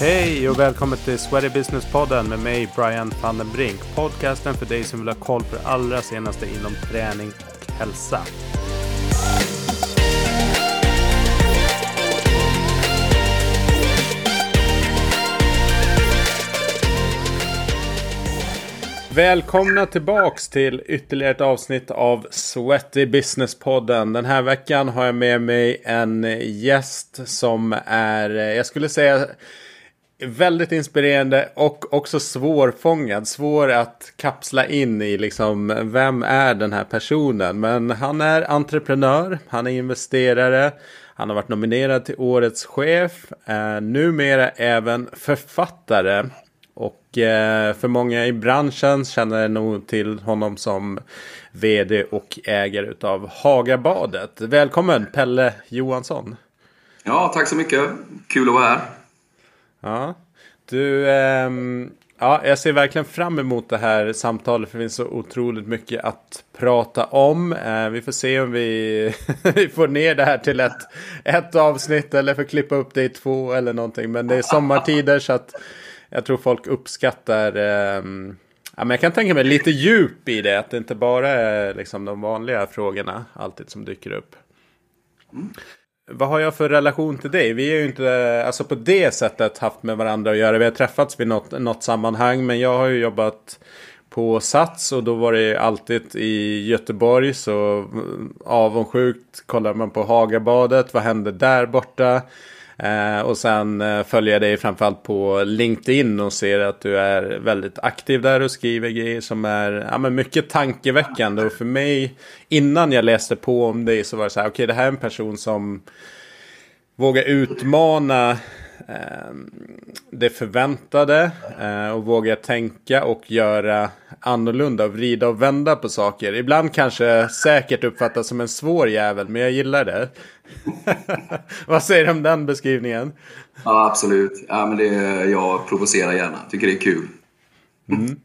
Hej och välkommen till Sweaty Business-podden med mig Brian van den Brink. Podcasten för dig som vill ha koll på det allra senaste inom träning och hälsa. Välkomna tillbaks till ytterligare ett avsnitt av Sweaty Business-podden. Den här veckan har jag med mig en gäst som är, eh, jag skulle säga, väldigt inspirerande och också svårfångad. Svår att kapsla in i liksom, vem är den här personen? Men han är entreprenör, han är investerare, han har varit nominerad till Årets chef, eh, numera även författare. Och eh, för många i branschen känner nog till honom som vd och ägare utav Hagabadet. Välkommen Pelle Johansson. Ja, tack så mycket. Kul att vara här. Ja, du, ähm, ja, jag ser verkligen fram emot det här samtalet för det finns så otroligt mycket att prata om. Eh, vi får se om vi, vi får ner det här till ett, ett avsnitt eller får klippa upp det i två eller någonting. Men det är sommartider så att jag tror folk uppskattar ehm, Ja, men jag kan tänka mig lite djup i det, att det inte bara är liksom de vanliga frågorna alltid som dyker upp. Mm. Vad har jag för relation till dig? Vi är ju inte alltså på det sättet haft med varandra att göra. Vi har träffats vid något, något sammanhang. Men jag har ju jobbat på Sats och då var det alltid i Göteborg. Så avundsjukt kollar man på Hagabadet. Vad hände där borta? Eh, och sen eh, följer jag dig framförallt på LinkedIn och ser att du är väldigt aktiv där och skriver grejer som är ja, men mycket tankeväckande. Och för mig, innan jag läste på om dig så var det så här, okej okay, det här är en person som vågar utmana det förväntade eh, och våga tänka och göra annorlunda och vrida och vända på saker. Ibland kanske säkert uppfattas som en svår jävel, men jag gillar det. Vad säger du om den beskrivningen? Ja, absolut. Ja, men det, jag provocerar gärna. Tycker det är kul. Mm.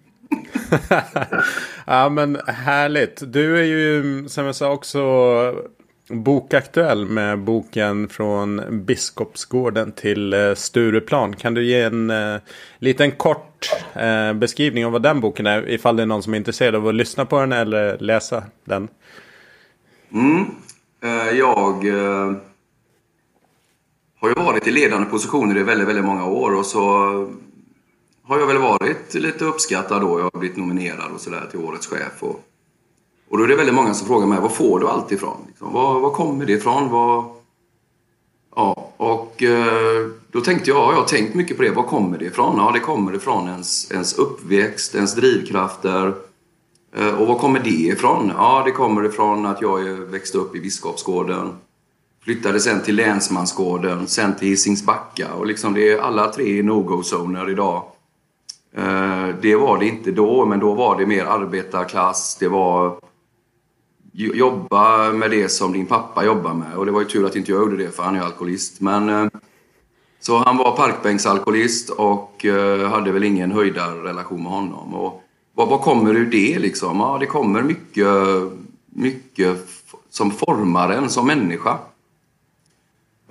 ja, men härligt. Du är ju, som jag sa, också bokaktuell med boken från Biskopsgården till eh, Stureplan. Kan du ge en eh, liten kort eh, beskrivning av vad den boken är? Ifall det är någon som är intresserad av att lyssna på den eller läsa den. Mm. Eh, jag eh, har ju varit i ledande positioner i väldigt, väldigt många år och så eh, har jag väl varit lite uppskattad då. Jag har blivit nominerad och sådär till Årets chef. Och, och då är det väldigt många som frågar mig, var får du allt ifrån? Liksom, var, var kommer det ifrån? Var... Ja, och eh, då tänkte jag, jag har tänkt mycket på det. Var kommer det ifrån? Ja, det kommer ifrån ens, ens uppväxt, ens drivkrafter. Eh, och var kommer det ifrån? Ja, det kommer ifrån att jag växte upp i Biskopsgården. Flyttade sen till Länsmansgården, sen till Hisingsbacka och liksom det är alla tre no-go-zoner idag. Eh, det var det inte då, men då var det mer arbetarklass. Det var jobba med det som din pappa jobbar med. Och det var ju tur att inte jag gjorde det, för han är alkoholist. Men, eh, så han var parkbänksalkoholist och eh, hade väl ingen höjdarrelation med honom. Och vad, vad kommer ur det liksom? Ja, det kommer mycket, mycket som formar en som människa.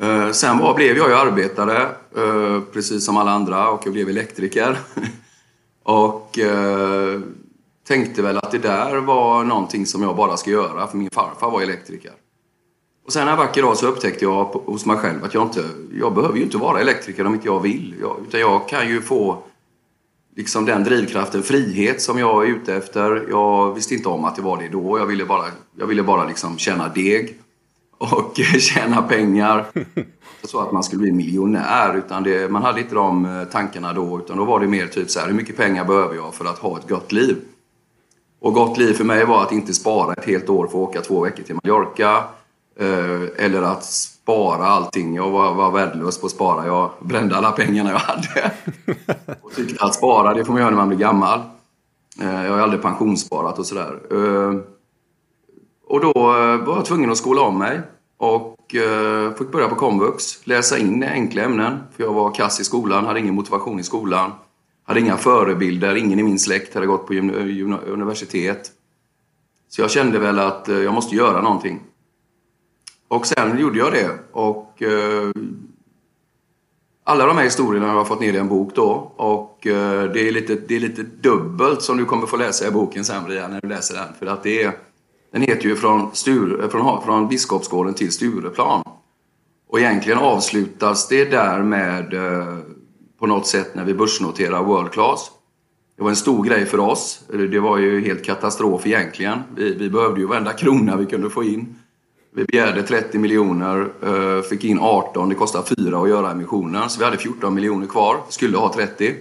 Eh, sen var, blev jag ju arbetare, precis som alla andra, och jag blev elektriker. och tänkte väl att det där var någonting som jag bara ska göra, för min farfar var elektriker. Och sen en vacker dag så upptäckte jag hos mig själv att jag inte, jag behöver ju inte vara elektriker om inte jag vill. Jag, utan jag kan ju få liksom den drivkraften, frihet som jag är ute efter. Jag visste inte om att det var det då. Jag ville bara, jag ville bara liksom tjäna deg och tjäna pengar. Inte så att man skulle bli miljonär, utan det, man hade inte de eh, tankarna då. Utan då var det mer typ så här, hur mycket pengar behöver jag för att ha ett gott liv? Och gott liv för mig var att inte spara ett helt år för att åka två veckor till Mallorca. Eh, eller att spara allting. Jag var, var värdelös på att spara. Jag brände alla pengarna jag hade. Och tyckte att spara, det får man göra när man blir gammal. Eh, jag har aldrig pensionssparat och sådär. Eh, och då var jag tvungen att skola om mig. Och fick börja på komvux. Läsa in enkla ämnen. För jag var kass i skolan, hade ingen motivation i skolan. Hade inga förebilder, ingen i min släkt hade gått på universitet. Så jag kände väl att eh, jag måste göra någonting. Och sen gjorde jag det och eh, alla de här historierna har jag fått ner i en bok då och eh, det, är lite, det är lite dubbelt som du kommer få läsa i boken sen Brian, när du läser den. För att det är, den heter ju från, Sture, eh, från, från Biskopsgården till Stureplan. Och egentligen avslutas det där med eh, på något sätt när vi börsnoterar World Class. Det var en stor grej för oss. Det var ju helt katastrof egentligen. Vi, vi behövde ju varenda krona vi kunde få in. Vi begärde 30 miljoner, eh, fick in 18. Det kostade 4 att göra emissionen. Så vi hade 14 miljoner kvar, skulle ha 30.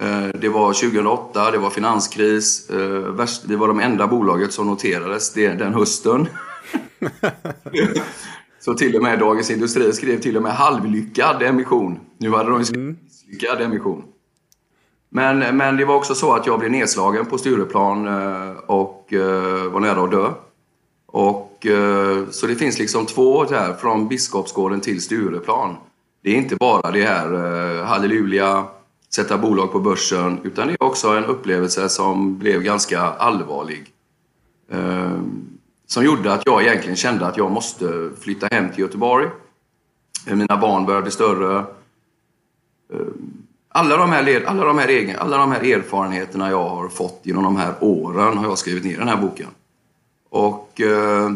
Eh, det var 2008, det var finanskris. Eh, vi var de enda bolaget som noterades den hösten. Så till och med Dagens Industri skrev till och med halvlyckad emission. Nu hade de skrivit mm. misslyckad emission. Men, men det var också så att jag blev nedslagen på Stureplan och var nära att dö. Och, eh, så det finns liksom två där, från Biskopsgården till Stureplan. Det är inte bara det här eh, halleluja, sätta bolag på börsen, utan det är också en upplevelse som blev ganska allvarlig. Som gjorde att jag egentligen kände att jag måste flytta hem till Göteborg. Eh, mina barn började bli större. Eh, alla de, här, alla, de här, alla de här erfarenheterna jag har fått genom de här åren har jag skrivit ner i den här boken. Och, eh,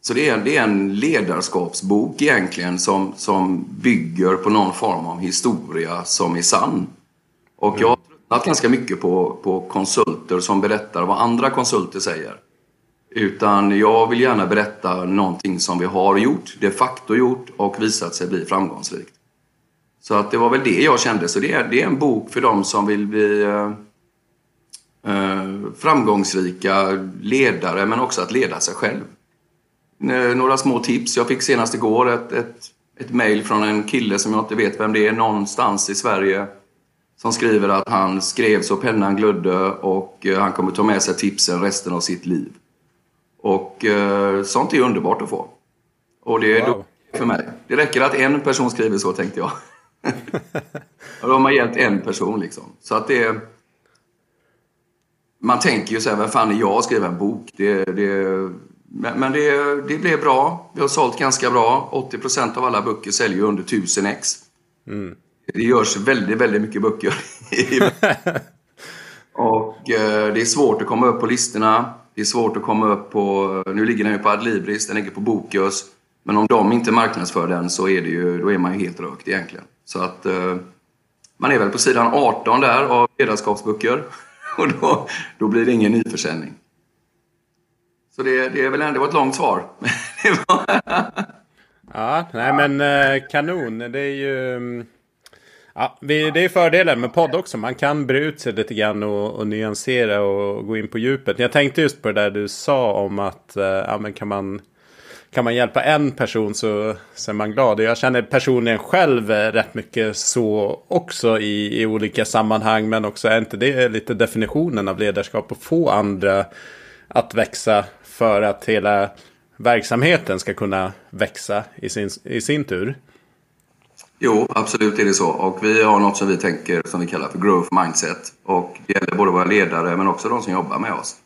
så det är, det är en ledarskapsbok egentligen som, som bygger på någon form av historia som är sann. Och jag har tröttnat ganska mycket på, på konsulter som berättar vad andra konsulter säger. Utan jag vill gärna berätta någonting som vi har gjort, de facto gjort och visat sig bli framgångsrikt. Så att det var väl det jag kände. Så det är, det är en bok för de som vill bli eh, eh, framgångsrika ledare men också att leda sig själv. Eh, några små tips. Jag fick senast igår ett, ett, ett mejl från en kille som jag inte vet vem det är någonstans i Sverige som skriver att han skrev så pennan glödde och eh, han kommer ta med sig tipsen resten av sitt liv. Och eh, sånt är underbart att få. Och det är wow. för mig. Det räcker att en person skriver så tänkte jag. och då har man hjälpt en person liksom. Så att det är man tänker ju så här, vem fan är jag att skriva en bok? Det, det, men det, det blev bra. Vi har sålt ganska bra. 80% av alla böcker säljer under 1000 ex. Mm. Det görs väldigt, väldigt mycket böcker. och eh, det är svårt att komma upp på listorna. Det är svårt att komma upp på... Nu ligger den ju på Adlibris, den ligger på Bokus. Men om de inte marknadsför den så är, det ju, då är man ju helt rökt egentligen. Så att eh, man är väl på sidan 18 där av ledarskapsböcker. och då, då blir det ingen nyförsäljning. Så det, det är väl ändå ett långt svar. ja, nej men eh, kanon. Det är ju... Mm, Ja, det är fördelen med podd också. Man kan bre ut sig lite grann och, och nyansera och gå in på djupet. Jag tänkte just på det där du sa om att eh, ja, men kan man kan man hjälpa en person så, så är man glad. Jag känner personligen själv eh, rätt mycket så också i, i olika sammanhang. Men också är inte det lite definitionen av ledarskap att få andra att växa för att hela verksamheten ska kunna växa i sin, i sin tur? Jo, absolut är det så. Och vi har något som vi tänker som vi kallar för growth mindset. Och det gäller både våra ledare men också de som jobbar med oss.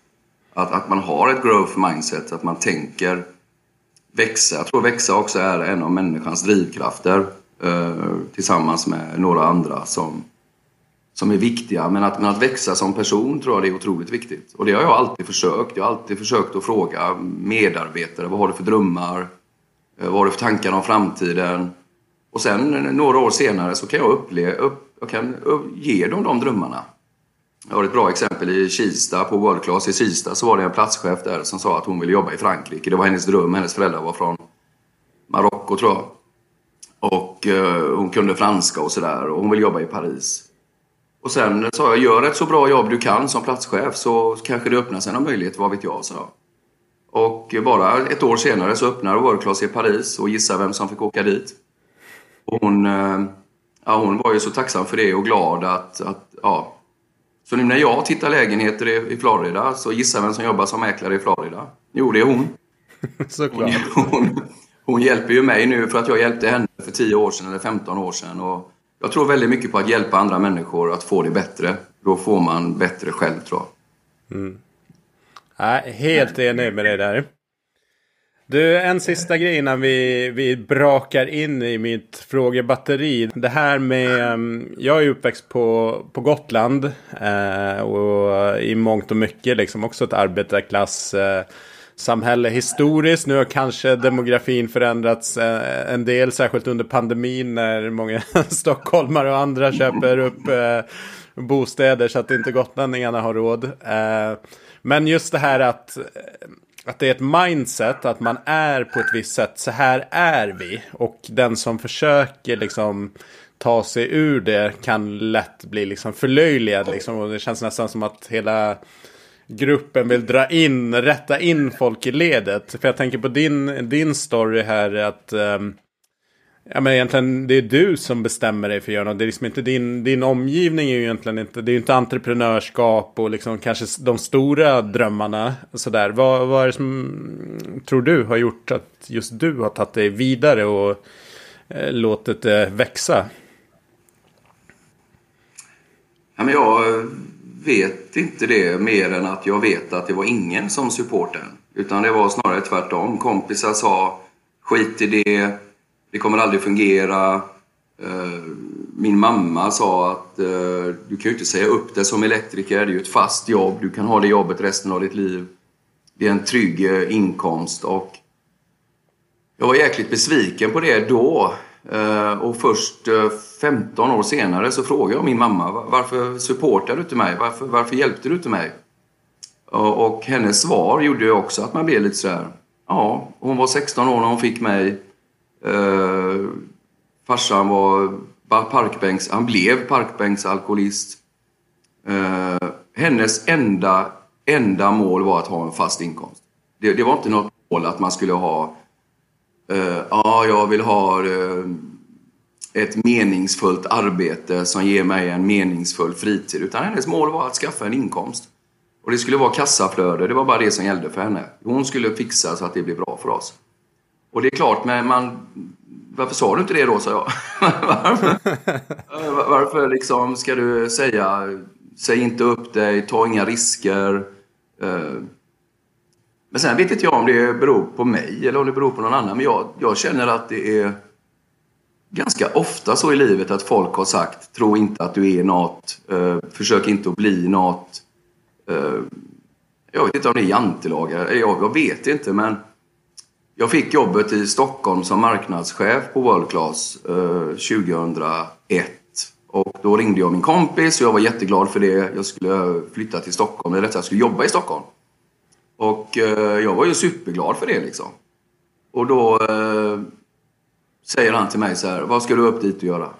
Att, att man har ett growth mindset, att man tänker växa. Jag tror växa också är en av människans drivkrafter eh, tillsammans med några andra som, som är viktiga. Men att, men att växa som person tror jag det är otroligt viktigt. Och det har jag alltid försökt. Jag har alltid försökt att fråga medarbetare vad har du för drömmar? Eh, vad har du för tankar om framtiden? Och sen eh, några år senare så kan jag, uppleva, upp, jag kan ge dem de drömmarna. Jag har ett bra exempel i Kista, på World Class i Kista så var det en platschef där som sa att hon ville jobba i Frankrike. Det var hennes dröm. Hennes föräldrar var från Marocko tror jag. Och eh, hon kunde franska och sådär och hon ville jobba i Paris. Och sen sa jag, gör ett så bra jobb du kan som platschef så kanske det öppnar sig någon möjlighet, vad vet jag, så. Och bara ett år senare så öppnar World Class i Paris och gissa vem som fick åka dit. Och hon, eh, ja, hon var ju så tacksam för det och glad att, att ja, så nu när jag tittar lägenheter i Florida så gissa vem som jobbar som mäklare i Florida? Jo, det är hon. Såklart. Hon, hon, hon, hjälper ju mig nu för att jag hjälpte henne för 10 år sedan eller 15 år sedan. Och jag tror väldigt mycket på att hjälpa andra människor att få det bättre. Då får man bättre själv tror jag. Mm. Ja, helt enig med dig där. Du, en sista grej innan vi, vi brakar in i mitt frågebatteri. Det här med, mm, jag är uppväxt på, på Gotland eh, och i mångt och mycket liksom också ett arbetarklass eh, samhälle historiskt. Nu har kanske demografin förändrats eh, en del, särskilt under pandemin när många stockholmare och andra köper upp eh, bostäder så att inte gotlänningarna har råd. Eh, men just det här att eh, att det är ett mindset, att man är på ett visst sätt. Så här är vi. Och den som försöker liksom ta sig ur det kan lätt bli liksom förlöjligad. Liksom. Och det känns nästan som att hela gruppen vill dra in, rätta in folk i ledet. För jag tänker på din, din story här att um, Ja men egentligen det är du som bestämmer dig för att göra något. Det är liksom inte din, din omgivning är ju egentligen inte, det är ju inte entreprenörskap och liksom kanske de stora drömmarna. Sådär. Vad, vad är det som mm, tror du har gjort att just du har tagit dig vidare och eh, låtit det växa? Ja, men jag vet inte det mer än att jag vet att det var ingen som supportade Utan det var snarare tvärtom. Kompisar sa skit i det det kommer aldrig fungera. Eh, min mamma sa att eh, du kan ju inte säga upp dig som elektriker, det är ju ett fast jobb, du kan ha det jobbet resten av ditt liv. Det är en trygg eh, inkomst och jag var jäkligt besviken på det då. Och först 15 år senare så frågade jag min mamma varför supportade du inte mig? Varför, varför hjälpte du inte mig? Och hennes svar gjorde ju också att man blev lite sådär, ja, hon var 16 år när hon fick mig Eh, farsan var parkbänks, han blev parkbänksalkoholist. Eh, hennes enda, enda mål var att ha en fast inkomst. Det, det var inte något mål att man skulle ha, eh, ja, jag vill ha eh, ett meningsfullt arbete som ger mig en meningsfull fritid. Utan hennes mål var att skaffa en inkomst. Och det skulle vara kassaflöde, det var bara det som gällde för henne. Hon skulle fixa så att det blev bra för oss. Och det är klart, men man... Varför sa du inte det då, sa jag. varför, varför liksom ska du säga, säg inte upp dig, ta inga risker. Eh, men sen vet inte jag om det beror på mig eller om det beror på någon annan. Men jag, jag känner att det är ganska ofta så i livet att folk har sagt tro inte att du är något, eh, försök inte att bli något. Eh, jag vet inte om det är jantelagar, jag, jag vet inte men jag fick jobbet i Stockholm som marknadschef på World Class eh, 2001. Och då ringde jag min kompis och jag var jätteglad för det. Jag skulle flytta till Stockholm, eller rättare jag skulle jobba i Stockholm. Och eh, jag var ju superglad för det liksom. Och då eh, säger han till mig så här, vad ska du upp dit och göra?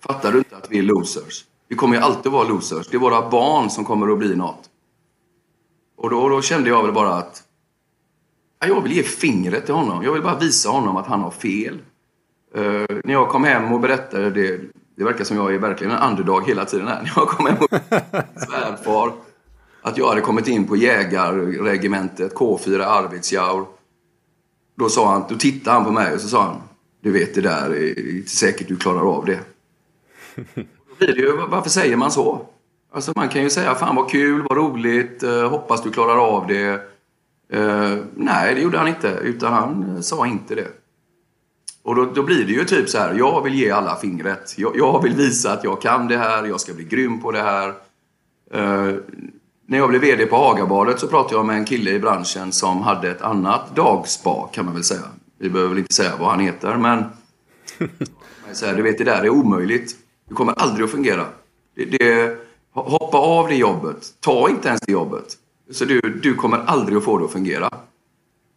Fattar du inte att vi är losers? Vi kommer ju alltid vara losers. Det är våra barn som kommer att bli något. Och då, då kände jag väl bara att jag vill ge fingret till honom. Jag vill bara visa honom att han har fel. Uh, när jag kom hem och berättade det, det verkar som jag är verkligen en underdog hela tiden här. När jag kom hem och svärfar att jag hade kommit in på jägarregementet K4 Arvidsjaur. Då, sa han, då tittade han på mig och så sa han, du vet det där är inte säkert du klarar av det. Då blir det ju, varför säger man så? Alltså man kan ju säga, fan vad kul, vad roligt, eh, hoppas du klarar av det. Eh, nej, det gjorde han inte. Utan han eh, sa inte det. Och då, då, blir det ju typ så här, jag vill ge alla fingret. Jag, jag, vill visa att jag kan det här, jag ska bli grym på det här. Eh, när jag blev VD på Hagabadet så pratade jag med en kille i branschen som hade ett annat dagspa kan man väl säga. Vi behöver väl inte säga vad han heter men... så här, du vet, det där är omöjligt. Det kommer aldrig att fungera. Det, det, hoppa av det jobbet. Ta inte ens det jobbet. Så du, du kommer aldrig att få det att fungera.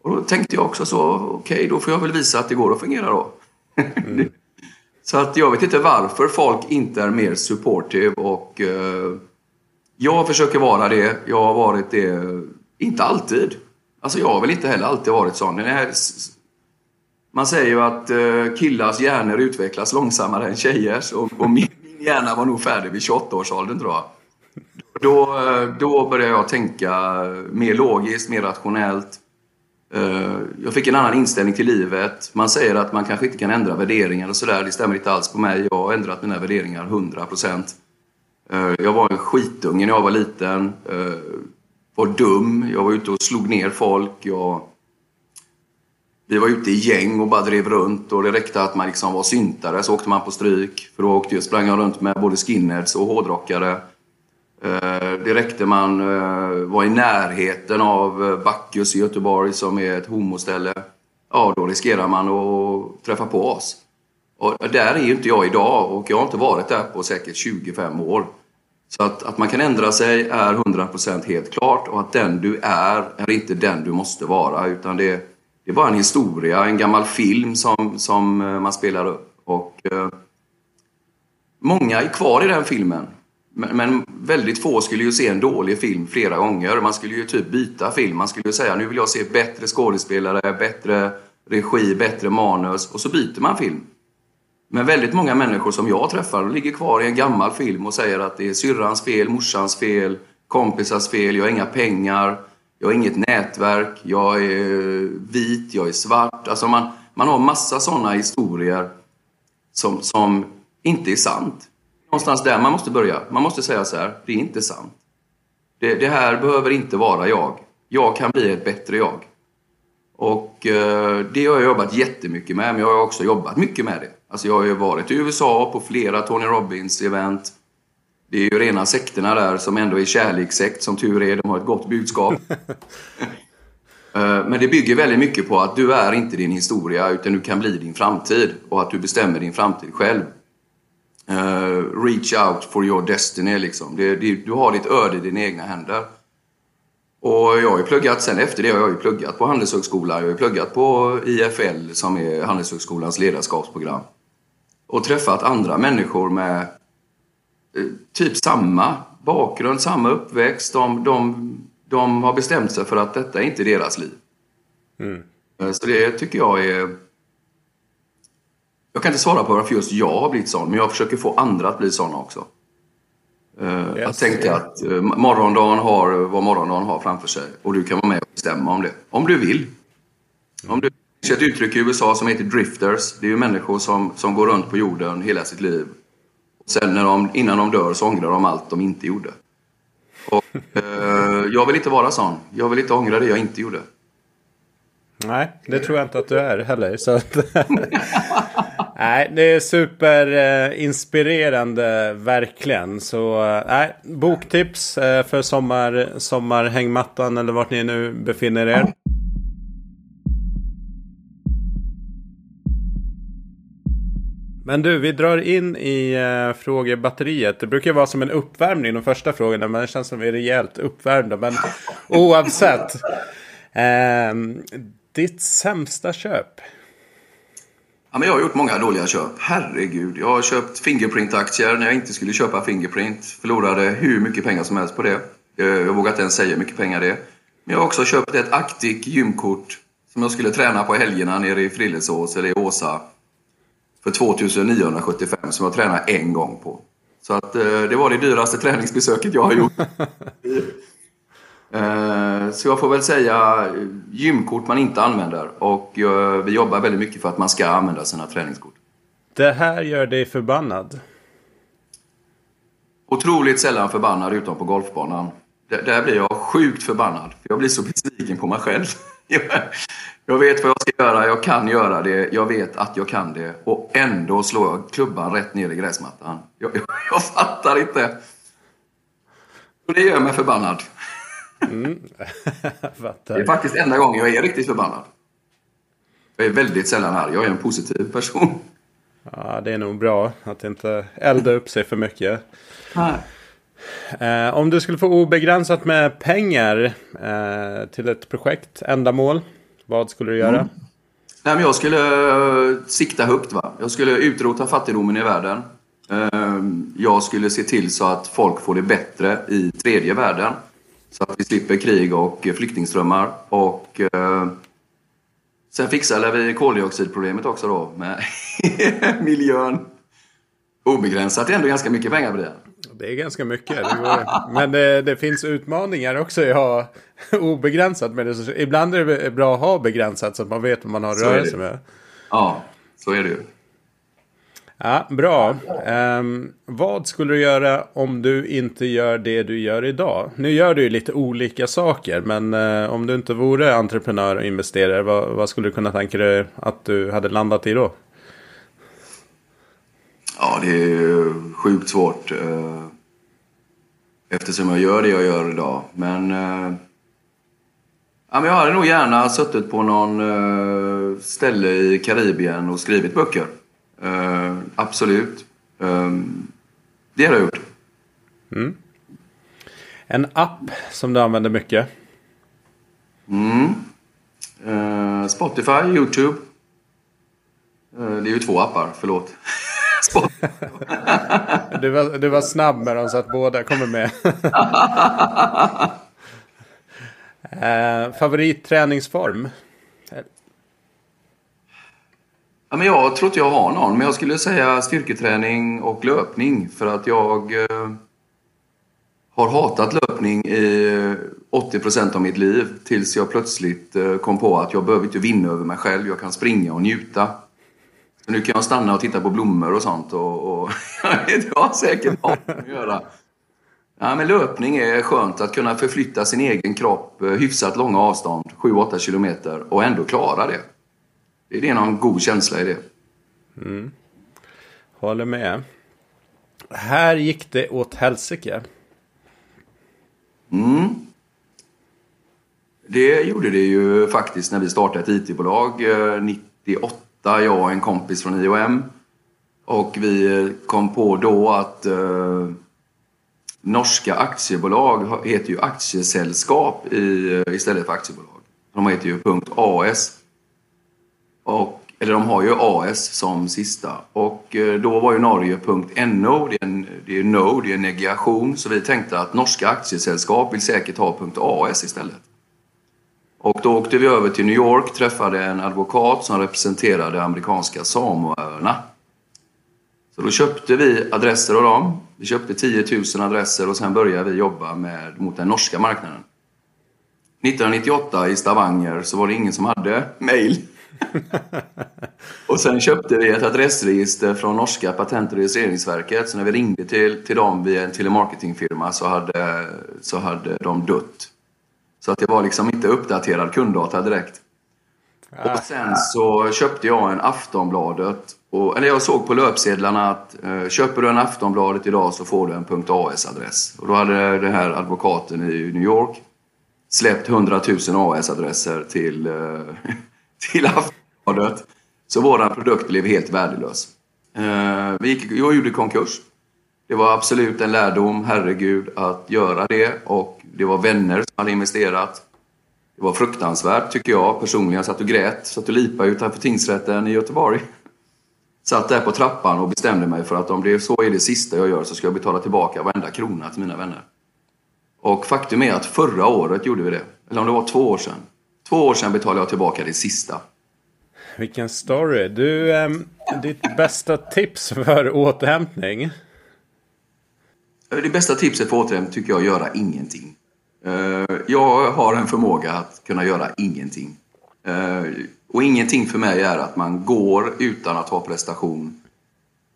Och då tänkte jag också så, okej, okay, då får jag väl visa att det går att fungera då. Mm. så att jag vet inte varför folk inte är mer supportive och eh, jag försöker vara det. Jag har varit det, inte alltid. Alltså jag har väl inte heller alltid varit sån. Man säger ju att eh, killars hjärnor utvecklas långsammare än tjejers och, och min hjärna var nog färdig vid 28-årsåldern tror jag. Då, då började jag tänka mer logiskt, mer rationellt. Eh, jag fick en annan inställning till livet. Man säger att man kanske inte kan ändra värderingar och sådär. Det stämmer inte alls på mig. Jag har ändrat mina värderingar 100%. Eh, jag var en skitunge när jag var liten. Eh, var dum. Jag var ute och slog ner folk. Jag vi var ute i gäng och bara drev runt och det räckte att man liksom var syntare så åkte man på stryk. För då åkte, sprang jag runt med både skinheads och hårdrockare. Eh, det räckte man eh, var i närheten av eh, Bacchus i Göteborg som är ett homoställe. Ja, då riskerar man att träffa på oss. Och där är ju inte jag idag och jag har inte varit där på säkert 25 år. Så att, att man kan ändra sig är 100% helt klart och att den du är är inte den du måste vara utan det, det är bara en historia, en gammal film som, som man spelar upp. Och, eh, många är kvar i den filmen. Men, men, väldigt få skulle ju se en dålig film flera gånger. Man skulle ju typ byta film. Man skulle ju säga nu vill jag se bättre skådespelare, bättre regi, bättre manus och så byter man film. Men väldigt många människor som jag träffar ligger kvar i en gammal film och säger att det är syrrans fel, morsans fel, kompisars fel, jag har inga pengar, jag har inget nätverk, jag är vit, jag är svart. Alltså man, man har massa sådana historier som, som inte är sant någonstans där man måste börja. Man måste säga så här, det är inte sant. Det, det här behöver inte vara jag. Jag kan bli ett bättre jag. Och eh, det har jag jobbat jättemycket med, men jag har också jobbat mycket med det. Alltså jag har ju varit i USA på flera Tony Robbins-event. Det är ju rena sekterna där som ändå är kärlekssekt, som tur är. De har ett gott budskap. Eh, men det bygger väldigt mycket på att du är inte din historia, utan du kan bli din framtid. Och att du bestämmer din framtid själv. Uh, reach out for your destiny liksom. Det, det, du har ditt öde i dina egna händer. Och jag har ju pluggat, sen efter det har jag ju pluggat på Handelshögskolan. Jag har ju pluggat på IFL som är Handelshögskolans ledarskapsprogram. Och träffat andra människor med eh, typ samma bakgrund, samma uppväxt. De, de, de har bestämt sig för att detta är inte deras liv. Mm. Eh, så det tycker jag är jag kan inte svara på varför just jag har blivit sån, men jag försöker få andra att bli såna också. Uh, yes, tänkte yeah. att uh, morgondagen har vad morgondagen har framför sig och du kan vara med och bestämma om det. Om du vill. Mm. Om du det ett uttryck i USA som heter drifters. Det är ju människor som, som går runt på jorden hela sitt liv. Och sen när de, innan de dör så ångrar de allt de inte gjorde. Och, uh, jag vill inte vara sån. Jag vill inte ångra det jag inte gjorde. Nej, det tror jag inte att du är heller. Så att nej, det är superinspirerande eh, verkligen. Så eh, nej, boktips eh, för sommar, sommarhängmattan eller vart ni nu befinner er. Men du, vi drar in i eh, frågebatteriet. Det brukar vara som en uppvärmning de första frågorna, men det känns som att vi är rejält uppvärmda. Men oavsett. Eh, ditt sämsta köp? Ja, men jag har gjort många dåliga köp. Herregud. Jag har köpt Fingerprint-aktier när jag inte skulle köpa Fingerprint. Förlorade hur mycket pengar som helst på det. Jag vågar inte ens säga hur mycket pengar det är. Men jag har också köpt ett Actic gymkort som jag skulle träna på helgerna nere i Frillesås eller i Åsa. För 2975 som jag tränade en gång på. Så att eh, det var det dyraste träningsbesöket jag har gjort. Eh, så jag får väl säga gymkort man inte använder och eh, vi jobbar väldigt mycket för att man ska använda sina träningskort. Det här gör dig förbannad? Otroligt sällan förbannad utom på golfbanan. Där blir jag sjukt förbannad. För jag blir så besviken på mig själv. Jag vet vad jag ska göra, jag kan göra det, jag vet att jag kan det och ändå slår jag klubban rätt ner i gräsmattan. Jag, jag, jag fattar inte. Och det gör mig förbannad. Mm. det är faktiskt enda gången jag är riktigt förbannad. Jag är väldigt sällan arg. Jag är en positiv person. Ja, det är nog bra att inte elda upp sig för mycket. Eh, om du skulle få obegränsat med pengar eh, till ett projekt, ändamål, vad skulle du göra? Mm. Nej, men jag skulle uh, sikta högt. Va? Jag skulle utrota fattigdomen i världen. Uh, jag skulle se till så att folk får det bättre i tredje världen. Så att vi slipper krig och flyktingströmmar. Och eh, sen fixar vi koldioxidproblemet också då med miljön. Obegränsat är ändå ganska mycket pengar på det. Det är ganska mycket. Det går, men det, det, finns utmaningar också i att ha obegränsat. Men det, ibland är det bra att ha begränsat så att man vet vad man har att röra sig med. Ja, så är det ju. Ja, bra. Um, vad skulle du göra om du inte gör det du gör idag? Nu gör du ju lite olika saker, men uh, om du inte vore entreprenör och investerare, vad, vad, skulle du kunna tänka dig att du hade landat i då? Ja, det är sjukt svårt. Uh, eftersom jag gör det jag gör idag. Men, uh, ja, men jag hade nog gärna suttit på någon ställe i Karibien och skrivit böcker. Uh, absolut. Um, det har jag gjort. Mm. En app som du använder mycket? Mm. Uh, Spotify, YouTube. Uh, det är ju två appar, förlåt. du, var, du var snabb med dem så att båda kommer med. favoritträningsform? Ja, men jag tror inte jag har någon, men jag skulle säga styrketräning och löpning för att jag eh, har hatat löpning i 80 procent av mitt liv tills jag plötsligt eh, kom på att jag behöver inte vinna över mig själv, jag kan springa och njuta. Så nu kan jag stanna och titta på blommor och sånt och, och det har säkert något att göra. Ja, men löpning är skönt att kunna förflytta sin egen kropp eh, hyfsat långa avstånd, 7-8 kilometer, och ändå klara det. Det är någon god känsla i det. Mm. Håller med. Här gick det åt helsike. Mm. Det gjorde det ju faktiskt när vi startade ett IT-bolag 98, eh, jag och en kompis från IOM. Och vi kom på då att eh, norska aktiebolag heter ju aktiesällskap i, eh, istället för aktiebolag. De heter ju .AS. Och, eller de har ju AS som sista. Och eh, då var ju Norge.no, det är, en, det är no, det är negation. Så vi tänkte att norska aktiesällskap vill säkert ha .AS istället. Och då åkte vi över till New York, träffade en advokat som representerade amerikanska Samoöarna. Så då köpte vi adresser av dem. Vi köpte 10 000 adresser och sen började vi jobba med, mot den norska marknaden. 1998 i Stavanger så var det ingen som hade mail och sen köpte vi ett adressregister från norska Patent och registreringsverket. Så när vi ringde till, till dem via en telemarketingfirma så hade, så hade de dött. Så att det var liksom inte uppdaterad kunddata direkt. Och sen så köpte jag en Aftonbladet. Och, eller jag såg på löpsedlarna att eh, köper du en Aftonbladet idag så får du en .as-adress. Och då hade den här advokaten i New York släppt 100 000 AS-adresser till, eh, till Aftonbladet. Så vår produkt blev helt värdelös. Eh, vi gick, jag gjorde konkurs. Det var absolut en lärdom, herregud, att göra det. Och det var vänner som hade investerat. Det var fruktansvärt, tycker jag personligen. Jag satt och grät, satt och lipade utanför tingsrätten i Göteborg. Satt där på trappan och bestämde mig för att om det så är det sista jag gör så ska jag betala tillbaka varenda krona till mina vänner. Och faktum är att förra året gjorde vi det. Eller om det var två år sedan. Två år sedan betalade jag tillbaka det sista. Vilken story. Du, eh, ditt bästa tips för återhämtning? Det bästa tipset för återhämtning tycker jag är att göra ingenting. Eh, jag har en förmåga att kunna göra ingenting. Eh, och ingenting för mig är att man går utan att ha prestation.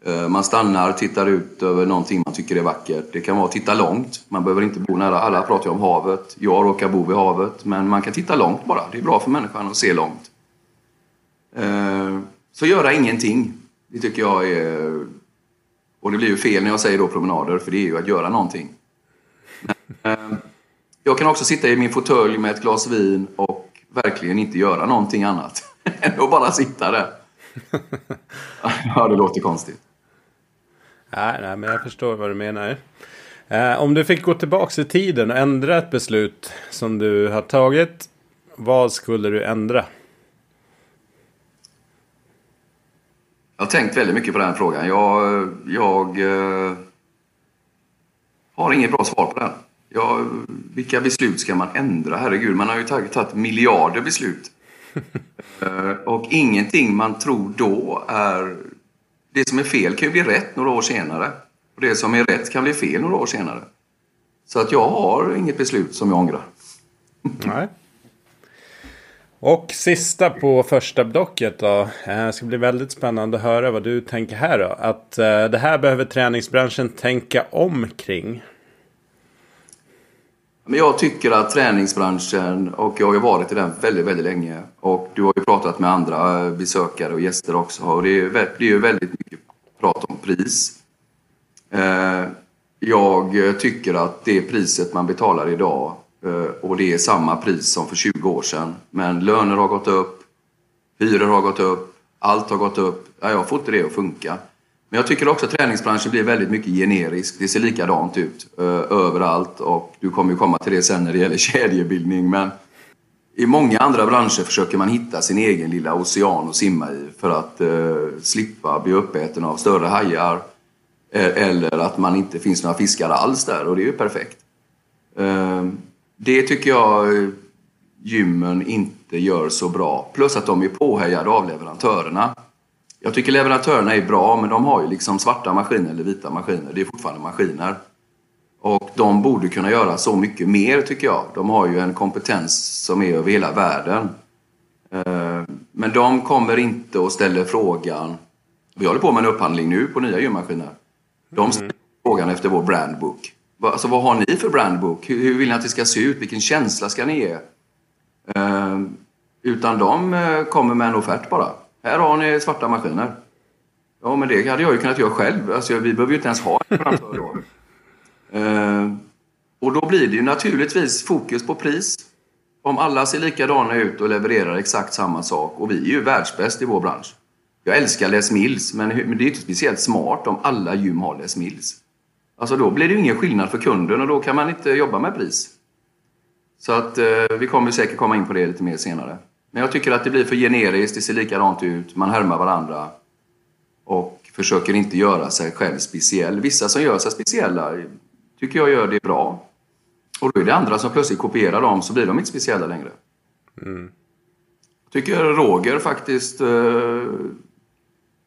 Eh, man stannar, tittar ut över någonting man tycker är vackert. Det kan vara att titta långt. Man behöver inte bo nära. Alla pratar ju om havet. Jag råkar bo vid havet. Men man kan titta långt bara. Det är bra för människan att se långt. Eh, så göra ingenting. Det tycker jag är... Och det blir ju fel när jag säger då promenader, för det är ju att göra någonting. Eh, jag kan också sitta i min fåtölj med ett glas vin och verkligen inte göra någonting annat än att bara sitta där. Ja, det låter konstigt. Nej, nej, men jag förstår vad du menar. Eh, om du fick gå tillbaka i tiden och ändra ett beslut som du har tagit. Vad skulle du ändra? Jag har tänkt väldigt mycket på den frågan. Jag, jag eh, har inget bra svar på den. Jag, vilka beslut ska man ändra? Herregud, man har ju tagit, tagit miljarder beslut. eh, och ingenting man tror då är det som är fel kan ju bli rätt några år senare. Och det som är rätt kan bli fel några år senare. Så att jag har inget beslut som jag ångrar. Nej. Och sista på första blocket då. Eh, det ska bli väldigt spännande att höra vad du tänker här då. Att eh, det här behöver träningsbranschen tänka om kring. Men jag tycker att träningsbranschen, och jag har ju varit i den väldigt, väldigt länge, och du har ju pratat med andra eh, besökare och gäster också, och det är ju väldigt mycket prat om pris. Eh, jag tycker att det priset man betalar idag eh, och det är samma pris som för 20 år sedan. Men löner har gått upp, hyror har gått upp, allt har gått upp. Ja, jag får inte det att funka. Men jag tycker också att träningsbranschen blir väldigt mycket generisk. Det ser likadant ut eh, överallt och du kommer ju komma till det sen när det gäller kedjebildning. Men i många andra branscher försöker man hitta sin egen lilla ocean att simma i för att eh, slippa bli uppäten av större hajar. Eh, eller att man inte finns några fiskar alls där och det är ju perfekt. Eh, det tycker jag eh, gymmen inte gör så bra. Plus att de är påhejade av leverantörerna. Jag tycker leverantörerna är bra, men de har ju liksom svarta maskiner eller vita maskiner. Det är fortfarande maskiner. Och de borde kunna göra så mycket mer, tycker jag. De har ju en kompetens som är över hela världen. Eh, men de kommer inte och ställer frågan... Vi håller på med en upphandling nu på nya gymmaskiner. De ställer mm. frågan efter vår brandbook. Alltså, vad har ni för brandbook? Hur, hur vill ni att det ska se ut? Vilken känsla ska ni ge? Eh, utan de eh, kommer med en offert bara. Här har ni svarta maskiner. Ja, men det hade jag ju kunnat göra själv. Alltså, vi behöver ju inte ens ha en leverantör då. Eh, och då blir det ju naturligtvis fokus på pris. Om alla ser likadana ut och levererar exakt samma sak och vi är ju världsbäst i vår bransch. Jag älskar Les Mills, men det är inte speciellt smart om alla gym har Les Mills. Alltså då blir det ju ingen skillnad för kunden och då kan man inte jobba med pris. Så att eh, vi kommer säkert komma in på det lite mer senare. Men jag tycker att det blir för generiskt, det ser likadant ut, man härmar varandra och försöker inte göra sig själv speciell. Vissa som gör sig speciella tycker jag gör det bra. Och då är det andra som plötsligt kopierar dem så blir de inte speciella längre. Mm. Jag tycker Roger faktiskt eh,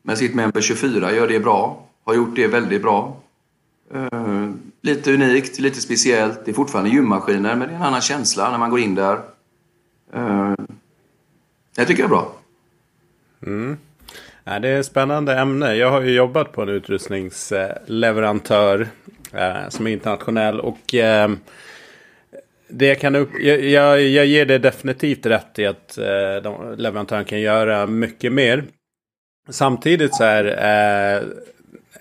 med sitt Member 24 gör det bra. Har gjort det väldigt bra. Uh, lite unikt, lite speciellt. Det är fortfarande gymmaskiner, men det är en annan känsla när man går in där. Det tycker jag är bra. Mm. Ja, det är ett spännande ämne. Jag har ju jobbat på en utrustningsleverantör eh, som är internationell. Och eh, det kan upp, jag, jag, jag, ger det definitivt rätt i att eh, de, leverantören kan göra mycket mer. Samtidigt så är eh,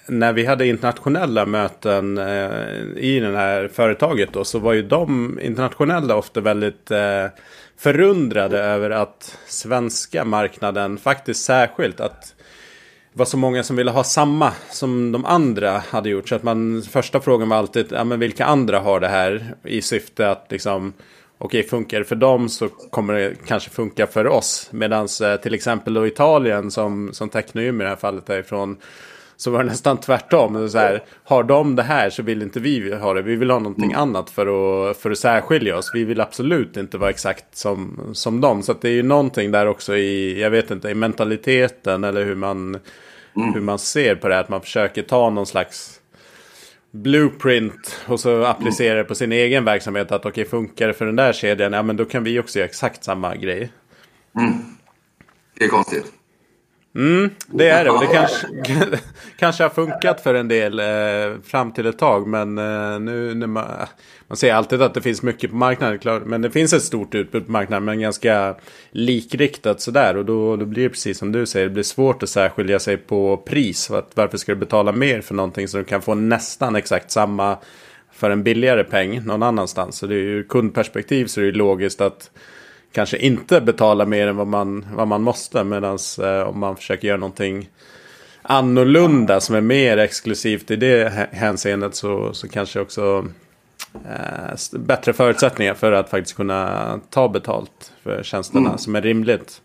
när vi hade internationella möten eh, i det här företaget då, så var ju de internationella ofta väldigt eh, förundrade över att svenska marknaden faktiskt särskilt att det var så många som ville ha samma som de andra hade gjort. Så att man, första frågan var alltid, ja men vilka andra har det här? I syfte att liksom, okej okay, funkar det för dem så kommer det kanske funka för oss. Medan eh, till exempel då Italien som, som Technoym i det här fallet är ifrån så var det nästan tvärtom. Så här, har de det här så vill inte vi ha det. Vi vill ha någonting mm. annat för att, för att särskilja oss. Vi vill absolut inte vara exakt som, som dem. Så det är ju någonting där också i, jag vet inte, i mentaliteten eller hur man, mm. hur man ser på det. Att man försöker ta någon slags blueprint och så applicera mm. det på sin egen verksamhet. Att okej, okay, funkar det för den där kedjan, ja men då kan vi också göra exakt samma grej. Mm. Det är konstigt. Mm, det är det. Och det kanske, kanske har funkat för en del eh, fram till ett tag. Men eh, nu när man, man ser alltid att det finns mycket på marknaden. Klar, men det finns ett stort utbud på marknaden. Men ganska likriktat sådär. Och då, då blir det precis som du säger. Det blir svårt att särskilja sig på pris. Att, varför ska du betala mer för någonting som du kan få nästan exakt samma för en billigare peng någon annanstans. Så det är ju kundperspektiv så det är logiskt att kanske inte betala mer än vad man, vad man måste. Medan eh, om man försöker göra någonting annorlunda som är mer exklusivt i det hänseendet så, så kanske också eh, bättre förutsättningar för att faktiskt kunna ta betalt för tjänsterna mm. som är rimligt.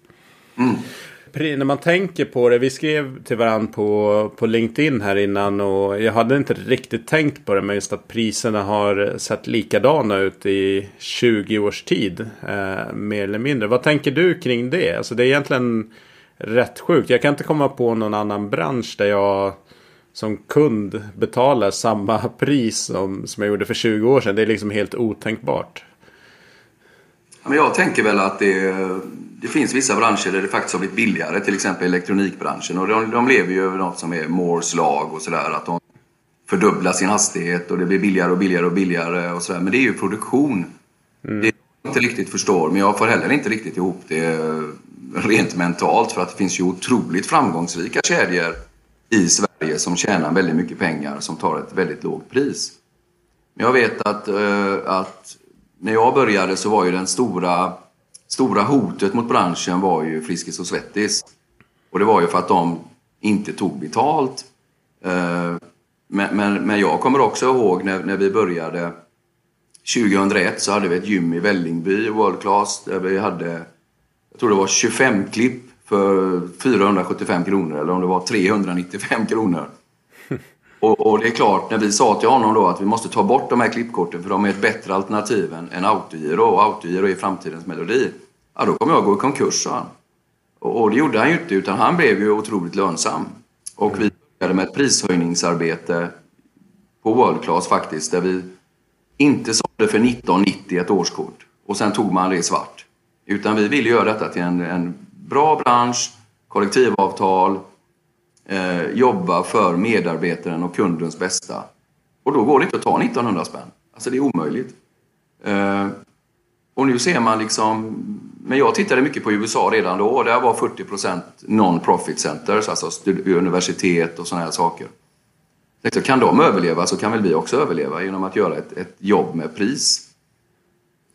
Mm när man tänker på det. Vi skrev till varandra på, på LinkedIn här innan. Och jag hade inte riktigt tänkt på det. Men just att priserna har sett likadana ut i 20 års tid. Eh, mer eller mindre. Vad tänker du kring det? Alltså det är egentligen rätt sjukt. Jag kan inte komma på någon annan bransch där jag som kund betalar samma pris som, som jag gjorde för 20 år sedan. Det är liksom helt otänkbart jag tänker väl att det är det finns vissa branscher där det faktiskt har blivit billigare, till exempel elektronikbranschen. Och de, de lever ju över något som är Moores lag och sådär. Att de fördubblar sin hastighet och det blir billigare och billigare och billigare och sådär. Men det är ju produktion. Mm. Det jag inte riktigt förstår, men jag får heller inte riktigt ihop det rent mentalt för att det finns ju otroligt framgångsrika kedjor i Sverige som tjänar väldigt mycket pengar som tar ett väldigt lågt pris. Men jag vet att, eh, att när jag började så var ju den stora, stora hotet mot branschen var ju Friskis och Svettis. Och det var ju för att de inte tog betalt. Eh, men, men, men jag kommer också ihåg när, när vi började 2001 så hade vi ett gym i Vällingby, World Class, där vi hade, jag tror det var 25 klipp för 475 kronor eller om det var 395 kronor. Och, och, det är klart, när vi sa till honom då att vi måste ta bort de här klippkorten för de är ett bättre alternativ än, än autogiro och autogiro är framtidens melodi. Ja, då kommer jag gå i konkurs, sa han. Och, och det gjorde han ju inte, utan han blev ju otroligt lönsam. Och vi började med ett prishöjningsarbete på World Class faktiskt, där vi inte sålde för 19,90 ett årskort och sen tog man det svart. Utan vi ville göra detta till en, en bra bransch, kollektivavtal, eh, jobba för medarbetaren och kundens bästa. Och då går det inte att ta 1900 spänn. Alltså det är omöjligt. Eh, och nu ser man liksom... Men jag tittade mycket på USA redan då och där var 40% non-profit centers, alltså universitet och sådana här saker. Så kan de överleva så kan väl vi också överleva genom att göra ett, ett jobb med pris.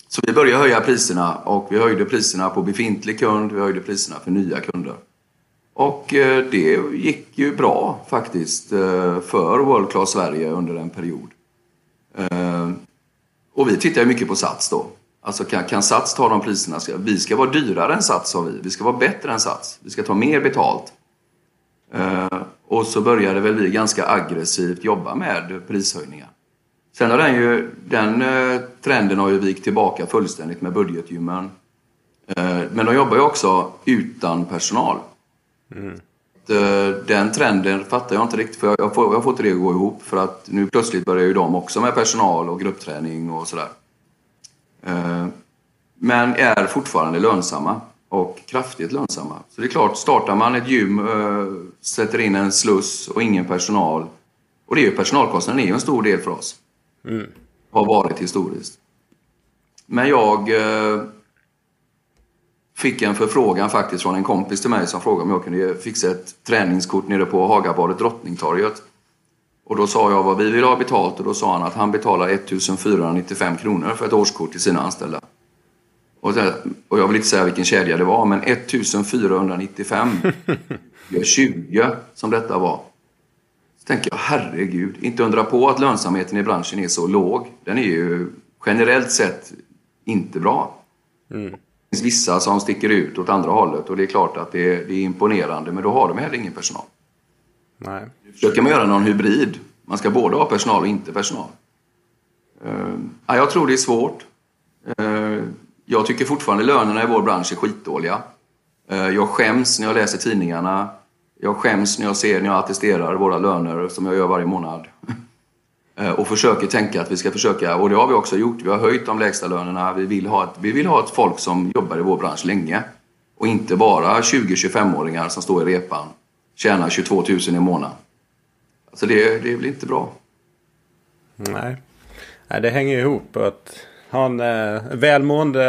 Så vi började höja priserna och vi höjde priserna på befintlig kund, vi höjde priserna för nya kunder. Och eh, det gick ju bra faktiskt eh, för World Class Sverige under en period. Eh, och vi tittar ju mycket på Sats då. Alltså kan, kan Sats ta de priserna? Vi ska vara dyrare än Sats sa vi. Vi ska vara bättre än Sats. Vi ska ta mer betalt. Och så började väl vi ganska aggressivt jobba med prishöjningar. Sen har den ju, den trenden har ju vikt tillbaka fullständigt med budgetgymmen. Men de jobbar ju också utan personal. Mm. Den trenden fattar jag inte riktigt för jag får, jag får inte det att gå ihop för att nu plötsligt börjar ju de också med personal och gruppträning och sådär. Eh, men är fortfarande lönsamma och kraftigt lönsamma. Så det är klart, startar man ett gym, eh, sätter in en sluss och ingen personal och det är ju personalkostnaden är ju en stor del för oss. Mm. Har varit historiskt. Men jag fick en förfrågan faktiskt från en kompis till mig som frågade om jag kunde fixa ett träningskort nere på Hagabadet Drottningtorget. Och då sa jag vad vi vill ha betalt och då sa han att han betalar 1495 kronor för ett årskort till sina anställda. Och, och jag vill inte säga vilken kedja det var, men 1495 gör 20 som detta var. Så tänker jag, herregud, inte undra på att lönsamheten i branschen är så låg. Den är ju generellt sett inte bra. Mm finns vissa som sticker ut åt andra hållet och det är klart att det är, det är imponerande men då har de heller ingen personal. Nej. Nu försöker man göra någon hybrid. Man ska både ha personal och inte personal. Uh, ja, jag tror det är svårt. Uh, jag tycker fortfarande lönerna i vår bransch är skitdåliga. Uh, jag skäms när jag läser tidningarna. Jag skäms när jag ser när jag attesterar våra löner som jag gör varje månad. Eh, och försöker tänka att vi ska försöka, och det har vi också gjort, vi har höjt de lägsta lönerna. Vi vill ha ett, vi vill ha ett folk som jobbar i vår bransch länge. Och inte bara 20-25-åringar som står i repan, tjänar 22 000 i månaden. Alltså det, det är väl inte bra. Nej, Nej det hänger ihop. Att ha en eh, välmående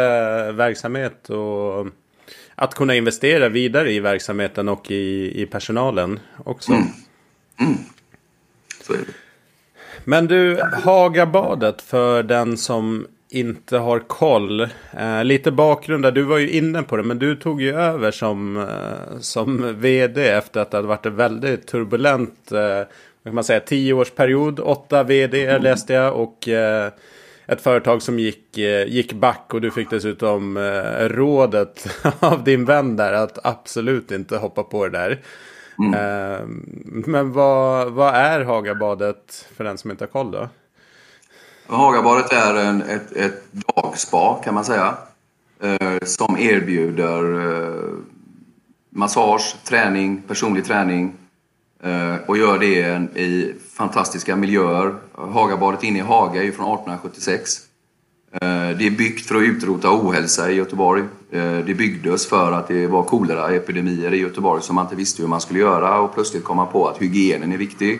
verksamhet och att kunna investera vidare i verksamheten och i, i personalen också. Mm. Mm. Så är det. Men du, Hagabadet för den som inte har koll. Eh, lite bakgrund där, du var ju inne på det, men du tog ju över som, eh, som vd efter att det hade varit en väldigt turbulent, eh, kan man säga, tioårsperiod. Åtta vd mm. läste jag och eh, ett företag som gick, eh, gick back och du fick dessutom eh, rådet av din vän där att absolut inte hoppa på det där. Mm. Ehm, men vad, vad är Hagabadet för den som inte har koll då? Hagabadet är en, ett, ett dagspa kan man säga. Eh, som erbjuder eh, massage, träning, personlig träning eh, och gör det i fantastiska miljöer. Hagabadet inne i Haga är ju från 1876. Eh, det är byggt för att utrota ohälsa i Göteborg. Eh, det byggdes för att det var koleraepidemier i Göteborg som man inte visste hur man skulle göra och plötsligt kom man på att hygienen är viktig.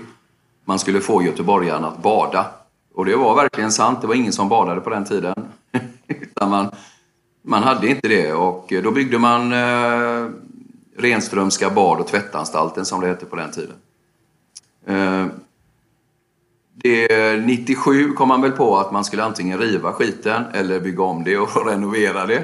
Man skulle få göteborgarna att bada. Och det var verkligen sant. Det var ingen som badade på den tiden. Utan man, man hade inte det och eh, då byggde man eh, Renströmska bad och tvättanstalten som det hette på den tiden. Det, 97 kom man väl på att man skulle antingen riva skiten eller bygga om det och renovera det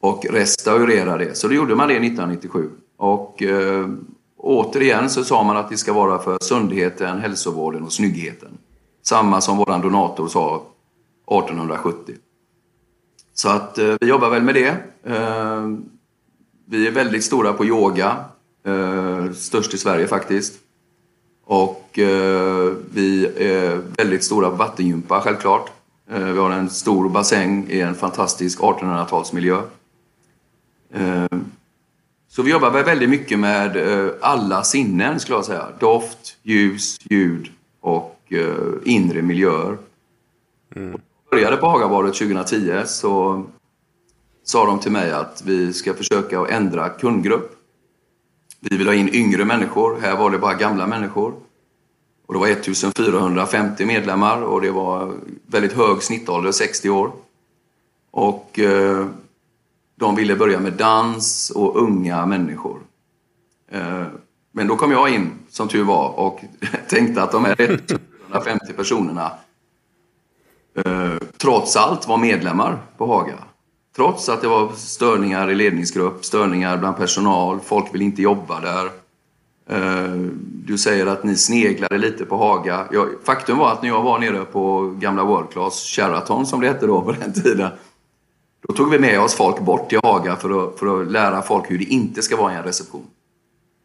och restaurera det. Så då gjorde man det 1997. Och eh, återigen så sa man att det ska vara för sundheten, hälsovården och snyggheten. Samma som vår donator sa 1870. Så att eh, vi jobbar väl med det. Eh, vi är väldigt stora på yoga. Eh, störst i Sverige faktiskt. Och eh, vi är väldigt stora på vattengympa självklart. Eh, vi har en stor bassäng i en fantastisk 1800-talsmiljö. Eh, så vi jobbar väldigt mycket med alla sinnen skulle jag säga. Doft, ljus, ljud och inre miljöer. Mm. började på Hagabadet 2010 så sa de till mig att vi ska försöka ändra kundgrupp. Vi vill ha in yngre människor. Här var det bara gamla människor. Och det var 1450 medlemmar och det var väldigt hög snittålder, 60 år. Och eh, de ville börja med dans och unga människor. Eh, men då kom jag in, som tur var, och tänkte att de här 1450 personerna eh, trots allt var medlemmar på Haga. Trots att det var störningar i ledningsgrupp, störningar bland personal, folk vill inte jobba där. Eh, du säger att ni sneglade lite på Haga. faktum var att när jag var nere på gamla World Class, Sheraton som det hette då på den tiden, då tog vi med oss folk bort till Haga för att, för att lära folk hur det inte ska vara i en reception.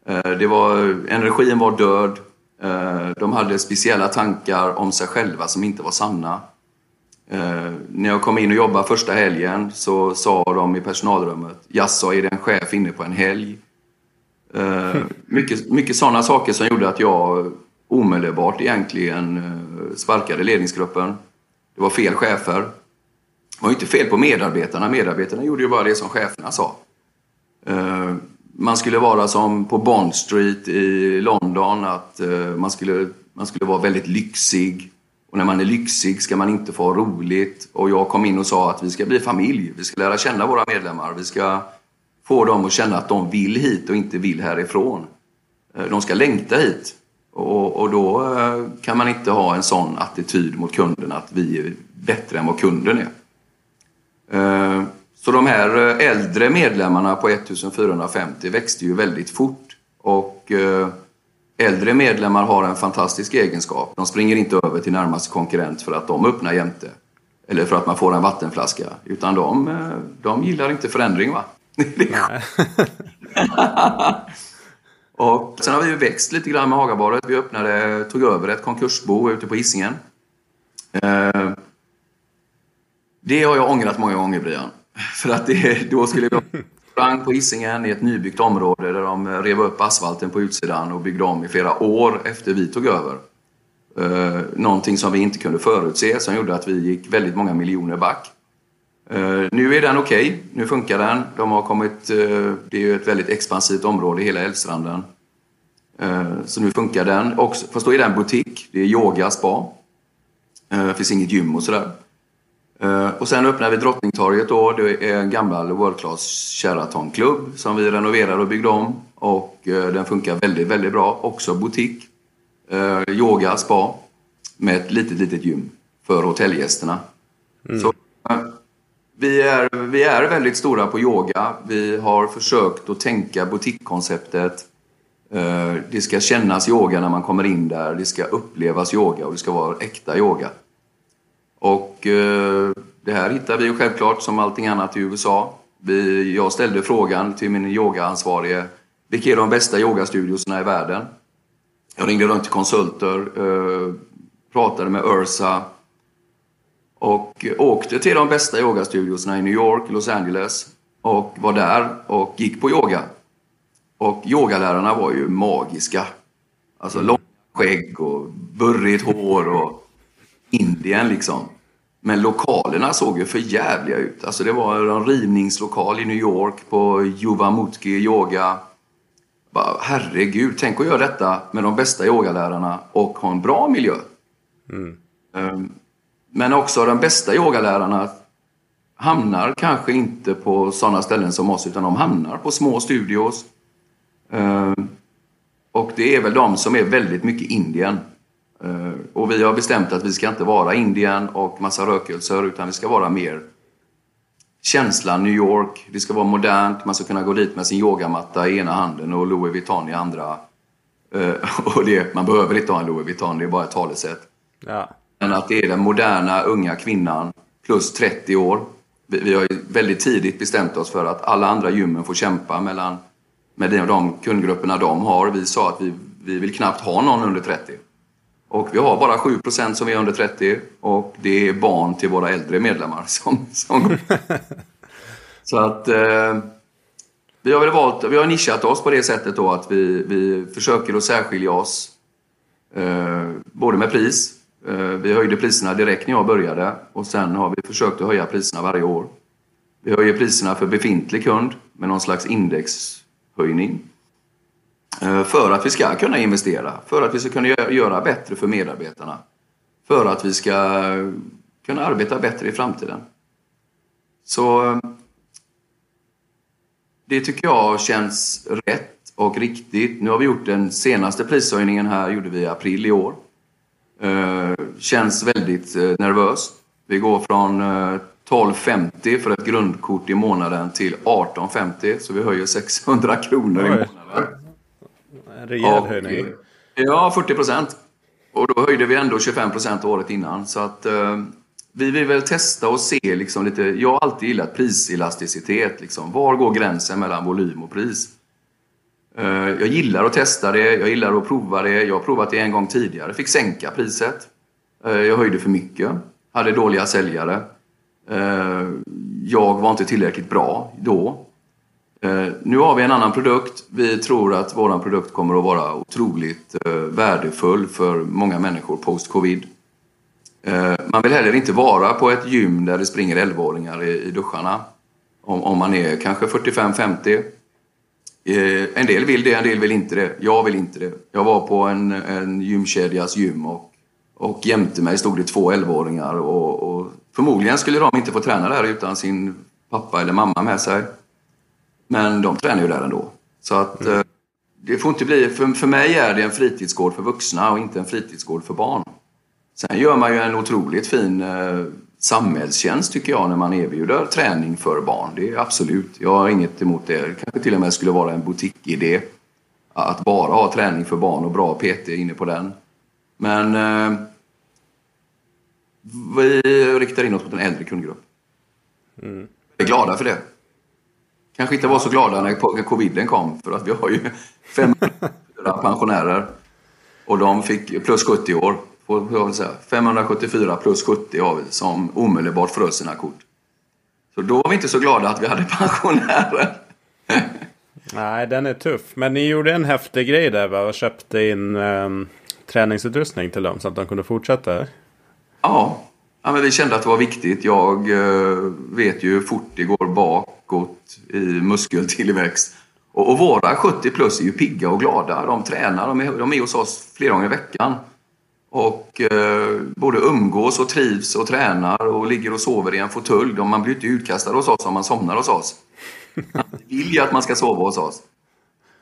Eh, det var, energin var död. Eh, de hade speciella tankar om sig själva som inte var sanna. Eh, när jag kom in och jobbade första helgen så sa de i personalrummet, jaså, är det en chef inne på en helg? Eh, mycket, mycket sådana saker som gjorde att jag omedelbart egentligen eh, sparkade ledningsgruppen. Det var fel chefer. Det var inte fel på medarbetarna. Medarbetarna gjorde ju bara det som cheferna sa. Eh, man skulle vara som på Bond Street i London, att eh, man skulle, man skulle vara väldigt lyxig. Och när man är lyxig ska man inte få roligt. Och jag kom in och sa att vi ska bli familj. Vi ska lära känna våra medlemmar. Vi ska få dem att känna att de vill hit och inte vill härifrån. Eh, de ska längta hit. Och, och då eh, kan man inte ha en sån attityd mot kunden att vi är bättre än vad kunden är. Eh, så de här äldre medlemmarna på 1450 växte ju väldigt fort. Och äldre medlemmar har en fantastisk egenskap. De springer inte över till närmaste konkurrent för att de öppnar jämte. Eller för att man får en vattenflaska. Utan de, de gillar inte förändring. va? och sen har vi växt lite grann med Hagabadet. Vi öppnade, tog över ett konkursbo ute på Hisingen. Eh, det har jag ångrat många gånger, Brian. För att det, då skulle vi sprang på Hisingen i ett nybyggt område där de rev upp asfalten på utsidan och byggde om i flera år efter vi tog över. Eh, någonting som vi inte kunde förutse som gjorde att vi gick väldigt många miljoner back. Eh, nu är den okej, okay. nu funkar den. De har kommit, eh, det är ju ett väldigt expansivt område i hela Älvstranden. Eh, så nu funkar den. Också, fast då är det en butik, det är yoga, spa. Det finns inget gym och sådär. Och sen öppnar vi Drottningtorget då, det är en gammal World Class Sheraton-klubb som vi renoverade och byggde om. Och den funkar väldigt, väldigt bra. Också butik, yoga, spa med ett litet, litet gym för hotellgästerna. Mm. Så vi är, vi är väldigt stora på yoga. Vi har försökt att tänka butikkonceptet. Eh, det ska kännas yoga när man kommer in där. Det ska upplevas yoga och det ska vara äkta yoga. Och eh, det här hittar vi ju självklart som allting annat i USA. Vi, jag ställde frågan till min yogaansvarige. Vilka är de bästa yogastudiosarna i världen? Jag ringde runt till konsulter, eh, pratade med Ursa, och åkte till de bästa yogastudiosarna i New York, Los Angeles och var där och gick på yoga. Och yogalärarna var ju magiska. Alltså långt skägg och burrigt hår och Indien liksom. Men lokalerna såg ju för jävliga ut. Alltså det var en rivningslokal i New York på Juvamutki yoga. Bara, herregud, tänk att göra detta med de bästa yogalärarna och ha en bra miljö. Mm. Men också de bästa yogalärarna hamnar kanske inte på sådana ställen som oss utan de hamnar på små studios. Ehm, och det är väl de som är väldigt mycket Indien. Ehm, och vi har bestämt att vi ska inte vara Indien och massa rökelser utan vi ska vara mer känslan New York. Det ska vara modernt, man ska kunna gå dit med sin yogamatta i ena handen och Louis Vuitton i andra. Ehm, och det, man behöver inte ha en Louis Vuitton, det är bara ett talesätt. Ja. Men att det är den moderna unga kvinnan plus 30 år vi, har väldigt tidigt bestämt oss för att alla andra gymmen får kämpa mellan, med de kundgrupperna de har. Vi sa att vi, vi vill knappt ha någon under 30. Och vi har bara 7% som är under 30 och det är barn till våra äldre medlemmar som, som Så att eh, vi har väl valt, vi har nischat oss på det sättet då att vi, vi försöker att särskilja oss eh, både med pris Eh, vi höjde priserna direkt när jag började och sen har vi försökt att höja priserna varje år. Vi höjer priserna för befintlig kund med någon slags indexhöjning. Eh, för att vi ska kunna investera, för att vi ska kunna göra bättre för medarbetarna. För att vi ska kunna arbeta bättre i framtiden. Så eh, det tycker jag känns rätt och riktigt. Nu har vi gjort den senaste prishöjningen här, gjorde vi i april i år. Eh, känns väldigt eh, nervös. Vi går från 12,50 eh, för ett grundkort i månaden till 18,50 så vi höjer 600 kronor i månaden. En rejäl höjning. Ja, 40 procent. Och då höjde vi ändå 25 procent året innan. Så att eh, vi vill väl testa och se liksom lite. Jag har alltid gillat priselasticitet. Liksom. Var går gränsen mellan volym och pris? Eh, jag gillar att testa det, jag gillar att prova det. Jag har provat det en gång tidigare, fick sänka priset. Eh, jag höjde för mycket, hade dåliga säljare. Eh, jag var inte tillräckligt bra då. Eh, nu har vi en annan produkt. Vi tror att vår produkt kommer att vara otroligt eh, värdefull för många människor post-covid. Eh, man vill heller inte vara på ett gym där det springer 11-åringar i duscharna. Om man är kanske 45-50 en del vill det, en del vill inte det. Jag vill inte det. Jag var på en, en gymkedjas gym och, och jämte mig stod det två 11-åringar och, och, förmodligen skulle de inte få träna där utan sin pappa eller mamma med sig. Men de tränar ju där ändå. Så att mm. Eh, det får inte bli, för, för mig är det en fritidsgård för vuxna och inte en fritidsgård för barn. Sen gör man ju en otroligt fin eh, samhällstjänst tycker jag när man erbjuder träning för barn. Det är absolut, jag har inget emot det. Det kanske till och med skulle vara en butikidé. Att bara ha träning för barn och bra PT inne på den. Men eh, vi riktar in oss mot en äldre kundgrupp. Mm. Vi är glada för det. Kanske inte var så glada när coviden kom för att vi har ju 500 pensionärer och de fick plus 70 år vill säga, 574 plus 70 har vi som omedelbart frös sina kort. Så då var vi inte så glada att vi hade pensionärer. Nej, den är tuff. Men ni gjorde en häftig grej där va? Och köpte in um, träningsutrustning till dem så att de kunde fortsätta. Ja, ja men vi kände att det var viktigt. Jag uh, vet ju hur fort det går bakåt i muskeltillväxt. Och, och våra 70 plus är ju pigga och glada. De tränar, de är, de är hos oss flera gånger i veckan och eh, både umgås och trivs och tränar och ligger och sover i en fåtölj. Man blir inte utkastad hos oss om man somnar hos oss. Man vill ju att man ska sova hos oss.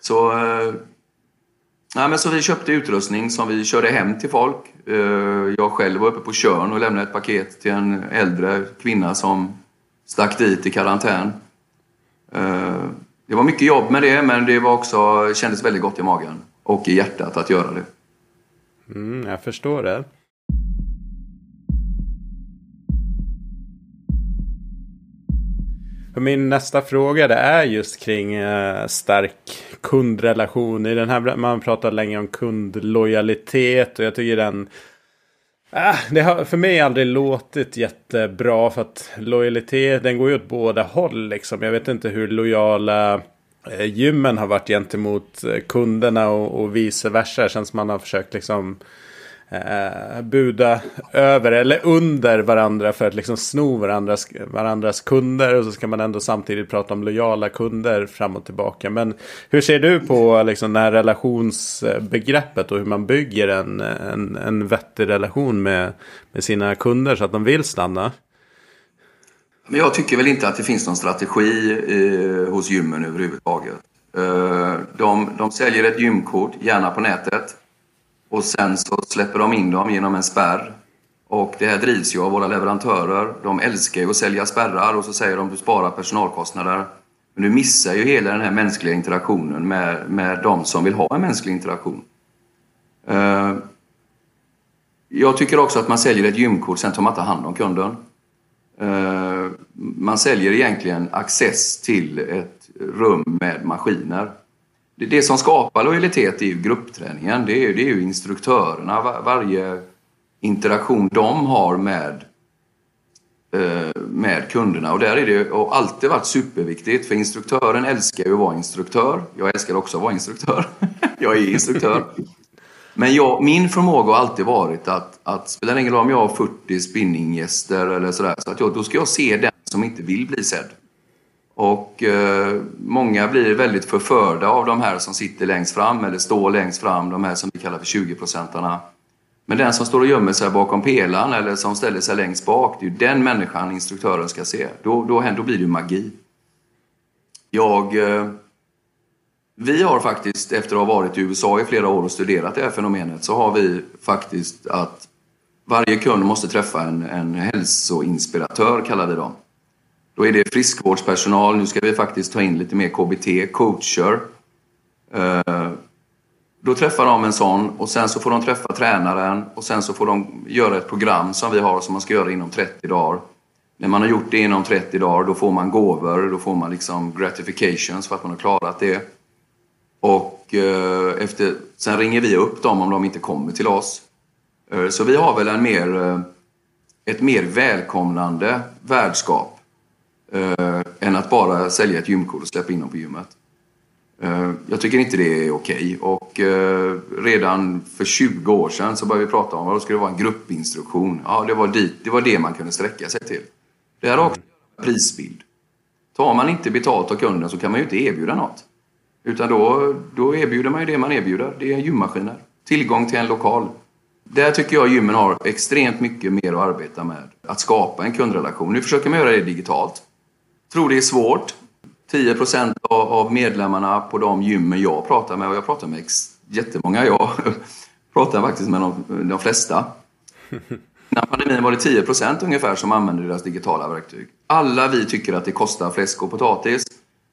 Så, eh, nej, men så vi köpte utrustning som vi körde hem till folk. Eh, jag själv var uppe på Körn och lämnade ett paket till en äldre kvinna som stack dit i karantän. Eh, det var mycket jobb med det, men det var också, kändes väldigt gott i magen och i hjärtat att göra det. Mm, jag förstår det. Min nästa fråga det är just kring eh, stark kundrelation. I den här, man pratar länge om kundlojalitet och jag tycker den Äh, det har för mig aldrig låtit jättebra för att lojalitet den går ju åt båda håll liksom. Jag vet inte hur lojala Eh, gymmen har varit gentemot eh, kunderna och, och vice versa. Det känns som man har försökt liksom eh, buda över eller under varandra för att liksom sno varandras, varandras kunder. Och så ska man ändå samtidigt prata om lojala kunder fram och tillbaka. Men hur ser du på liksom, det här relationsbegreppet och hur man bygger en, en, en vettig relation med, med sina kunder så att de vill stanna? Men jag tycker väl inte att det finns någon strategi eh, hos gymmen överhuvudtaget. Eh, de, de säljer ett gymkort, gärna på nätet. Och sen så släpper de in dem genom en spärr. Och det här drivs ju av våra leverantörer. De älskar ju att sälja spärrar och så säger de att du sparar personalkostnader. Men du missar ju hela den här mänskliga interaktionen med, med de som vill ha en mänsklig interaktion. Uh, jag tycker också att man säljer ett gymkort, sen tar man inte hand om kunden. Uh, man säljer egentligen access till ett rum med maskiner det som skapar lojalitet är ju gruppträningen. Det är, det är ju instruktörerna. Var, varje interaktion de har med, eh, med kunderna. Och där är det och alltid varit superviktigt. För instruktören älskar ju att vara instruktör. Jag älskar också att vara instruktör. jag är instruktör. Men jag, min förmåga har alltid varit att, att spelar ingen roll om jag har 40 spinninggäster eller sådär, så att jag, då ska jag se den som inte vill bli sedd. Och eh, många blir väldigt förförda av de här som sitter längst fram eller står längst fram, de här som vi kallar för 20-procentarna. Men den som står och gömmer sig bakom pelaren eller som ställer sig längst bak, det är ju den människan instruktören ska se. Då, då, då blir det magi. Jag... Eh, vi har faktiskt, efter att ha varit i USA i flera år och studerat det här fenomenet, så har vi faktiskt att varje kund måste träffa en, en hälsoinspiratör, kallar vi dem. Då är det friskvårdspersonal, nu ska vi faktiskt ta in lite mer KBT, coacher. Eh, då träffar de en sån och sen så får de träffa tränaren och sen så får de göra ett program som vi har som man ska göra inom 30 dagar. När man har gjort det inom 30 dagar då får man gåvor, då får man liksom gratifications för att man har klarat det. Och eh, efter, sen ringer vi upp dem om de inte kommer till oss. Eh, så vi har väl en mer, ett mer välkomnande värdskap eh, än att bara sälja ett gymkort och släppa in dem på gymmet. Eh, jag tycker inte det är okej. Okay. Och eh, redan för 20 år sedan så började vi prata om att det skulle vara en gruppinstruktion. Ja, det var, dit, det var det man kunde sträcka sig till. Det här har också en prisbild. Tar man inte betalt av kunden så kan man ju inte erbjuda något. Utan då, då erbjuder man ju det man erbjuder. Det är gymmaskiner. Tillgång till en lokal. Där tycker jag gymmen har extremt mycket mer att arbeta med. Att skapa en kundrelation. Nu försöker man göra det digitalt tror det är svårt. 10 procent av medlemmarna på de gymmen jag pratar med, och jag pratar med jättemånga, jag pratar faktiskt med de, de flesta. När pandemin var det 10 procent ungefär som använder deras digitala verktyg. Alla vi tycker att det kostar fläsk och potatis.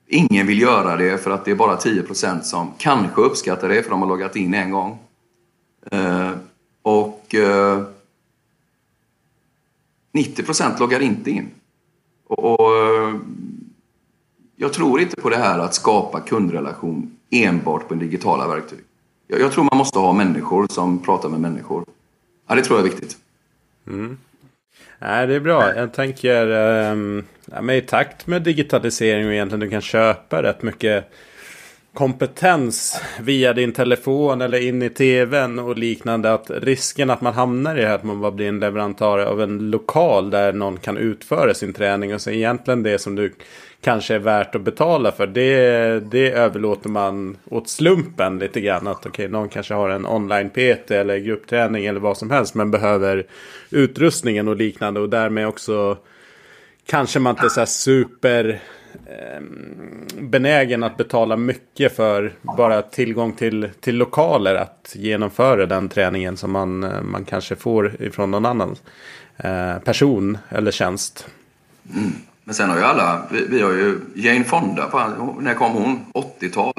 Ingen vill göra det för att det är bara 10 procent som kanske uppskattar det för de har loggat in en gång. Eh, och eh, 90 procent loggar inte in. Och, och, eh, jag tror inte på det här att skapa kundrelation enbart på digitala verktyg. Jag, jag, tror man måste ha människor som pratar med människor. Ja, det tror jag är viktigt. Mm. Nej, det är bra. Jag tänker um, ja, i takt med digitalisering och egentligen du kan köpa rätt mycket kompetens via din telefon eller in i tvn och liknande. Att risken att man hamnar i det här att man bara blir en leverantör av en lokal där någon kan utföra sin träning och så egentligen det som du kanske är värt att betala för. Det, det överlåter man åt slumpen lite grann. Att okej, okay, någon kanske har en online-PT eller gruppträning eller vad som helst. Men behöver utrustningen och liknande och därmed också kanske man inte är så här super Ehm, benägen att betala mycket för bara tillgång till, till lokaler att genomföra den träningen som man, eh, man kanske får ifrån någon annan eh, person eller tjänst. Mm. Men sen har ju alla, vi, vi har ju Jane Fonda, på, när kom hon? 80-tal.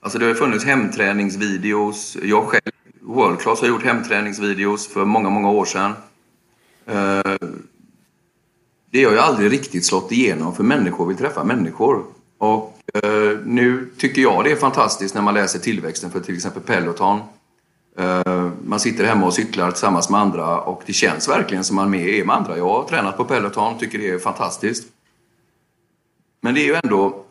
Alltså det har ju funnits hemträningsvideos. Jag själv, World Class har gjort hemträningsvideos för många, många år sedan eh, det har ju aldrig riktigt slått igenom för människor vill träffa människor. Och eh, nu tycker jag det är fantastiskt när man läser tillväxten för till exempel Peloton. Eh, man sitter hemma och cyklar tillsammans med andra och det känns verkligen som man är med andra. Jag har tränat på Peloton, tycker det är fantastiskt. Men det är ju ändå...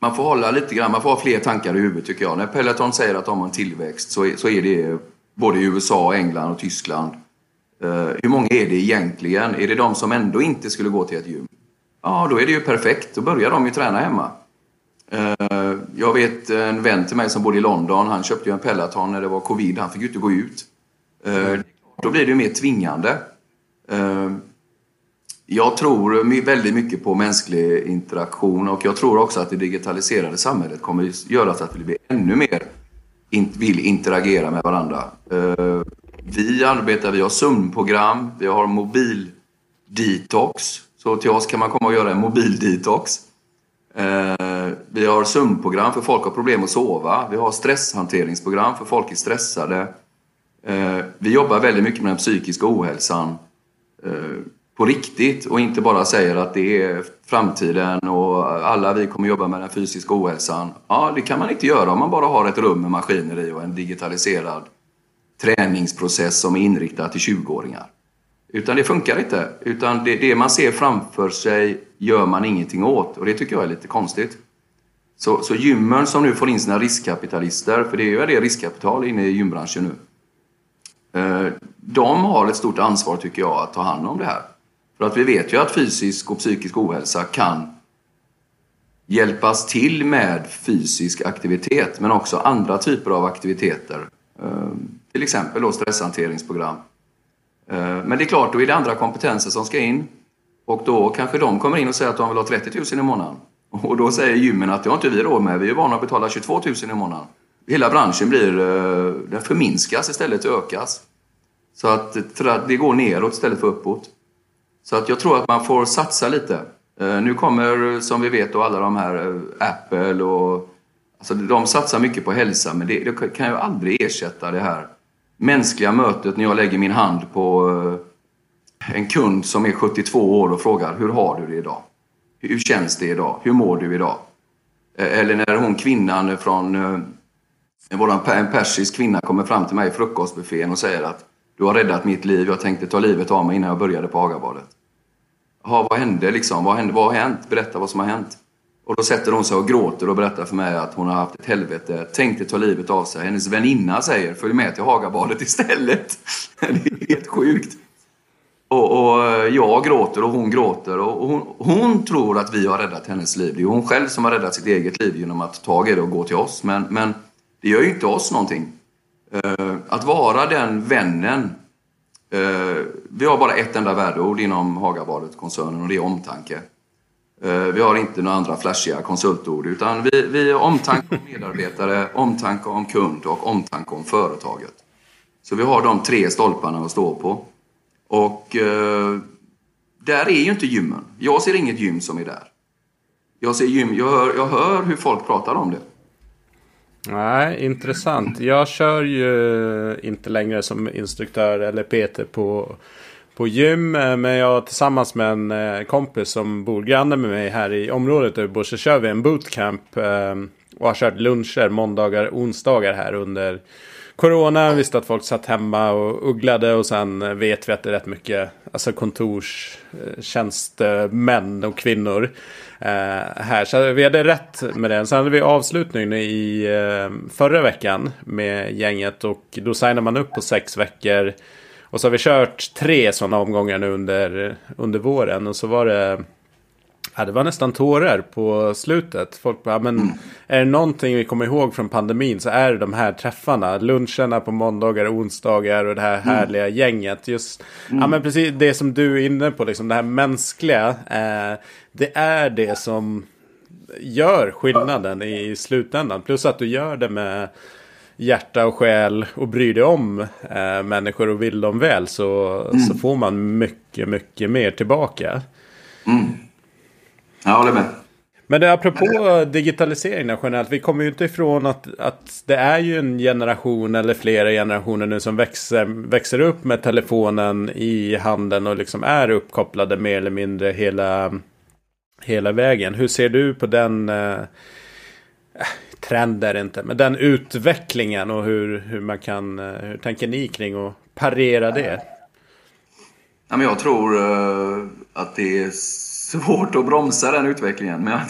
Man får hålla lite grann, man får ha fler tankar i huvudet tycker jag. När Peloton säger att de har en tillväxt så är, så är det både i USA, England och Tyskland. Eh, hur många är det egentligen? Är det de som ändå inte skulle gå till ett gym? Ja, då är det ju perfekt. Då börjar de ju träna hemma. Eh, jag vet en vän till mig som bodde i London. Han köpte ju en Peloton när det var covid. Han fick ju inte gå ut. Eh, då blir det ju mer tvingande. Jag tror väldigt mycket på mänsklig interaktion och jag tror också att det digitaliserade samhället kommer göra så att vi blir ännu mer vill interagera med varandra. Vi arbetar, vi har sömnprogram, vi har mobildetox. Så till oss kan man komma och göra en mobildetox. Eh, vi har sömnprogram för folk har problem att sova. Vi har stresshanteringsprogram för folk är stressade. Eh, vi jobbar väldigt mycket med den psykiska ohälsan eh, på riktigt och inte bara säger att det är framtiden och alla vi kommer jobba med den fysiska ohälsan. Ja, det kan man inte göra om man bara har ett rum med maskiner i och en digitaliserad träningsprocess som är inriktad till 20-åringar. Utan det funkar inte. Utan det, det, man ser framför sig gör man ingenting åt och det tycker jag är lite konstigt. Så, så gymmen som nu får in sina riskkapitalister, för det är ju det riskkapital inne i gymbranschen nu. Eh, de har ett stort ansvar tycker jag att ta hand om det här. För att vi vet ju att fysisk och psykisk ohälsa kan hjälpas till med fysisk aktivitet men också andra typer av aktiviteter. Eh, till exempel då stresshanteringsprogram. Eh, men det är klart, då är det andra kompetenser som ska in. Och då kanske de kommer in och säger att de vill ha 30 000 i månaden. Och då säger gymmen att det har inte vi råd med, vi är vana att betala 22 000 i månaden. Hela branschen blir, eh, den förminskas istället för ökas. Så att, för att det går neråt istället för uppåt. Så att jag tror att man får satsa lite. Eh, nu kommer, som vi vet, då, alla de här Apple och... Alltså de satsar mycket på hälsa, men det, det kan ju aldrig ersätta det här mänskliga mötet när jag lägger min hand på eh, en kund som är 72 år och frågar hur har du det idag? Hur känns det idag? Hur mår du idag? Eh, eller när hon kvinnan från eh, en persisk kvinna kommer fram till mig i frukostbuffén och säger att du har räddat mitt liv, jag tänkte ta livet av mig innan jag började på Hagabadet. Jaha, vad hände liksom? Vad, hände? vad har hänt? Berätta vad som har hänt. Och då sätter hon sig och gråter och berättar för mig att hon har haft ett helvete, tänkte ta livet av sig. Hennes väninna säger följ med till Hagabadet istället. Det är helt sjukt. Och, och, eh, jag gråter och hon gråter och hon, hon, tror att vi har räddat hennes liv. Det är hon själv som har räddat sitt eget liv genom att ta tag i det och gå till oss. Men, men det gör ju inte oss någonting. Eh, att vara den vännen. Eh, vi har bara ett enda värdeord inom Hagabadet-koncernen och det är omtanke. Eh, vi har inte några andra flashiga konsultord utan vi, vi har omtanke om medarbetare, omtanke om kund och omtanke om företaget. Så vi har de tre stolparna att stå på. Och eh, där är ju inte gymmen. Jag ser inget gym som är där. Jag ser gym, jag hör, jag hör hur folk pratar om det. Nej, intressant. Jag kör ju inte längre som instruktör eller PT på på gym. Eh, men jag tillsammans med en eh, kompis som bor granne med mig här i området där vi bor så kör vi en bootcamp. Eh, och har kört luncher måndagar och onsdagar här under Corona. Visste att folk satt hemma och ugglade och sen vet vi att det är rätt mycket alltså kontorstjänstemän och kvinnor här. Så vi hade rätt med det. Sen hade vi avslutning i förra veckan med gänget och då signar man upp på sex veckor och så har vi kört tre sådana omgångar nu under, under våren. Och så var det... Ja, det var nästan tårar på slutet. Folk bara, men mm. är det någonting vi kommer ihåg från pandemin så är det de här träffarna. Luncherna på måndagar och onsdagar och det här mm. härliga gänget. Just, mm. ja men precis det som du är inne på, liksom det här mänskliga. Eh, det är det som gör skillnaden i slutändan. Plus att du gör det med hjärta och själ och bryr dig om eh, människor och vill dem väl så, mm. så får man mycket, mycket mer tillbaka. Mm. Jag håller med. Men det, apropå digitaliseringen generellt, vi kommer ju inte ifrån att, att det är ju en generation eller flera generationer nu som växer, växer upp med telefonen i handen och liksom är uppkopplade mer eller mindre hela, hela vägen. Hur ser du på den eh, trend är det inte. Men den utvecklingen och hur, hur man kan, eh, hur tänker ni kring att parera det? Ja, men jag tror uh, att det är svårt att bromsa den utvecklingen. Men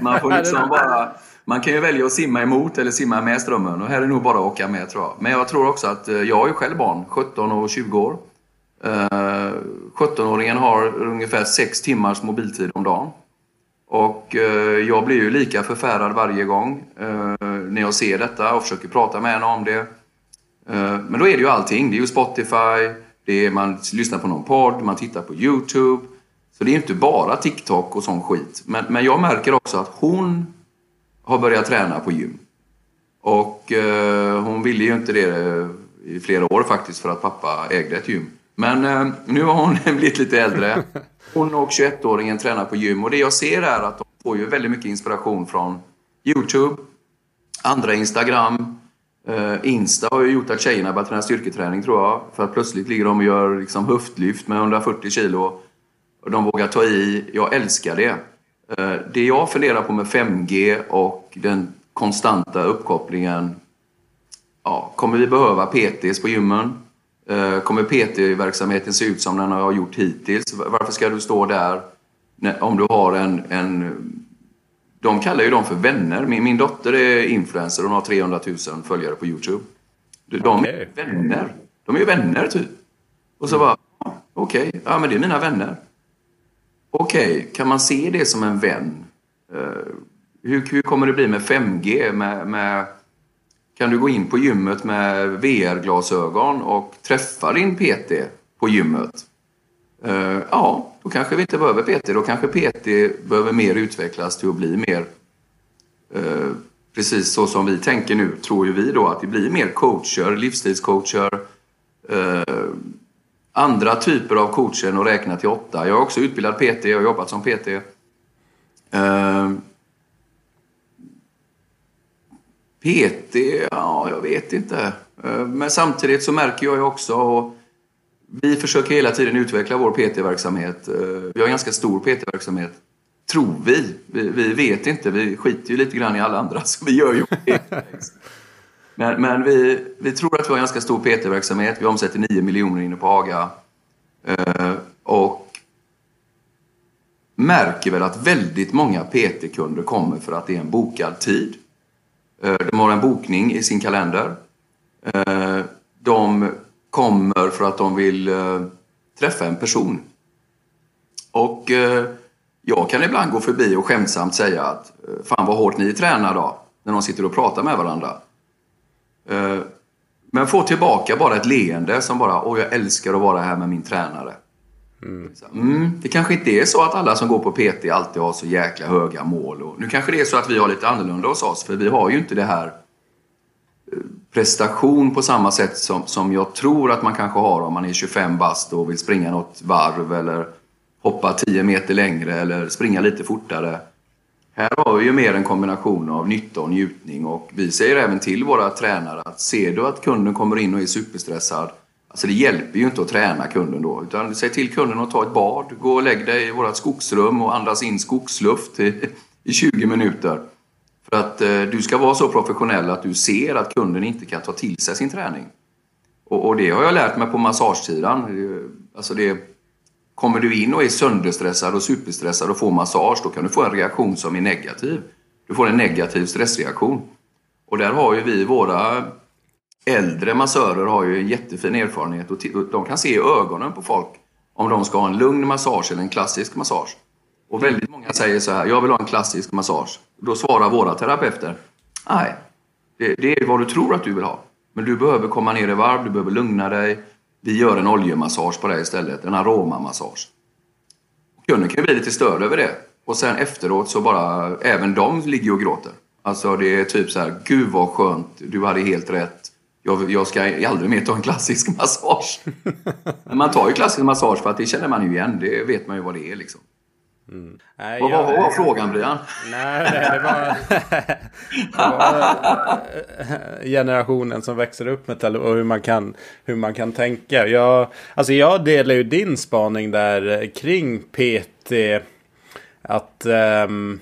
man får liksom bara man kan ju välja att simma emot eller simma med strömmen och här är nog bara att åka med tror jag. Men jag tror också att, eh, jag har ju själv barn, 17 och 20 år. 17-åringen har ungefär 6 timmars mobiltid om dagen. Och eh, jag blir ju lika förfärad varje gång eh, när jag ser detta och försöker prata med henne om det. Eh, men då är det ju allting. Det är ju Spotify, det är, man lyssnar på någon podd, man tittar på YouTube. Så det är inte bara TikTok och sån skit. Men, men jag märker också att hon har börjat träna på gym. Och eh, hon ville ju inte det i flera år faktiskt för att pappa ägde ett gym. Men eh, nu har hon blivit lite äldre. Hon och 21-åringen tränar på gym och det jag ser är att de får ju väldigt mycket inspiration från YouTube, andra Instagram, Uh, Insta har ju gjort att tjejerna börjat träna styrketräning tror jag. För att plötsligt ligger de och gör liksom höftlyft med 140 kilo. Och de vågar ta i. Jag älskar det. Uh, det jag funderar på med 5G och den konstanta uppkopplingen. Ja, kommer vi behöva PTs på gymmen? Uh, kommer PT-verksamheten se ut som den har gjort hittills? Varför ska du stå där om du har en, en de kallar ju dem för vänner. Min, min dotter är influencer och har 300 000 följare på Youtube. De okay. är vänner. De är ju vänner typ. Och så bara, okej, okay, ja men det är mina vänner. Okej, okay, kan man se det som en vän? Uh, hur, hur kommer det bli med 5G? Med, med, kan du gå in på gymmet med VR-glasögon och träffa din PT på gymmet? Uh, ja, då kanske vi inte behöver PT. Då kanske PT behöver mer utvecklas till att bli mer uh, precis så som vi tänker nu, tror ju vi då att det blir mer coacher, livsstilscoacher, uh, andra typer av coacher än att räkna till åtta. Jag är också utbildad PT, jag har jobbat som PT. PT, ja, jag vet inte. Eh, men samtidigt så märker jag ju också vi försöker hela tiden utveckla vår PT-verksamhet. Eh, vi har en ganska stor PT-verksamhet. Tror vi. vi. vi. vet inte. Vi skiter ju lite grann i alla andra, så vi gör ju Men, men vi, vi tror att vi har en ganska stor PT-verksamhet. Vi omsätter 9 miljoner inne på Haga. Eh, och märker väl att väldigt många PT-kunder kommer för att det är en bokad tid. Eh, de har en bokning i sin kalender. Eh, de kommer för att de vill eh, träffa en person. Och jag kan ibland gå förbi och skämtsamt säga att fan vad hårt ni tränar då, när de sitter och pratar med varandra. Men få tillbaka bara ett leende som bara, åh jag älskar att vara här med min tränare. Mm. Liksom. Mm, det kanske inte är så att alla som går på PT alltid har så jäkla höga mål. Och nu kanske det är så att vi har lite annorlunda hos oss, för vi har ju inte det här eh, prestation på samma sätt som, som jag tror att man kanske har om man är 25 bast och vill springa något varv eller hoppa 10 meter längre eller springa lite fortare. Här har vi ju mer en kombination av nytta och njutning och vi säger även till våra tränare att ser du att kunden kommer in och är superstressad Alltså det hjälper ju inte att träna kunden då utan säg till kunden att ta ett bad, gå och lägg dig i vårt skogsrum och andas in skogsluft i, i 20 minuter. För att eh, du ska vara så professionell att du ser att kunden inte kan ta till sig sin träning. Och, och det har jag lärt mig på massagesidan. Eh, alltså det, kommer du in och är sönderstressad och superstressad och får massage, då kan du få en reaktion som är negativ. Du får en negativ stressreaktion. Och där har ju vi våra äldre massörer har ju en jättefin erfarenhet och de kan se i ögonen på folk om de ska ha en lugn massage eller en klassisk massage. Och väldigt många säger så här, jag vill ha en klassisk massage. Då svarar våra terapeuter, nej, det, det, är vad du tror att du vill ha. Men du behöver komma ner i varv, du behöver lugna dig. Vi gör en oljemassage på dig istället, en aromamassage. Kunden kan bli lite störd över det. Och sen efteråt så bara, även de ligger och gråter. Alltså det är typ så här, gud vad skönt, du hade helt rätt. Jag, jag ska aldrig mer ta en klassisk massage. Men man tar ju klassisk massage för att det känner man ju igen, det vet man ju vad det är liksom. Mm. Nej, vad, var, vad var frågan Brian? Nej, det var, det var generationen som växer upp med och hur man kan, hur man kan tänka. Jag, alltså jag delar ju din spaning där kring PT. Att um,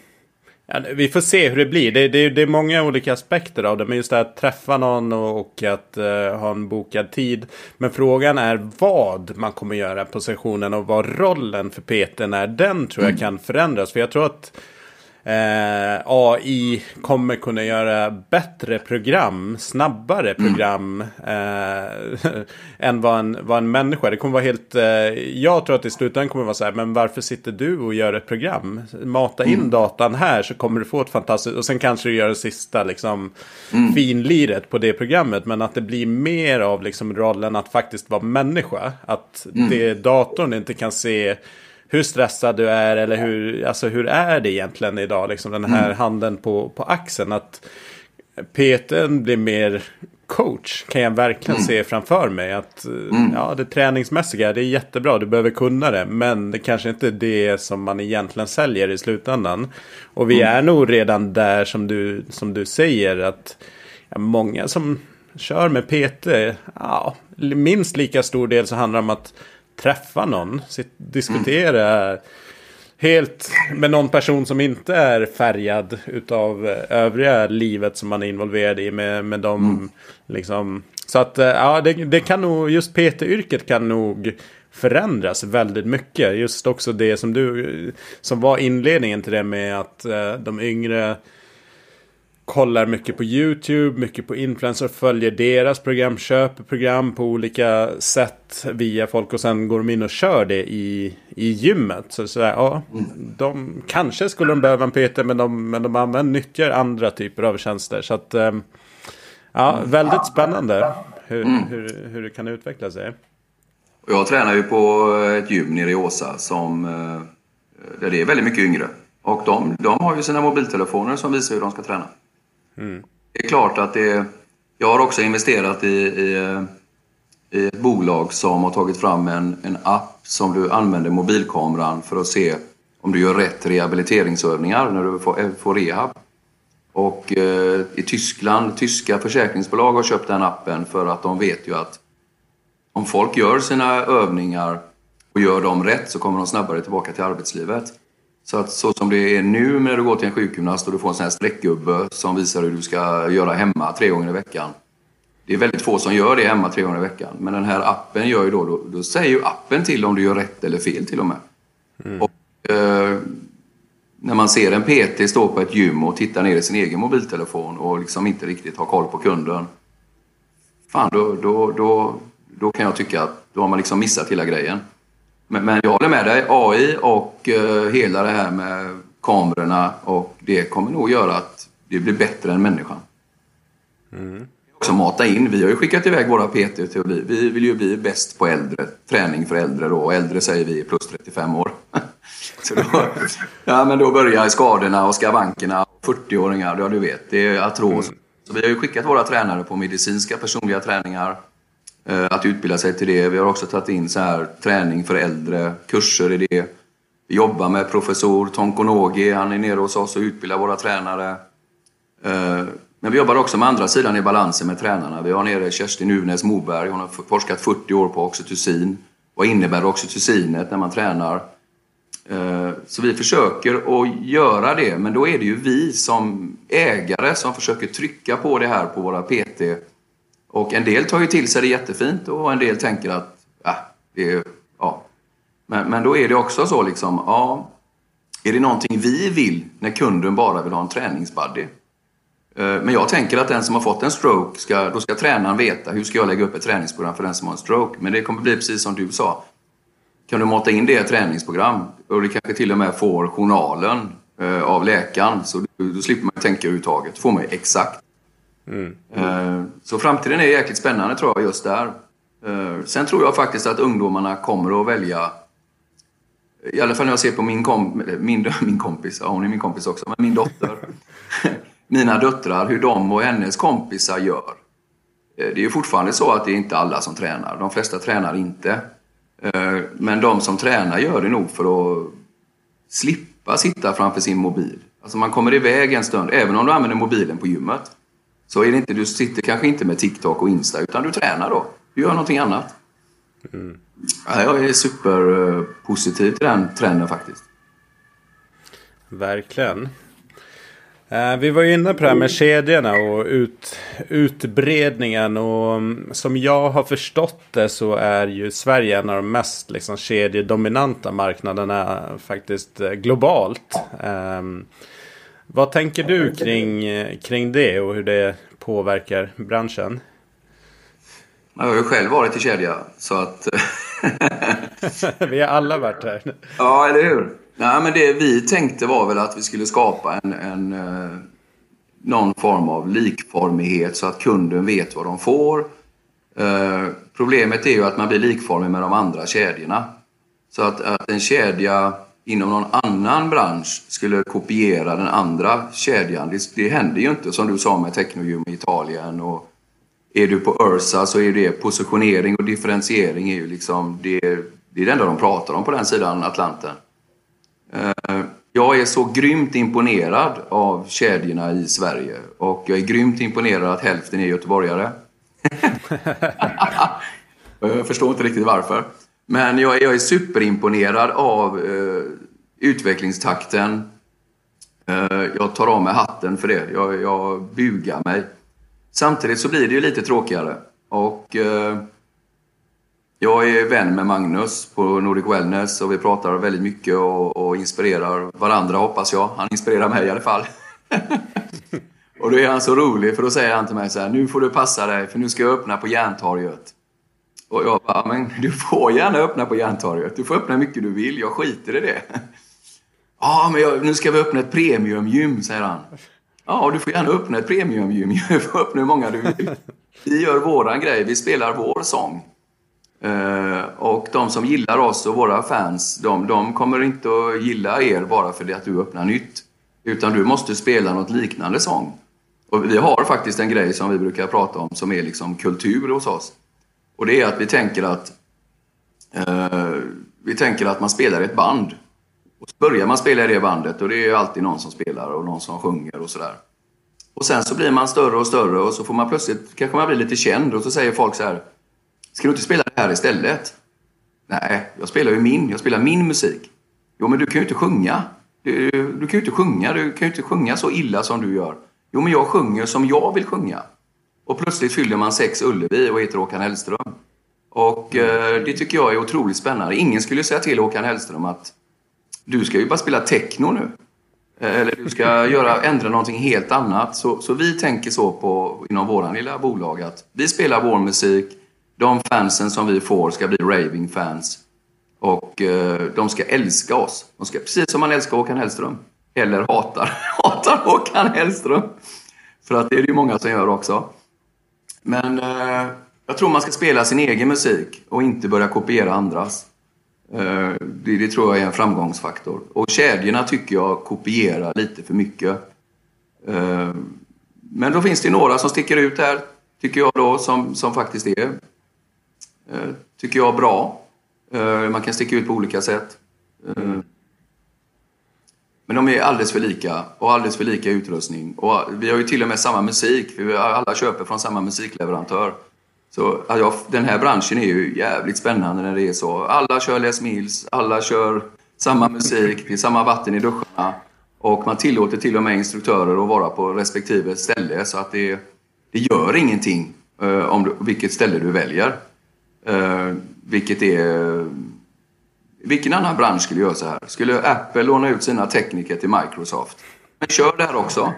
Ja, vi får se hur det blir. Det, det, det, är många olika aspekter av det. Men just det att träffa någon och, och att uh, ha en bokad tid. Men frågan är vad man kommer göra på sessionen och vad rollen för PT är. Den tror jag mm. kan förändras. För jag tror att eh, AI kommer kunna göra bättre program, snabbare Mm. program eh, än vad en, vad en människa. Det kommer vara helt, eh, jag tror att i slutändan kommer det vara så här, men varför sitter du och gör ett program? Mata in Mm. datan här så kommer du få ett fantastiskt, och sen kanske du gör det sista liksom Mm. finliret på det programmet. Men att det blir mer av liksom rollen att faktiskt vara människa. Att Mm. det datorn inte kan se hur stressad du är eller hur, alltså hur är det egentligen idag? Liksom den här Mm. handen på, på axeln. Att PTn blir mer coach kan jag verkligen Mm. se framför mig. Att eh, ja, det träningsmässiga, det är jättebra, du behöver kunna det. Men det kanske inte är det som man egentligen säljer i slutändan. Och vi är nog redan där som du, som du säger att ja, många som kör med PT, ja, minst lika stor del så handlar det om att träffa någon, diskutera helt med någon person som inte är färgad utav eh, övriga livet som man är involverad i med, med dem. Liksom. Så att eh, ja, det, det kan nog, just PT-yrket kan nog förändras väldigt mycket. Just också det som du, som var inledningen till det med att eh, de yngre kollar mycket på YouTube, mycket på influencers, följer deras program, köper program på olika sätt via folk och sen går de in och kör det i, i gymmet. Så, så ja, de kanske skulle de behöva en PT men de, men de använder, nyttjar andra typer av tjänster. Så att, eh, ja, väldigt spännande hur, hur, hur det kan utveckla sig. Jag tränar ju på ett gym nere i Åsa som, eh, där det är väldigt mycket yngre. Och de, de har ju sina mobiltelefoner som visar hur de ska träna. Mm. Det är klart att det... Jag har också investerat i, i, i ett bolag som har tagit fram en, en app som du använder mobilkameran för att se om du gör rätt rehabiliteringsövningar när du får, eh, får rehab. Och eh, i Tyskland, tyska försäkringsbolag har köpt den appen för att de vet ju att om folk gör sina övningar och gör dem rätt så kommer de snabbare tillbaka till arbetslivet. Så att så som det är nu när du går till en sjukgymnast och du får en sån här streckgubbe som visar hur du ska göra hemma tre gånger i veckan. Det är väldigt få som gör det hemma tre gånger i veckan. Men den här appen gör ju då, då, då säger ju appen till om du gör rätt eller fel till och med. Och, eh, när man ser en PT stå på ett gym och titta ner i sin egen mobiltelefon och liksom inte riktigt ha koll på kunden. Fan, då, då, då, då kan jag tycka att då har man liksom missat hela grejen. Men, men jag håller med dig. AI och eh, hela det här med kamerorna och det kommer nog göra att det blir bättre än människan. Också mata in. Vi har ju skickat iväg våra PT till bli. Vi vill ju bli bäst på äldre. Träning för äldre då. Och äldre säger vi är plus 35 år. Så då, ja, men då börjar skadorna och skavankerna. 40-åringar, ja du vet, det är artros. Så vi har ju skickat våra tränare på medicinska personliga träningar. Eh, att utbilda sig till det. Vi har också tagit in så här träning för äldre, kurser i det. Vi jobbar med professor Tonko Nogi, han är nere hos oss och utbildar våra tränare. Eh, men vi jobbar också med andra sidan i balansen med tränarna. Vi har nere Kerstin Uvnäs Moberg, hon har forskat 40 år på oxytocin. Vad innebär oxytocinet när man tränar? Eh, så vi försöker att göra det, men då är det ju vi som ägare som försöker trycka på det här på våra PT. Och en del tar ju till sig det jättefint och en del tänker att, äh, det är, ja. Men, men då är det också så liksom, ja, är det någonting vi vill när kunden bara vill ha en träningsbuddy? Eh, men jag tänker att den som har fått en stroke, ska, då ska tränaren veta hur ska jag lägga upp ett träningsprogram för den som har en stroke. Men det kommer bli precis som du sa. Kan du mata in det i ett träningsprogram och du kanske till och med får journalen eh, av läkaren så då, då slipper man tänka överhuvudtaget. Då får man ju Mm. Eh, så framtiden är jäkligt spännande tror jag just där. Eh, sen tror jag faktiskt att ungdomarna kommer att välja i alla fall när jag ser på min, kom, min, min kompis, ja hon är min kompis också, men min dotter. Mina döttrar, hur de och hennes kompisar gör. Eh, det är ju fortfarande så att det är inte alla som tränar. De flesta tränar inte. Men de som tränar gör det nog för att slippa sitta framför sin mobil. Alltså man kommer iväg en stund, även om du använder mobilen på gymmet. Så är det inte, du sitter kanske inte med TikTok och Insta, utan du tränar då. Du gör någonting annat. Ja, jag är superpositiv till den trenden faktiskt. Verkligen. Eh, vi var ju inne på det här med kedjorna och ut, utbredningen. Och mm, som jag har förstått det så är ju Sverige en av de mest liksom, kedjedominanta marknaderna faktiskt eh, globalt. Vad tänker du kring, eh, kring det och hur det påverkar branschen? Jag har ju själv varit i kedja, så att... vi har alla varit här. Ja, eller hur? Nej, men det vi tänkte var väl att vi skulle skapa en, en eh, någon form av likformighet så att kunden vet vad de får. Eh, problemet är ju att man blir likformig med de andra kedjorna. Så att, att en kedja inom någon annan bransch skulle kopiera den andra kedjan, det, det händer ju inte. Som du sa med Technogym i Italien och är du på Ursa så är det positionering och differentiering är ju liksom det, det är det enda de pratar om på den sidan Atlanten. Eh, jag är så grymt imponerad av kedjorna i Sverige och jag är grymt imponerad att hälften är göteborgare. jag förstår inte riktigt varför. Men jag, jag är superimponerad av eh, utvecklingstakten. Eh, jag tar av mig hatten för det. Jag, jag bugar mig. Samtidigt så blir det ju lite tråkigare. Och eh, jag är vän med Magnus på Nordic Wellness och vi pratar väldigt mycket och, och inspirerar varandra hoppas jag. Han inspirerar mig i alla fall. och då är han så rolig för då säger han till mig så här, nu får du passa dig för nu ska jag öppna på Järntorget. Och jag bara, men du får gärna öppna på Järntorget. Du får öppna hur mycket du vill, jag skiter i det. Ja, men jag, nu ska vi öppna ett premiumgym, säger han. Ja, du får gärna öppna ett premiumgym. Du får öppna hur många du vill. Vi gör våran grej, vi spelar vår sång. Uh, och de som gillar oss och våra fans, de, de kommer inte att gilla er bara för det att du öppnar nytt. Utan du måste spela något liknande sång. Och vi har faktiskt en grej som vi brukar prata om som är liksom kultur hos oss. Och det är att vi tänker att eh, vi tänker att man spelar i ett band. Och så börjar man spela i det bandet och det är alltid någon som spelar och någon som sjunger och sådär. Och sen så blir man större och större och så får man plötsligt, kanske man blir lite känd och så säger folk så här Ska du inte spela det här istället? Nej, jag spelar ju min. Jag spelar min musik. Jo, men du kan ju inte sjunga. Du, du kan ju inte sjunga. Du kan ju inte sjunga så illa som du gör. Jo, men jag sjunger som jag vill sjunga. Och plötsligt fyller man sex Ullevi och heter Håkan Hellström. Och eh, det tycker jag är otroligt spännande. Ingen skulle säga till Håkan Hellström att du ska ju bara spela techno nu. Eh, eller du ska göra, ändra någonting helt annat. Så, så vi tänker så på, inom våran lilla bolag att vi spelar vår musik de fansen som vi får ska bli raving fans. Och eh, de ska älska oss. De ska, precis som man älskar Håkan Hellström. Eller hatar, hatar Håkan Hellström. För att det är det ju många som gör också. Men eh, jag tror man ska spela sin egen musik och inte börja kopiera andras. Eh, det, det, tror jag är en framgångsfaktor. Och kedjorna tycker jag kopierar lite för mycket. Eh, men då finns det några som sticker ut här, tycker jag då, som, som faktiskt är Eh, tycker jag bra. Eh, man kan sticka ut på olika sätt. Eh, men de är alldeles för lika och alldeles för lika utrustning. Och vi har ju till och med samma musik, för alla köper från samma musikleverantör. Så ja, den här branschen är ju jävligt spännande när det är så. Alla kör Les Mills, alla kör samma musik, det är samma vatten i duscharna. Och man tillåter till och med instruktörer att vara på respektive ställe så att det, det gör ingenting eh, om du, vilket ställe du väljer. Eh, vilket är... Vilken annan bransch skulle göra så här? Skulle Apple låna ut sina tekniker till Microsoft? Men kör där också.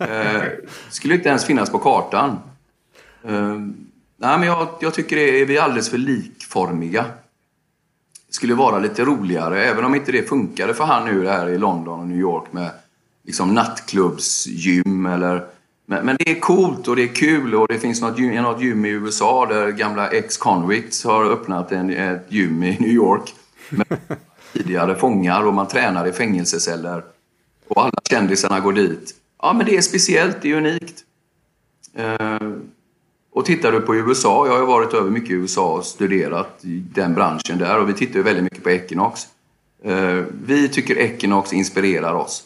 Uh, skulle inte ens finnas på kartan. Uh, nej, men jag, jag tycker det är, vi är alldeles för likformiga. Det skulle vara lite roligare, även om inte det funkade för han nu här i London och New York med liksom nattklubbsgym eller men, men, det är coolt och det är kul och det finns något gym, något gym i USA där gamla ex-convicts har öppnat en, ett gym i New York med tidigare fångar och man tränar i fängelseceller. Och alla kändisarna går dit. Ja, men det är speciellt, det är unikt. Eh, och tittar du på USA, jag har varit över mycket i USA och studerat den branschen där och vi tittar ju väldigt mycket på Equinox. Eh, vi tycker Equinox inspirerar oss.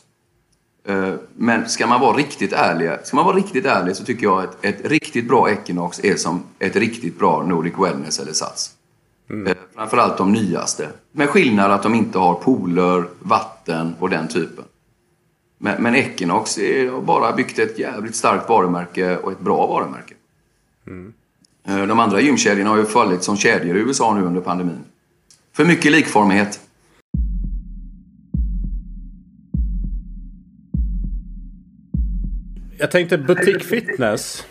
Eh, men ska man vara riktigt ärlig, ska man vara riktigt ärlig så tycker jag att ett riktigt bra Equinox är som ett riktigt bra Nordic Wellness eller Sats. Mm. Eh, framförallt de nyaste. Med skillnad att de inte har pooler, vatten och den typen. Men, men Equinox har bara byggt ett jävligt starkt varumärke och ett bra varumärke. Mm. Eh, de andra gymkedjorna har ju fallit som kedjor i USA nu under pandemin. För mycket likformighet. Jag tänkte butik fitness.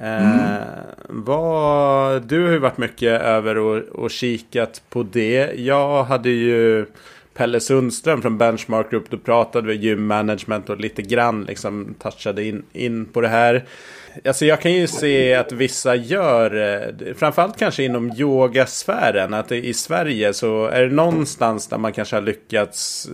Mm. Eh, vad, du har ju varit mycket över och, och kikat på det. Jag hade ju Pelle Sundström från Benchmark Group. Då pratade vi gymmanagement och lite grann liksom touchade in, in på det här. Alltså jag kan ju se att vissa gör, eh, framförallt kanske inom yogasfären, att i Sverige så är det någonstans där man kanske har lyckats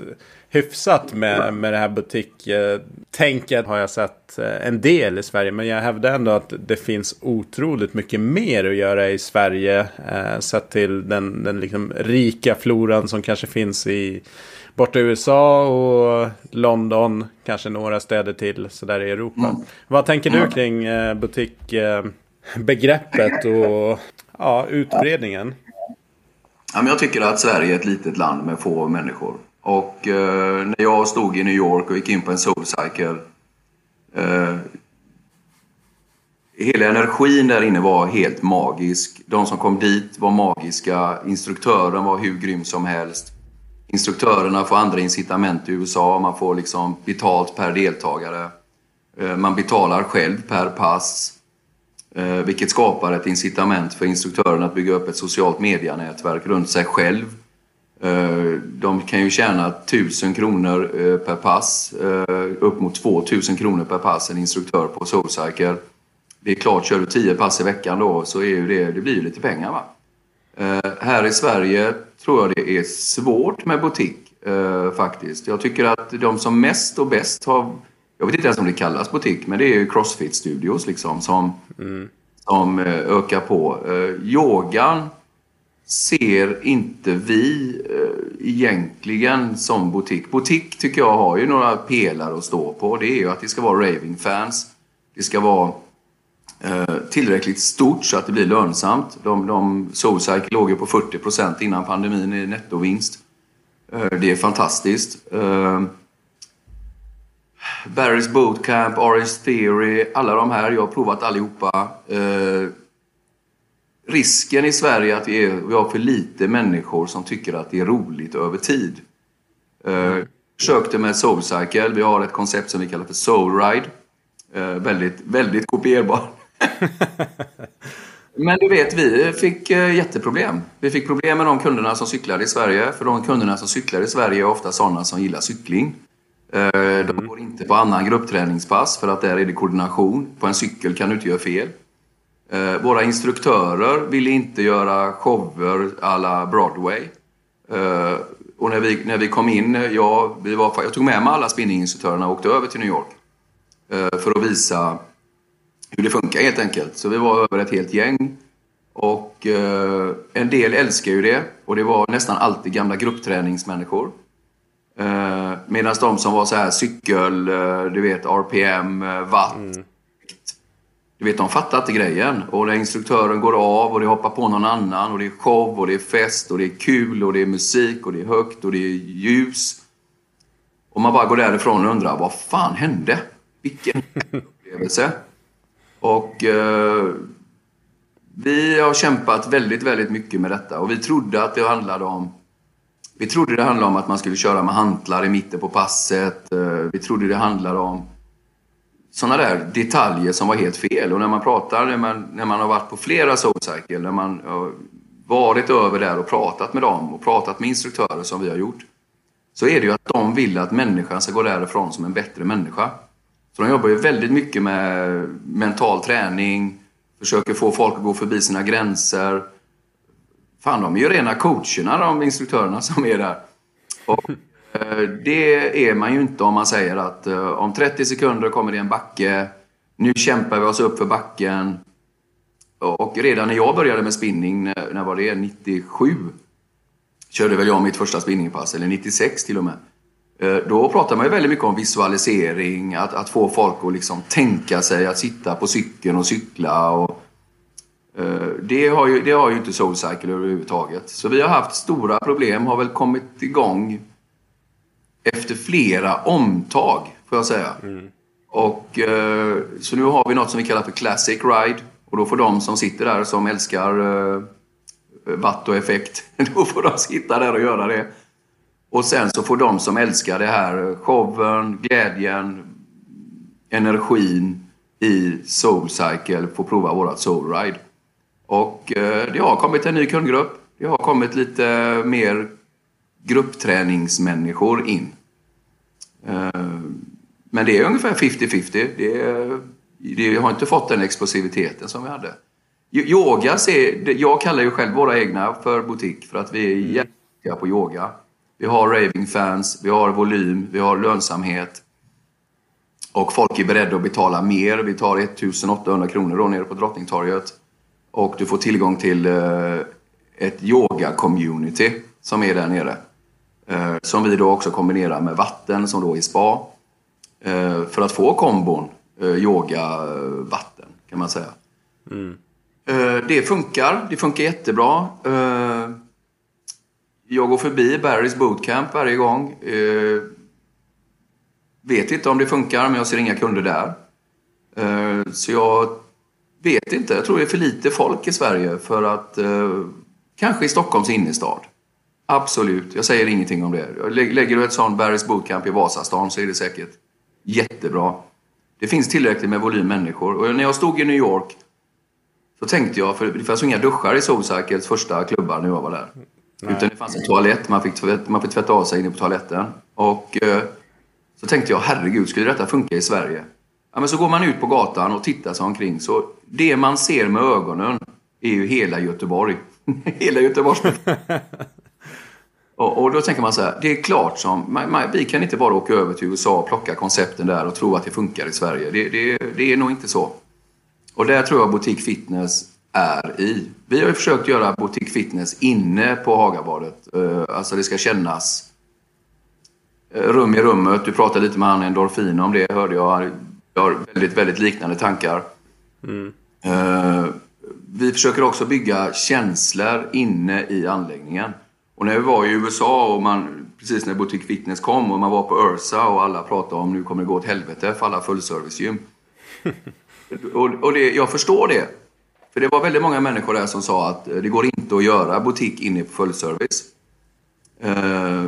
hyfsat med, med det här butiktänket har jag sett eh, en del i Sverige. Men jag hävdar ändå att det finns otroligt mycket mer att göra i Sverige. Eh, sett till den, den liksom rika floran som kanske finns i borta i USA och London. Kanske några städer till sådär i Europa. Mm. Vad tänker du kring eh, butikbegreppet eh, och ja, utbredningen? Ja, men jag tycker att Sverige är ett litet land med få människor. Och eh, när jag stod i New York och gick in på en Soulcycle eh, Hela energin där inne var helt magisk. De som kom dit var magiska. Instruktören var hur grym som helst. Instruktörerna får andra incitament i USA. Man får liksom betalt per deltagare. Eh, man betalar själv per pass. Eh, vilket skapar ett incitament för instruktören att bygga upp ett socialt medianätverk runt sig själv de kan ju tjäna 1000 kronor eh, per pass, eh, upp mot 2000 kronor per pass, en instruktör på Soulcycle. Det är klart, kör du 10 pass i veckan då så är ju det, det blir ju lite pengar va. Här i Sverige tror jag det är svårt med butik faktiskt. Jag tycker att de som mest och bäst har, jag vet inte ens om det kallas butik, men det är ju Crossfit Studios liksom som, mm. som ökar på. Yogan ser inte vi eh, egentligen som butik. Butik tycker jag har ju några pelare att stå på. Det är ju att det ska vara raving-fans. Det ska vara eh, tillräckligt stort så att det blir lönsamt. De, de Soulcycle låg ju på 40% innan pandemin i nettovinst. Eh, det är fantastiskt. Eh, Barry's Bootcamp, Orange Theory, alla de här. Jag har provat allihopa. Eh, risken i Sverige är att vi, är, vi har för lite människor som tycker att det är roligt över tid. Eh, mm. försökte med Soulcycle. Vi har ett koncept som vi kallar för Soulride. Uh, eh, väldigt, väldigt kopierbar. Men du vet, vi fick eh, jätteproblem. Vi fick problem med de kunderna som cyklade i Sverige. För de kunderna som cyklar i Sverige är ofta sådana som gillar cykling. De går inte på annan gruppträningspass för att där är det koordination. På en cykel kan du inte göra fel. Eh, våra instruktörer ville inte göra shower alla Broadway. Eh, och när vi, när vi kom in, jag, vi var, jag tog med mig alla spinninginstruktörerna och åkte över till New York. Eh, för att visa hur det funkar helt enkelt. Så vi var över ett helt gäng. Och eh, en del älskar ju det. Och det var nästan alltid gamla gruppträningsmänniskor. Eh, Medan de som var så här cykel, eh, du vet RPM, eh, watt, mm. Du vet, de fattar inte grejen. Och när instruktören går av och det hoppar på någon annan och det är show och det är fest och det är kul och det är musik och det är högt och det är ljus. Och man bara går därifrån och undrar, vad fan hände? Vilken upplevelse. Och eh, vi har kämpat väldigt, väldigt mycket med detta och vi trodde att det handlade om vi trodde det handlade om att man skulle köra med hantlar i mitten på passet. Eh, vi trodde det handlade om sådana där detaljer som var helt fel. Och när man pratar, när man, när man har varit på flera Soulcycle, när man har varit över där och pratat med dem och pratat med instruktörer som vi har gjort, så är det ju att de vill att människan ska gå därifrån som en bättre människa. Så de jobbar ju väldigt mycket med mental träning, försöker få folk att gå förbi sina gränser. Fan, de är ju rena coacherna, de instruktörerna som är där. Och Eh, det är man ju inte om man säger att eh, om 30 sekunder kommer det en backe. Nu kämpar vi oss upp för backen. Och redan när jag började med spinning, när var det? 97? Körde väl jag mitt första spinningpass, eller 96 till och med. Eh, då pratar man ju väldigt mycket om visualisering, att, att få folk att liksom tänka sig att sitta på cykeln och cykla. Och, det, har ju, det har ju inte Soulcycle överhuvudtaget. Så vi har haft stora problem, har väl kommit igång efter flera omtag, får jag säga. Mm. Och, eh, så nu har vi något som vi kallar för Classic Ride. Och då får de som sitter där som älskar eh, watt och effekt, då får de sitta där och göra det. Och sen så får de som älskar det här, showen, glädjen, energin i Soulcycle få prova vårat Soulride. Och eh, det har kommit en ny kundgrupp. Det har kommit lite mer gruppträningsmänniskor in. Eh, men det är ungefär 50-50. Det, det har inte fått den explosiviteten som vi hade. Yoga, ser, jag kallar ju själv våra egna för butik för att vi är mm. jätteduktiga på yoga. Vi har raving fans, vi har volym, vi har lönsamhet. Och folk är beredda att betala mer. Vi tar 1800 kronor då nere på Drottningtorget. Och du får tillgång till eh, ett yoga-community som är där nere. Eh, som vi då också kombinerar med vatten som då är spa. Eh, för att få kombon yoga-vatten kan man säga. Mm. Det funkar. Det funkar jättebra. Jag går förbi Barrys Bootcamp varje gång. Vet inte om det funkar, men jag ser inga kunder där. Så jag vet inte. Jag tror det är för lite folk i Sverige för att... Kanske i Stockholms innerstad. Absolut, jag säger ingenting om det. Lägger du ett sånt Barry's Bootcamp i Vasastan så är det säkert jättebra. Det finns tillräckligt med volym människor. Och när jag stod i New York så tänkte jag, för det fanns inga duschar i Soulcycles första klubbar när jag var där. Nej. Utan det fanns en toalett, man fick, tvätta, man fick tvätta av sig inne på toaletten. Och eh, så tänkte jag, herregud, skulle detta funka i Sverige? Ja, men så går man ut på gatan och tittar sig omkring. Så det man ser med ögonen är ju hela Göteborg. hela Göteborgs och, och då tänker man så här, det är klart som, man, man, vi kan inte bara åka över till USA och plocka koncepten där och tro att det funkar i Sverige. Det, det, det är nog inte så. Och där tror jag Boutique Fitness är i. Vi har ju försökt göra Boutique Fitness inne på Hagabadet. Uh, alltså det ska kännas uh, rum i rummet. Du pratade lite med han Endorfin om det, hörde jag. Jag har väldigt, väldigt liknande tankar. Mm. Uh, vi försöker också bygga känslor inne i anläggningen. Och när vi var i USA och man, precis när Boutique Fitness kom och man var på Ursa och alla pratade om nu kommer det gå åt helvete för alla fullservicegym. och och det, jag förstår det. För det var väldigt många människor där som sa att eh, det går inte att göra butik inne på fullservice. Eh,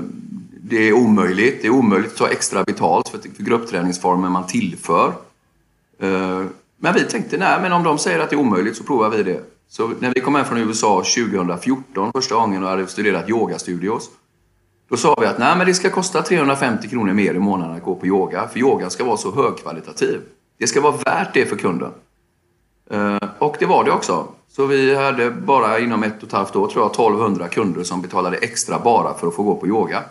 det är omöjligt. Det är omöjligt att ta extra betalt för, gruppträningsformen man tillför. Eh, men vi tänkte, nej men om de säger att det är omöjligt så provar vi det. Så när vi kom hem från USA 2014 första gången och hade studerat yogastudios. Då sa vi att nej men det ska kosta 350 kronor mer i månaden att gå på yoga. För yoga ska vara så högkvalitativ. Det ska vara värt det för kunden. Eh, och det var det också. Så vi hade bara inom ett och ett halvt år tror jag 1200 kunder som betalade extra bara för att få gå på yoga.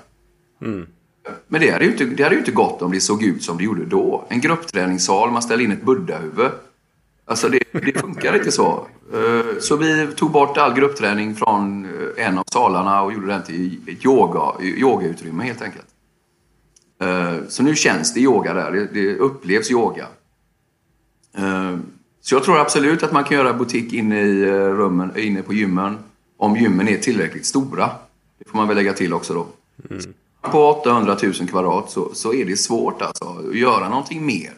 Mm. Men det hade, ju inte, det hade ju inte gått om det såg ut som det gjorde då. En gruppträningssal, man ställer in ett buddhahuvud. Alltså det, det funkar inte så. Eh, så vi tog bort all gruppträning från eh, en av salarna och gjorde den till ett yoga, yogautrymme helt enkelt. Eh, så nu känns det yoga där, det upplevs yoga. Så jag tror absolut att man kan göra butik inne i rummen, inne på gymmen, om gymmen är tillräckligt stora. Det får man väl lägga till också då. Mm på 800 000 kvadrat så, så är det svårt alltså att göra någonting mer.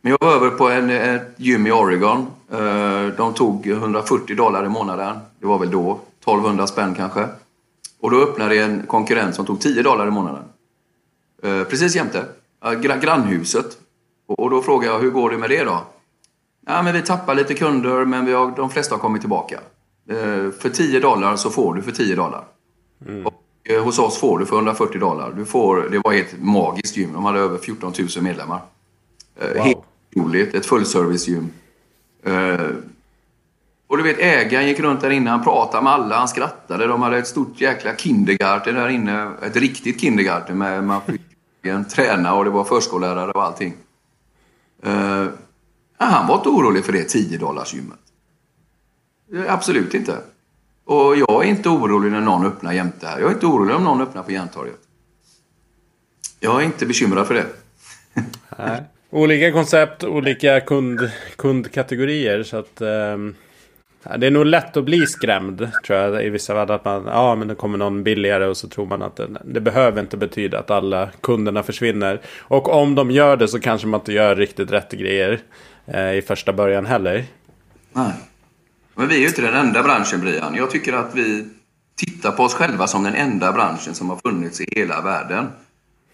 Men jag var över på en, ett gym i Oregon. Eh, de tog 140 dollar i månaden. Det var väl då. 1200 spänn kanske. Och då öppnade en konkurrent som tog 10 dollar i månaden. Eh, precis jämte. Grannhuset. Och då frågade jag, hur går det med det då? Ja, men vi tappar lite kunder, men vi har, de flesta har kommit tillbaka. Eh, för 10 dollar så får du för 10 dollar. Mm. Och hos oss får du för 140 dollar. Du får, det var ett magiskt gym. De hade över 14 000 medlemmar. Wow. Helt otroligt. Ett fullservice-gym. Eh, och du vet, ägaren gick runt där inne. Han pratade med alla. Han skrattade. De hade ett stort jäkla kindergarten där inne. Ett riktigt kindergarten med man fick träna och det var förskollärare och allting. Eh, han var inte orolig för det 10 dollars gymmet. Eh, absolut inte. Och jag är inte orolig när någon öppnar jämte här. Jag är inte orolig om någon öppnar på Järntorget. Jag är inte bekymrad för det. Nej. Olika koncept, olika kund, kundkategorier. Så att, eh, det är nog lätt att bli skrämd tror jag i vissa fall. Att man, ja men det kommer någon billigare och så tror man att det, det behöver inte betyda att alla kunderna försvinner. Och om de gör det så kanske man inte gör riktigt rätt grejer eh, i första början heller. Nej. Men vi är ju inte den enda branschen, Brian. Jag tycker att vi tittar på oss själva som den enda branschen som har funnits i hela världen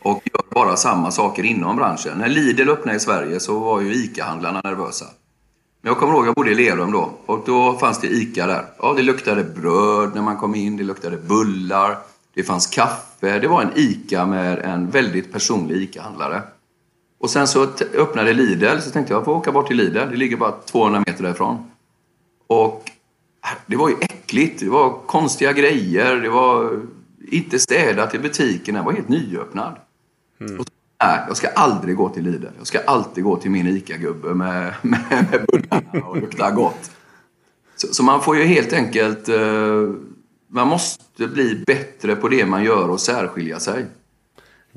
och gör bara samma saker inom branschen. När Lidl öppnade i Sverige så var ju ICA-handlarna nervösa. Men jag kommer ihåg, jag bodde i Lerum då och då fanns det ICA där. Ja, det luktade bröd när man kom in, det luktade bullar, det fanns kaffe. Det var en ICA med en väldigt personlig ICA-handlare. Och sen så öppnade Lidl, så tänkte jag, jag får åka bort till Lidl. Det ligger bara 200 meter därifrån. Och äh, det var ju äckligt. Det var konstiga grejer. Det var inte städat i butiken. Den var helt nyöppnad. Mm. Och nej, jag ska aldrig gå till Lidl. Jag ska alltid gå till min ICA-gubbe med, med, med bullarna och lukta gott. Så, så, man får ju helt enkelt... Uh, man måste bli bättre på det man gör och särskilja sig.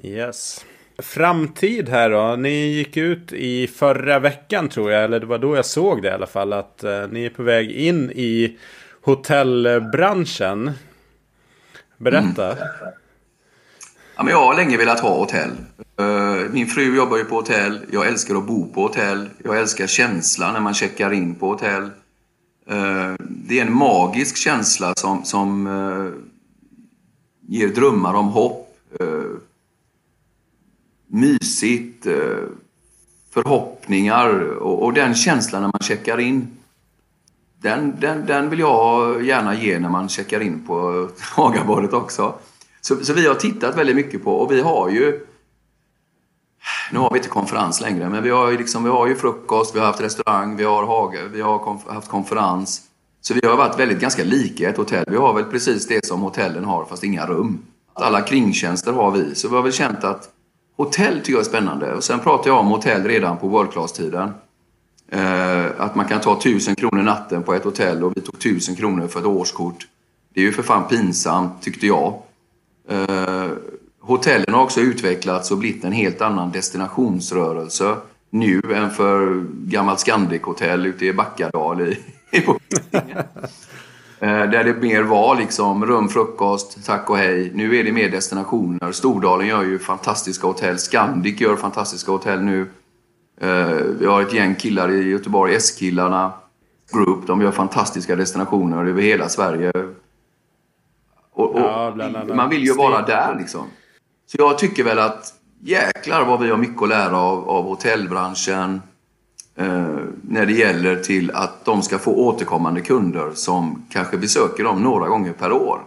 Yes. Framtid här då. Ni gick ut i förra veckan tror jag. Eller det var då jag såg det i alla fall. Att uh, ni är på väg in i hotellbranschen. Berätta. Mm. Ja, men jag har länge velat ha hotell. Eh, min fru jobbar ju på hotell. Jag älskar att bo på hotell. Jag älskar känslan när man checkar in på hotell. Eh, det är en magisk känsla som, som eh, ger drömmar om hopp mysigt, förhoppningar och, och, den känslan när man checkar in. Den, den, den vill jag gärna ge när man checkar in på Hagabadet också. Så, så vi har tittat väldigt mycket på och vi har ju nu har vi inte konferens längre, men vi har ju, liksom, vi har ju frukost, vi har haft restaurang, vi har, hage, vi har konf haft konferens. Så vi har varit väldigt ganska lika ett hotell. Vi har väl precis det som hotellen har, fast inga rum. Alla kringtjänster har vi. Så vi har väl känt att Hotell tycker jag är spännande. Och sen pratar jag om hotell redan på World Class-tiden. Eh, att man kan ta 1000 kronor natten på ett hotell och vi tog 1000 kronor för ett årskort. Det är ju för fan pinsamt, tyckte jag. Eh, hotellen har också utvecklats och blivit en helt annan destinationsrörelse nu än för gammalt Scandic-hotell ute i Backadal i, i eh, där det mer var liksom rum, frukost, tack och hej. Nu är det mer destinationer. Stordalen gör ju fantastiska hotell. Scandic gör fantastiska hotell nu. Eh, vi har ett gäng killar i Göteborg, S-killarna Group. De gör fantastiska destinationer över hela Sverige. Och, och ja, man vill ju vara där liksom. Så jag tycker väl att jäklar vad vi har mycket att lära av, av hotellbranschen eh, när det gäller till att de ska få återkommande kunder som kanske besöker dem några gånger per år.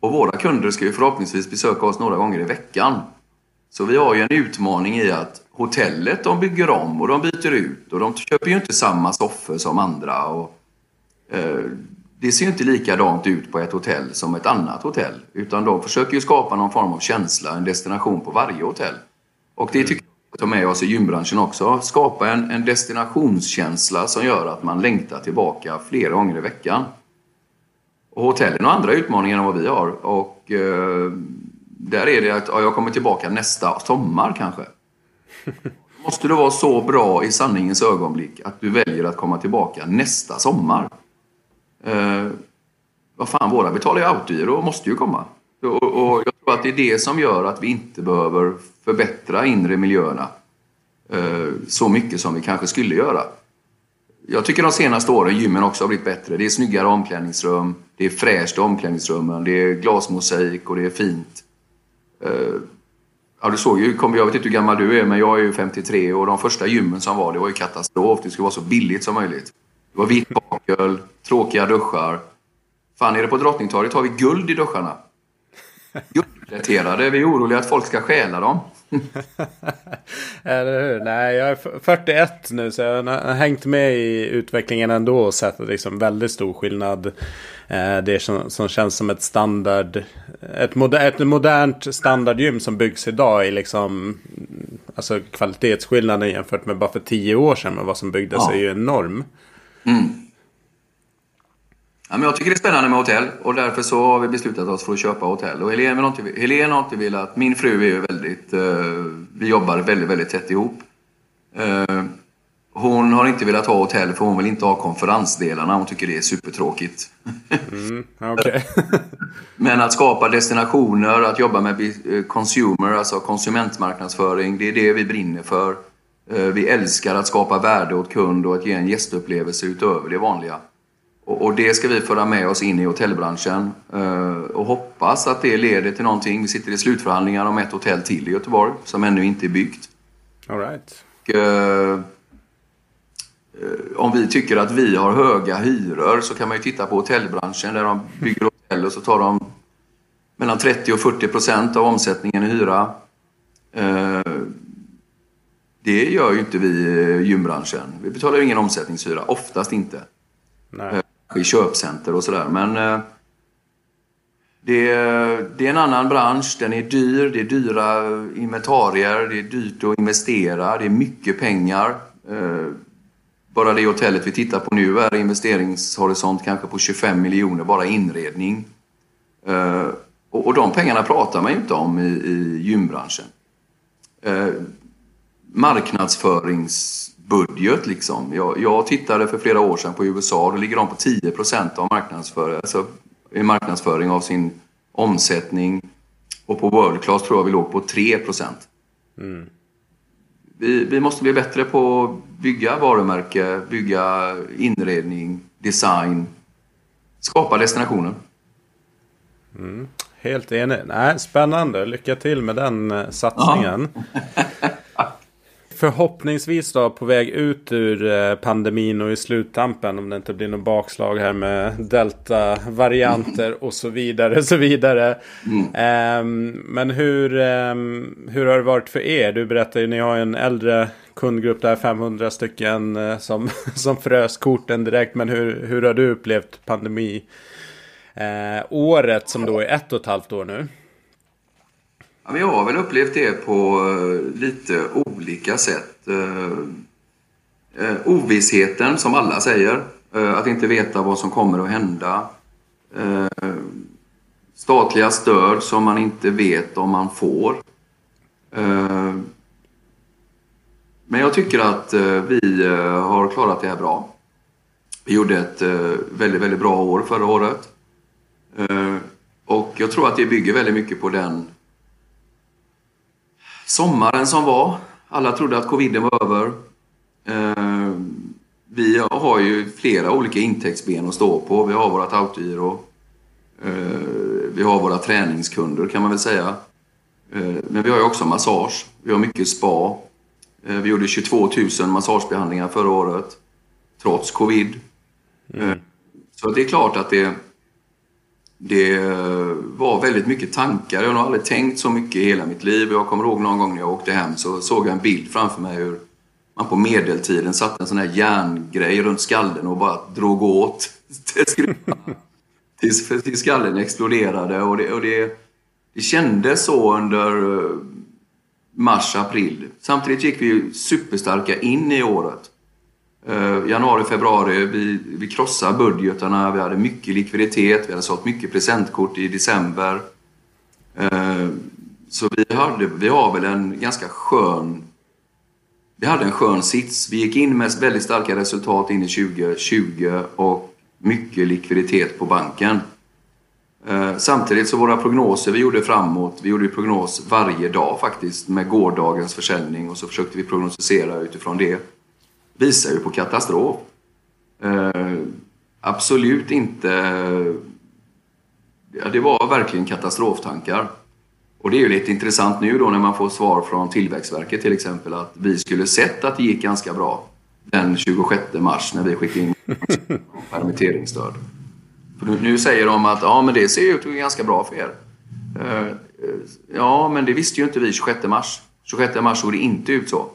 Och våra kunder ska ju förhoppningsvis besöka oss några gånger i veckan. Så vi har ju en utmaning i att hotellet de bygger om och de byter ut och de köper ju inte samma soffor som andra. Och, eh, det ser ju inte likadant ut på ett hotell som ett annat hotell. Utan de försöker ju skapa någon form av känsla, en destination på varje hotell. Och det tycker jag ta med oss i gymbranschen också. Skapa en, en destinationskänsla som gör att man längtar tillbaka flera gånger i veckan. Och hotellen har andra utmaningar än vad vi har. Och eh, där är det att ja, jag kommer tillbaka nästa sommar kanske. Måste du vara så bra i sanningens ögonblick att du väljer att komma tillbaka nästa sommar? Eh, vad fan, våra betalar ju autogiro och måste ju komma. Och, och, jag tror att det är det som gör att vi inte behöver förbättra inre miljöerna eh, så mycket som vi kanske skulle göra. Jag tycker de senaste åren gymmen också har blivit bättre. Det är snyggare omklädningsrum, det är fräscht i omklädningsrummen, det är glasmosaik och det är fint. Eh, ja, du såg ju, jag vet inte hur gammal du är, men jag är ju 53 och de första gymmen som var, det var ju katastrof. Det skulle vara så billigt som möjligt. Det var vitt bakel, tråkiga duschar. Fan, är det på Drottningtorget har vi guld i duscharna. Guldpläterade. Vi är oroliga att folk ska stjäla dem. Eller hur? Nej, jag är 41 nu så jag har hängt med i utvecklingen ändå och sett liksom väldigt stor skillnad. Eh, det som, som känns som ett standard, ett, moder, ett modernt standardgym som byggs idag är liksom, alltså kvalitetsskillnaden jämfört med bara för tio år sedan med vad som byggdes ja. är ju enorm. Mm. Ja, men jag tycker det är spännande med hotell och därför så har vi beslutat oss för att köpa hotell. Och Helene, har inte, Helene har inte velat... Min fru är ju väldigt... Uh, vi jobbar väldigt, väldigt tätt ihop. Uh, hon har inte velat ha hotell för hon vill inte ha konferensdelarna. Hon tycker det är supertråkigt. Mm, okay. Men att skapa destinationer, att jobba med eh, consumer, alltså konsumentmarknadsföring, det är det vi brinner för. Vi älskar att skapa värde åt kund och att ge en gästupplevelse utöver det vanliga. Och, det ska vi föra med oss in i hotellbranschen eh, och hoppas att det leder till någonting. Vi sitter i slutförhandlingar om ett hotell till i Göteborg som ännu inte är byggt. All right. Eh, om vi tycker att vi har höga hyror så kan man ju titta på hotellbranschen där de bygger hotell och så tar de mellan 30 och 40 procent av omsättningen i hyra. Eh, det gör ju inte vi i gymbranschen. Vi betalar ju ingen omsättningshyra, oftast inte. Nej. I köpcenter och sådär. Men eh, det är, det är en annan bransch. Den är dyr. Det är dyra inventarier. Det är dyrt att investera. Det är mycket pengar. Eh, bara det hotellet vi tittar på nu är investeringshorisont kanske på 25 miljoner bara inredning. Eh, och, och de pengarna pratar man ju inte om i, i gymbranschen. Marknadsföringsbudget liksom. Jag, jag, tittade för flera år sedan på USA. Då ligger de på 10% av marknadsföring, alltså, marknadsföring av sin omsättning. Och på World Class tror jag vi låg på 3 mm. vi, vi måste bli bättre på att bygga varumärke, bygga inredning, design, skapa destinationer. Mm. Helt enig. Nej, spännande. Lycka till med den eh, satsningen. Förhoppningsvis då på väg ut ur eh, pandemin och i sluttampen om det inte blir något bakslag här med delta-varianter och så vidare. Så vidare. Mm. Um, men hur, um, hur har det varit för er? Du berättade ju, ni har en äldre kundgrupp där, 500 stycken uh, som, som frös korten direkt. Men hur, hur har du upplevt pandemi? Eh, året som då är ett och ett halvt år nu. Ja, vi har väl upplevt det på uh, lite olika sätt. Uh, uh, ovissheten, som alla säger. att inte veta vad som kommer att hända. statliga stöd som man inte vet om man får. men jag tycker att vi har klarat det här bra. Vi gjorde ett väldigt, väldigt bra år förra året. Och jag tror att det bygger väldigt mycket på den sommaren som var. Alla trodde att coviden var över. Eh, vi har ju flera olika intäktsben att stå på. Vi har vårt autogiro. Eh, vi har våra träningskunder kan man väl säga. Men vi har ju också massage. Vi har mycket spa. Vi gjorde 22 000 massagebehandlingar förra året. Trots covid. Mm. Så det är klart att det det var väldigt mycket tankar. Jag har nog aldrig tänkt så mycket i hela mitt liv. Jag kommer ihåg någon gång när jag åkte hem så såg jag en bild framför mig hur man på medeltiden satte en sån här järngrej runt skallen och bara drog åt tills, tills skallen exploderade. Och det, och det, det kändes så under eh, mars, april. Samtidigt gick vi superstarka in i året. Eh, januari, februari, vi, vi krossade budgetarna, vi hade mycket likviditet, vi hade sålt mycket presentkort i december. Eh, så vi, hade, vi har väl en ganska skön... Vi hade en skön sits. Vi gick in med väldigt starka resultat in i 2020 och mycket likviditet på banken. Eh, samtidigt så våra prognoser vi gjorde framåt, vi gjorde prognos varje dag faktiskt med gårdagens försäljning och så försökte vi prognostisera utifrån det visar ju på katastrof. Eh, absolut inte... Ja, det var verkligen katastroftankar. Och det är ju lite intressant nu då när man får svar från Tillväxtverket till exempel att vi skulle sett att det gick ganska bra den 26 mars när vi skickade in permitteringsstöd. För nu säger de att ja, men det ser ut att gå ganska bra för er. Eh, ja, men det visste ju inte vi 26 mars. 26 mars såg det inte ut så.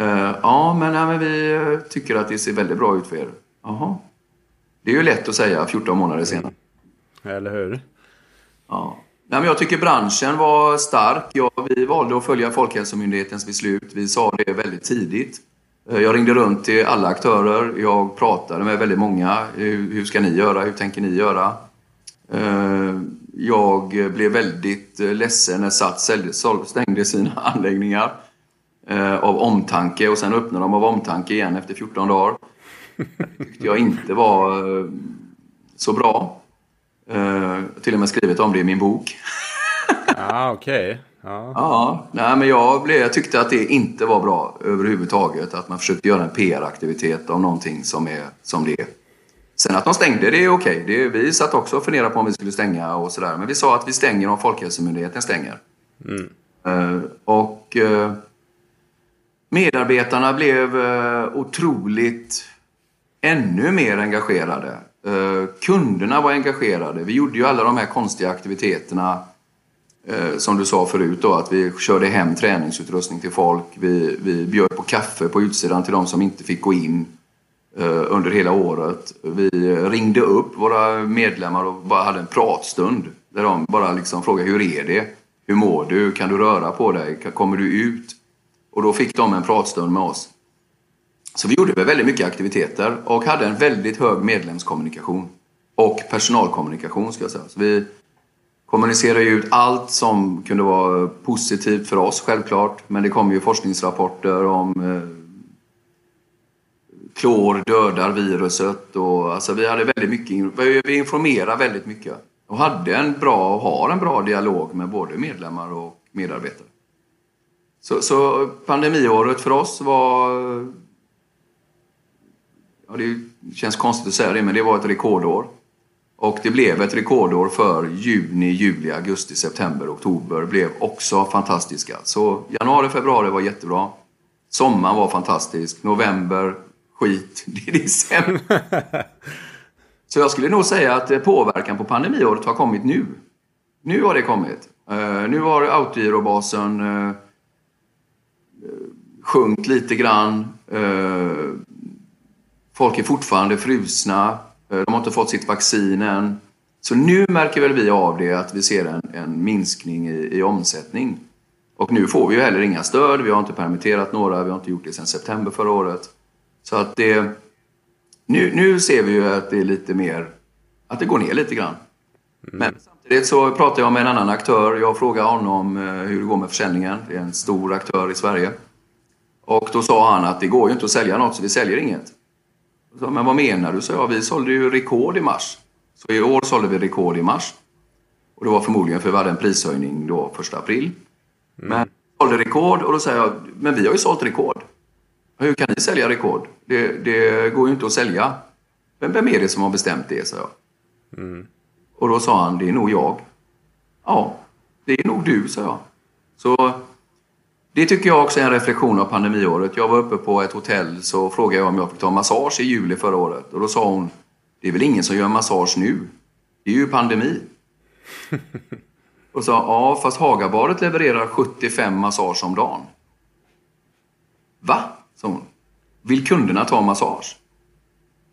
Uh, ja, men, nej, men vi eh, tycker att det ser väldigt bra ut för er. Jaha. Det är ju lätt att säga 14 månader senare. Eller hur? Ja. Nej, men jag tycker branschen var stark. Ja, vi valde att följa Folkhälsomyndighetens beslut. Vi sa det väldigt tidigt. Eh, jag ringde runt till alla aktörer. Jag pratade med väldigt många. Hur ska ni göra? Hur tänker ni göra? Jag blev väldigt ledsen när Sats stängde sina anläggningar eh, av omtanke och sen öppnar de av omtanke igen efter 14 dagar. Det tyckte jag inte var eh, så bra. Eh, till och med skrivit om det i min bok. ah, okej. Okay. Ja. ja, nej, men jag, blev, jag tyckte att det inte var bra överhuvudtaget. Att man försökte göra en PR-aktivitet av någonting som är som det är. Sen att de stängde, det är okej. Det, vi satt också och funderade på om vi skulle stänga och sådär. Men vi sa att vi stänger om Folkhälsomyndigheten stänger. Mm. Uh, och uh, medarbetarna blev eh, otroligt ännu mer engagerade. Eh, kunderna var engagerade. Vi gjorde ju alla de här konstiga aktiviteterna eh, som du sa förut då, att vi körde hem träningsutrustning till folk. Vi, vi bjöd på kaffe på utsidan till de som inte fick gå in. Under hela året. Vi ringde upp våra medlemmar och bara hade en pratstund. Där de bara liksom frågade hur är det? Hur mår du? Kan du röra på dig? Kommer du ut? Och då fick de en pratstund med oss. Så vi gjorde väldigt mycket aktiviteter och hade en väldigt hög medlemskommunikation. Och personalkommunikation ska jag säga. Så vi kommunicerade ut allt som kunde vara positivt för oss självklart. Men det kom ju forskningsrapporter om eh, klor dödar viruset. Och, alltså, vi hade väldigt mycket, vi informerade väldigt mycket. Och hade en bra, och har en bra dialog med både medlemmar och medarbetare. Så, så pandemiåret för oss var... Ja, det känns konstigt att säga det, men det var ett rekordår. Och det blev ett rekordår för juni, juli, augusti, september, oktober blev också fantastiska. Så januari, februari var jättebra. Sommaren var fantastisk. November, skit. Det är december. Så jag skulle nog säga att påverkan på pandemiåret har kommit nu. Nu har det kommit. Uh, nu har autogirobasen uh, sjunkit lite grann. Uh, folk är fortfarande frusna. De har inte fått sitt vaccin än. Så nu märker väl vi av det att vi ser en, en minskning i, i, omsättning. Och nu får vi ju heller inga stöd. Vi har inte permitterat några. Vi har inte gjort det sedan september förra året. Så att det... Nu, nu ser vi ju att det är lite mer... Att det går ner lite grann. Mm. Men samtidigt så pratar jag med en annan aktör. Jag frågar honom eh, hur det går med försäljningen. Det är en stor aktör i Sverige. Och då sa han att det går ju inte att sälja något så vi säljer inget. Så, men vad menar du? Så jag, vi sålde ju rekord i mars. Så i år sålde vi rekord i mars. Och det var förmodligen för vi hade en prishöjning då första april. Mm. Men sålde rekord och då säger jag, men vi har ju sålt rekord. Hur kan ni sälja rekord? Det, det går ju inte att sälja. Men vem är det som har bestämt det, sa jag. Mm. Och då sa han, det är nog jag. Ja, det är nog du, sa jag. Så det tycker jag också är en reflektion av pandemiåret. Jag var uppe på ett hotell så frågade jag om jag fick ta massage i juli förra året. Och då sa hon, det är väl ingen som gör massage nu? Det är ju pandemi. och sa, ja fast Hagabadet levererar 75 massage om dagen. Va? sa hon. Vill kunderna ta massage?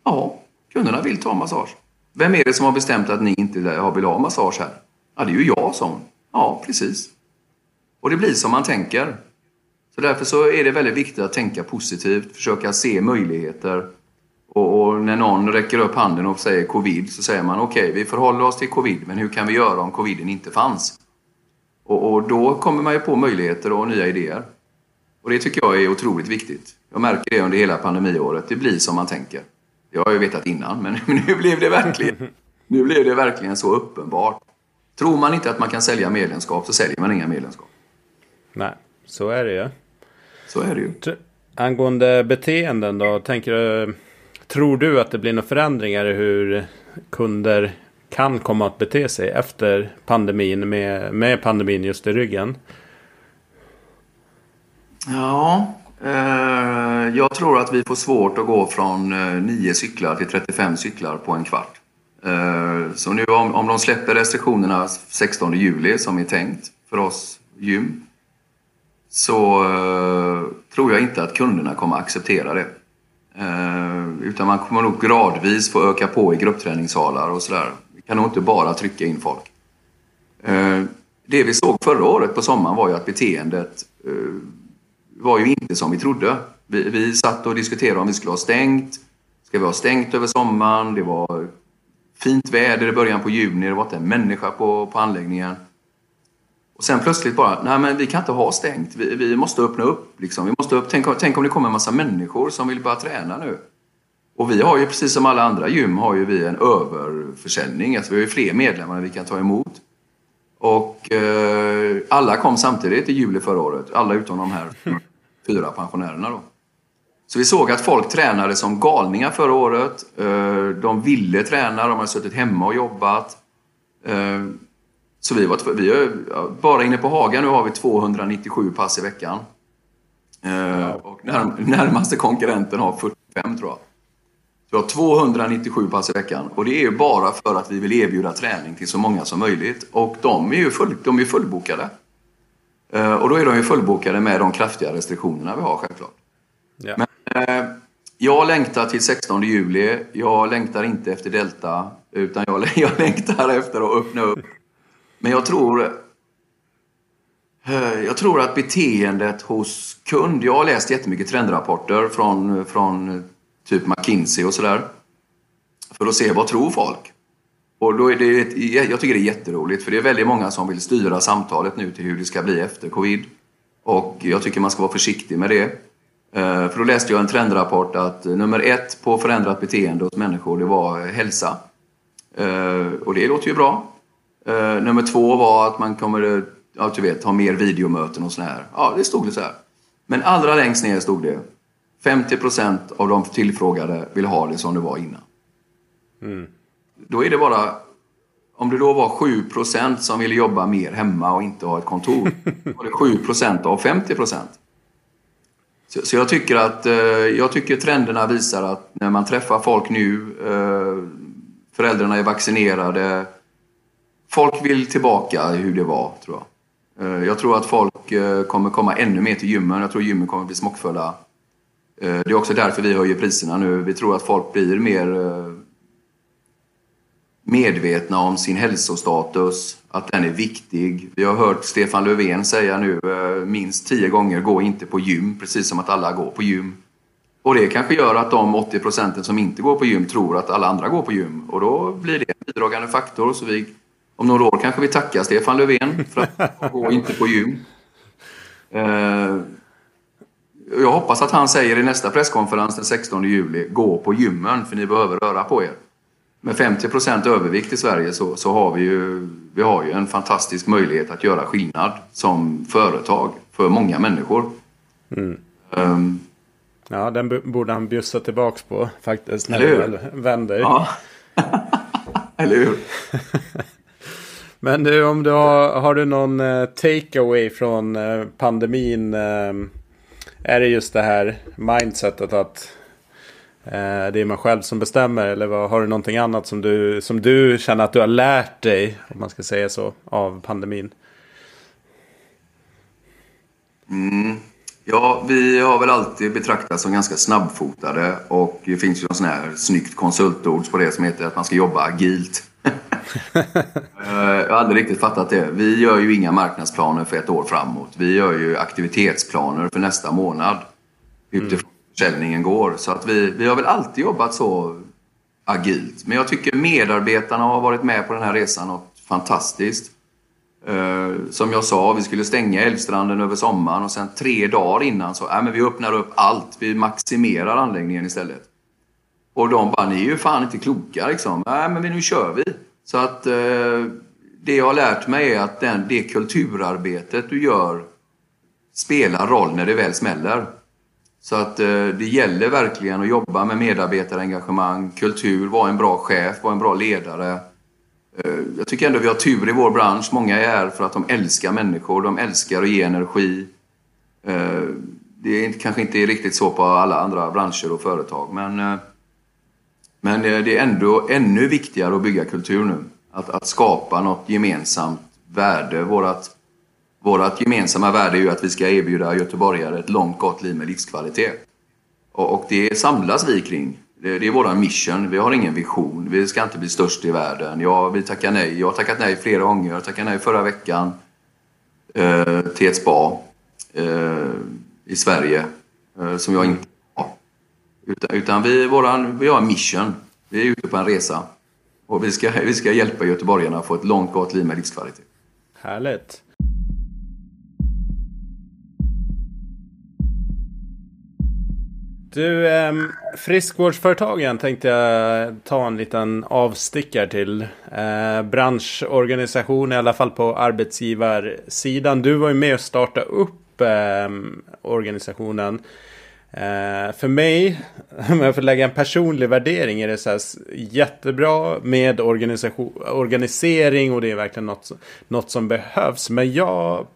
Ja, kunderna vill ta massage. Vem är det som har bestämt att ni inte vill ha massage här? Ja, det är ju jag, sa hon. Ja, precis. Och det blir som man tänker. Så därför så är det väldigt viktigt att tänka positivt, försöka se möjligheter. Och, och när någon räcker upp handen och säger covid så säger man okej, okay, vi förhåller oss till covid, men hur kan vi göra om coviden inte fanns? Och, och då kommer man ju på möjligheter och nya idéer. Och det tycker jag är otroligt viktigt. Jag märker det under hela pandemiåret. Det blir som man tänker. Det har jag ju vetat innan, men nu blev det verkligen, nu blev det verkligen så uppenbart. Tror man inte att man kan sälja medlemskap så säljer man inga medlemskap. Nej, så är det ju. Så är det ju. Angående beteenden då, tänker du, tror du att det blir några förändringar i hur kunder kan komma att bete sig efter pandemin med, med pandemin just i ryggen? Ja, eh, jag tror att vi får svårt att gå från eh, 9 cyklar till 35 cyklar på en kvart. Eh, så nu om, om de släpper restriktionerna 16 juli som är tänkt för oss gym så eh, tror jag inte att kunderna kommer acceptera det. Eh, utan man kommer nog gradvis få öka på i gruppträningssalar och sådär. Vi kan nog inte bara trycka in folk. Eh, det vi såg förra året på sommaren var ju att beteendet eh, var ju inte som vi trodde. Vi, vi satt och diskuterade om vi skulle ha stängt. Ska vi ha stängt över sommaren? Det var fint väder i början på juni. Det var inte en människa på, på anläggningen. Och sen plötsligt bara, nej men vi kan inte ha stängt. Vi, vi måste öppna upp. Liksom. Vi måste upp. Tänk, tänk om det kommer en massa människor som vill börja träna nu. Och vi har ju precis som alla andra gym har ju vi en överförsäljning. Alltså vi har ju fler medlemmar än vi kan ta emot. Och eh, alla kom samtidigt i juli förra året. Alla utom de här fyra pensionärerna då. Så vi såg att folk tränade som galningar förra året. Eh, de ville träna, de hade suttit hemma och jobbat. Eh, så vi var vi är, bara inne på Haga nu har vi 297 pass i veckan. Eh, och närmaste konkurrenten har 45 tror jag. Vi har 297 pass i veckan och det är ju bara för att vi vill erbjuda träning till så många som möjligt. Och de är ju full, de är fullbokade. Och då är de ju fullbokade med de kraftiga restriktionerna vi har självklart. Ja. Men Eh, jag längtar till 16 juli. Jag längtar inte efter Delta, utan jag, jag längtar efter att öppna upp. Men jag tror... Eh, jag tror att beteendet hos kund... Jag har läst jättemycket trendrapporter från, från typ McKinsey och sådär. För att se vad tror folk. Och då är det, jag tycker det är jätteroligt för det är väldigt många som vill styra samtalet nu till hur det ska bli efter covid. Och jag tycker man ska vara försiktig med det. Eh, för då läste jag en trendrapport att nummer ett på förändrat beteende hos människor, det var hälsa. Eh, och det låter ju bra. Eh, nummer två var att man kommer, ja du vet, ha mer videomöten och sådär. Ja, det stod det så här. Men allra längst ner stod det 50% av de tillfrågade vill ha det som det var innan. Mm. Då är det bara om det då var 7% som ville jobba mer hemma och inte ha ett kontor, var det 7% av 50 så, så, jag tycker att eh, jag tycker trenderna visar att när man träffar folk nu, eh, föräldrarna är vaccinerade, folk vill tillbaka hur det var, tror jag. Eh, jag tror att folk eh, kommer komma ännu mer till gymmen. Jag tror gymmen kommer bli smockfulla. Eh, det är också därför vi höjer priserna nu. Vi tror att folk blir mer medvetna om sin hälsostatus, att den är viktig. Vi har hört Stefan Löfven säga nu minst tio gånger gå inte på gym, precis som att alla går på gym. Och det kanske gör att de 80 procenten som inte går på gym tror att alla andra går på gym och då blir det en bidragande faktor. Så vi, om några år kanske vi tackar Stefan Löfven för att gå inte på gym. Eh, jag hoppas att han säger i nästa presskonferens den 16 juli, gå på gymmen för ni behöver röra på er med 50% övervikt i Sverige så, så, har vi ju, vi har ju en fantastisk möjlighet att göra skillnad som företag för många människor. Mm. Um, ja, den borde han bjussa tillbaks på faktiskt när det väl vänder. Ja. eller hur? Men du, om du har, har du någon uh, takeaway från eh, pandemin? Eh, är det just det här mindsetet att det är man själv som bestämmer eller vad, har du någonting annat som du, som du känner att du har lärt dig, om man ska säga så, av pandemin? Mm. Ja, vi har väl alltid betraktats som ganska snabbfotade och det finns ju en sån här snyggt konsultord på det som heter att man ska jobba agilt. Eh, jag har aldrig riktigt fattat det. Vi gör ju inga marknadsplaner för ett år framåt. Vi gör ju aktivitetsplaner för nästa månad utifrån försäljningen går. Så att vi, vi har väl alltid jobbat så agilt. Men jag tycker medarbetarna har varit med på den här resan något fantastiskt. Eh, som jag sa, vi skulle stänga Älvstranden över sommaren och sen tre dagar innan så, äh, men vi öppnar upp allt. Vi maximerar anläggningen istället. Och de bara, ni är ju fan inte kloka liksom. Nej, men nu kör vi. Så att eh, det jag har lärt mig är att den, det kulturarbetet du gör spelar roll när det väl smäller. Så att eh, det gäller verkligen att jobba med medarbetarengagemang, kultur, vara en bra chef, vara en bra ledare. Eh, jag tycker ändå vi har tur i vår bransch. Många är här för att de älskar människor, de älskar att ge energi. Eh, det är kanske inte riktigt så på alla andra branscher och företag, men, eh, men eh, det är ändå ännu viktigare att bygga kultur nu. Att, att skapa något gemensamt värde. Vårat, vårat gemensamma värde är ju att vi ska erbjuda göteborgare ett långt gott liv med livskvalitet. Och, och det samlas vi kring. Det, det är vår mission. Vi har ingen vision. Vi ska inte bli störst i världen. Ja, vi tackar nej. Jag har tackat nej flera gånger. Jag tackade nej förra veckan eh, till ett spa eh, i Sverige eh, som jag inte. Utan, utan vi, våran, vi har en mission. Vi är ute på en resa. Och vi ska, vi ska hjälpa göteborgarna att få ett långt gott liv med livskvalitet. Härligt. Du, eh, friskvårdsföretagen tänkte jag ta en liten avstickare till. Eh, branschorganisation, i alla fall på arbetsgivarsidan. Du var ju med och startade upp eh, organisationen. Eh, för mig, om jag får lägga en personlig värdering, är det så här jättebra med organisering och det är verkligen något, något som behövs. Men jag,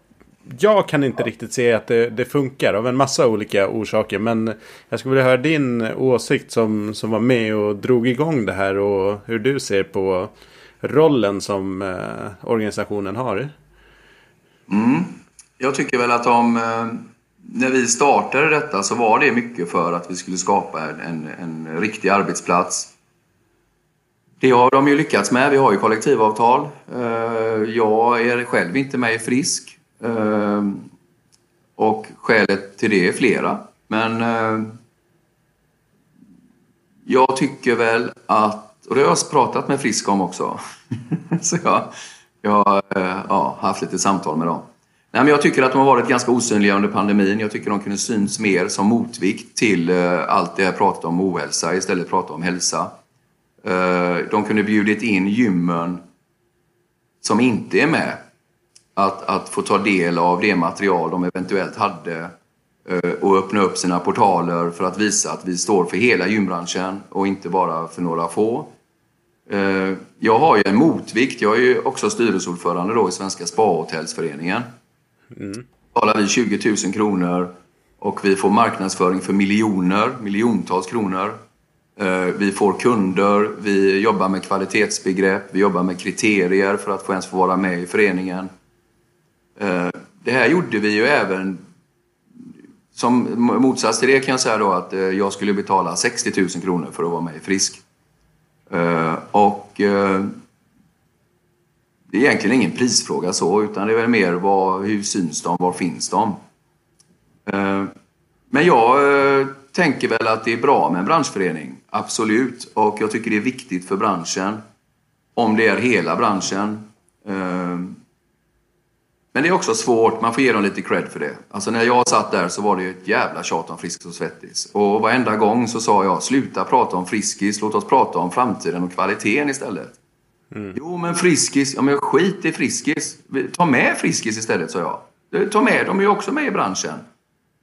jag kan inte riktigt se att det, det, funkar av en massa olika orsaker. Men jag skulle vilja höra din åsikt som, som var med och drog igång det här och hur du ser på rollen som eh, organisationen har. Mm. Jag tycker väl att eh när vi startade detta så var det mycket för att vi skulle skapa en, en riktig arbetsplats. Det har de ju lyckats med. Vi har ju kollektivavtal. Eh, jag är själv inte med i Frisk. Eh, och skälet till det är flera. Men eh, jag tycker väl att, och det har jag pratat med Frisk om också. så jag, jag har haft lite samtal med dem. Nej, men jag tycker att de har varit ganska osynliga under pandemin. Jag tycker de kunde syns mer som motvikt till eh, allt det jag pratat om ohälsa, istället prata om hälsa. Eh, de kunde bjudit in gymmen som inte är med att, att få ta del av det material de eventuellt hade eh, och öppna upp sina portaler för att visa att vi står för hela gymbranschen och inte bara för några få. Jag har ju en motvikt. Jag är ju också styrelseordförande då i Svenska Spahotellsföreningen. Mm. betalar vi 20 000 kronor och vi får marknadsföring för miljoner, miljontals kronor. Eh, vi får kunder, vi jobbar med kvalitetsbegrepp, vi jobbar med kriterier för att få ens få vara med i föreningen. Eh, det här gjorde vi ju även som motsats till det kan jag säga då att eh, jag skulle betala 60 000 kronor för att vara med i Frisk. Och det är egentligen ingen prisfråga så, utan det är väl mer vad, hur syns de, var finns de? Eh, men jag eh, tänker väl att det är bra med en branschförening, absolut. Och jag tycker det är viktigt för branschen, om det är hela branschen. Eh, men det är också svårt, man får ge dem lite cred för det. Alltså när jag satt där så var det ett jävla tjat om Friskis och Svettis. Och varenda gång så sa jag, sluta prata om Friskis, låt oss prata om framtiden och kvaliteten istället. Mm. Jo, men Friskis. Ja, men skit i Friskis. Ta med Friskis istället, sa jag. Ta med, de är ju också med i branschen.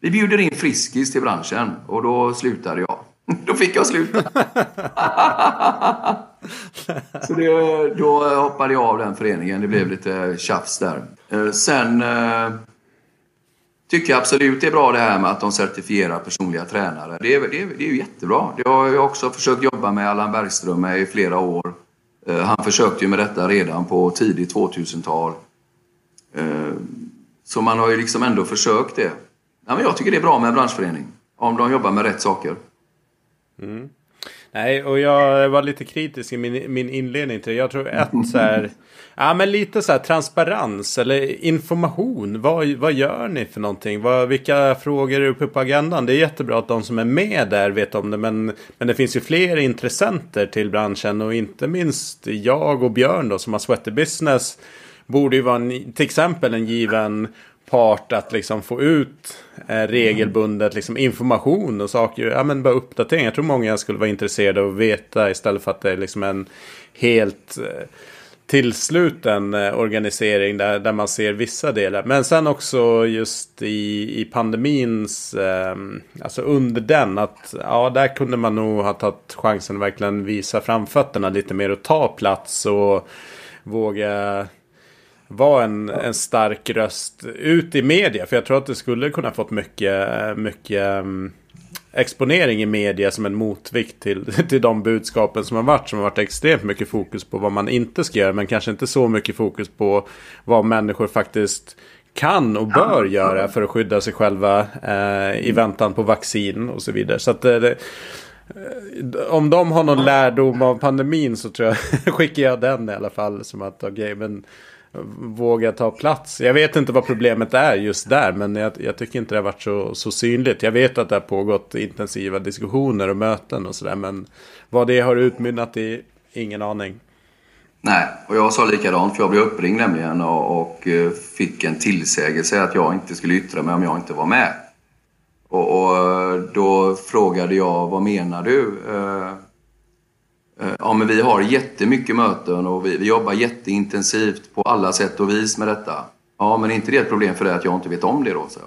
Vi bjuder in Friskis till branschen och då slutade jag. Då fick jag sluta. Så det, då hoppade jag av den föreningen. Det blev lite tjafs där. Eh, sen eh, tycker jag absolut det är bra det här med att de certifierar personliga tränare. Det är, det är, det är ju jättebra. Det har jag också försökt jobba med Allan Bergström med i flera år. Eh, han försökte ju med detta redan på tidigt 2000-tal. Eh, så man har ju liksom ändå försökt det. Ja, men jag tycker det är bra med en branschförening. Om de jobbar med rätt saker. Mm. Nej, och jag var lite kritisk i min, min inledning till det. Jag tror ett så här... Ja, men lite så här transparens eller information. Vad, vad gör ni för någonting? Vad, vilka frågor är uppe på agendan? Det är jättebra att de som är med där vet om det. Men, men det finns ju fler intressenter till branschen och inte minst jag och Björn då som har Sweater Business. Borde ju vara en, till exempel en given part att liksom få ut eh, regelbundet liksom information och saker. Ja men bara uppdatering. Jag tror många skulle vara intresserade av att veta istället för att det är liksom en helt eh, tillsluten eh, organisering där, där man ser vissa delar. Men sen också just i, i pandemins, eh, alltså under den, att ja, där kunde man nog ha tagit chansen att verkligen visa framfötterna lite mer och ta plats och våga vara en, en stark röst ut i media. För jag tror att det skulle kunna fått mycket, mycket mm, exponering i media som en motvikt till, till de budskapen som har varit. Som har varit extremt mycket fokus på vad man inte ska göra. Men kanske inte så mycket fokus på vad människor faktiskt kan och bör göra för att skydda sig själva eh, i väntan på vaccin och så vidare. Så att eh, eh om de har någon lärdom av pandemin så tror jag skickar jag den i alla fall. Som att okej, okay, men våga ta plats. Jag vet inte vad problemet är just där, men jag, jag, tycker inte det har varit så, så synligt. Jag vet att det har pågått intensiva diskussioner och möten och sådär, men vad det har utmynnat i, ingen aning. Nej, och jag sa likadant, för jag blev uppringd nämligen och, och eh, fick en tillsägelse att jag inte skulle yttra mig om jag inte var med. Och, och eh, då frågade jag, vad menar du? Eh, Eh, ja, men vi har jättemycket möten och vi, vi jobbar jätteintensivt på alla sätt och vis med detta. Ja, men är inte det ett problem för dig att jag inte vet om det då? Så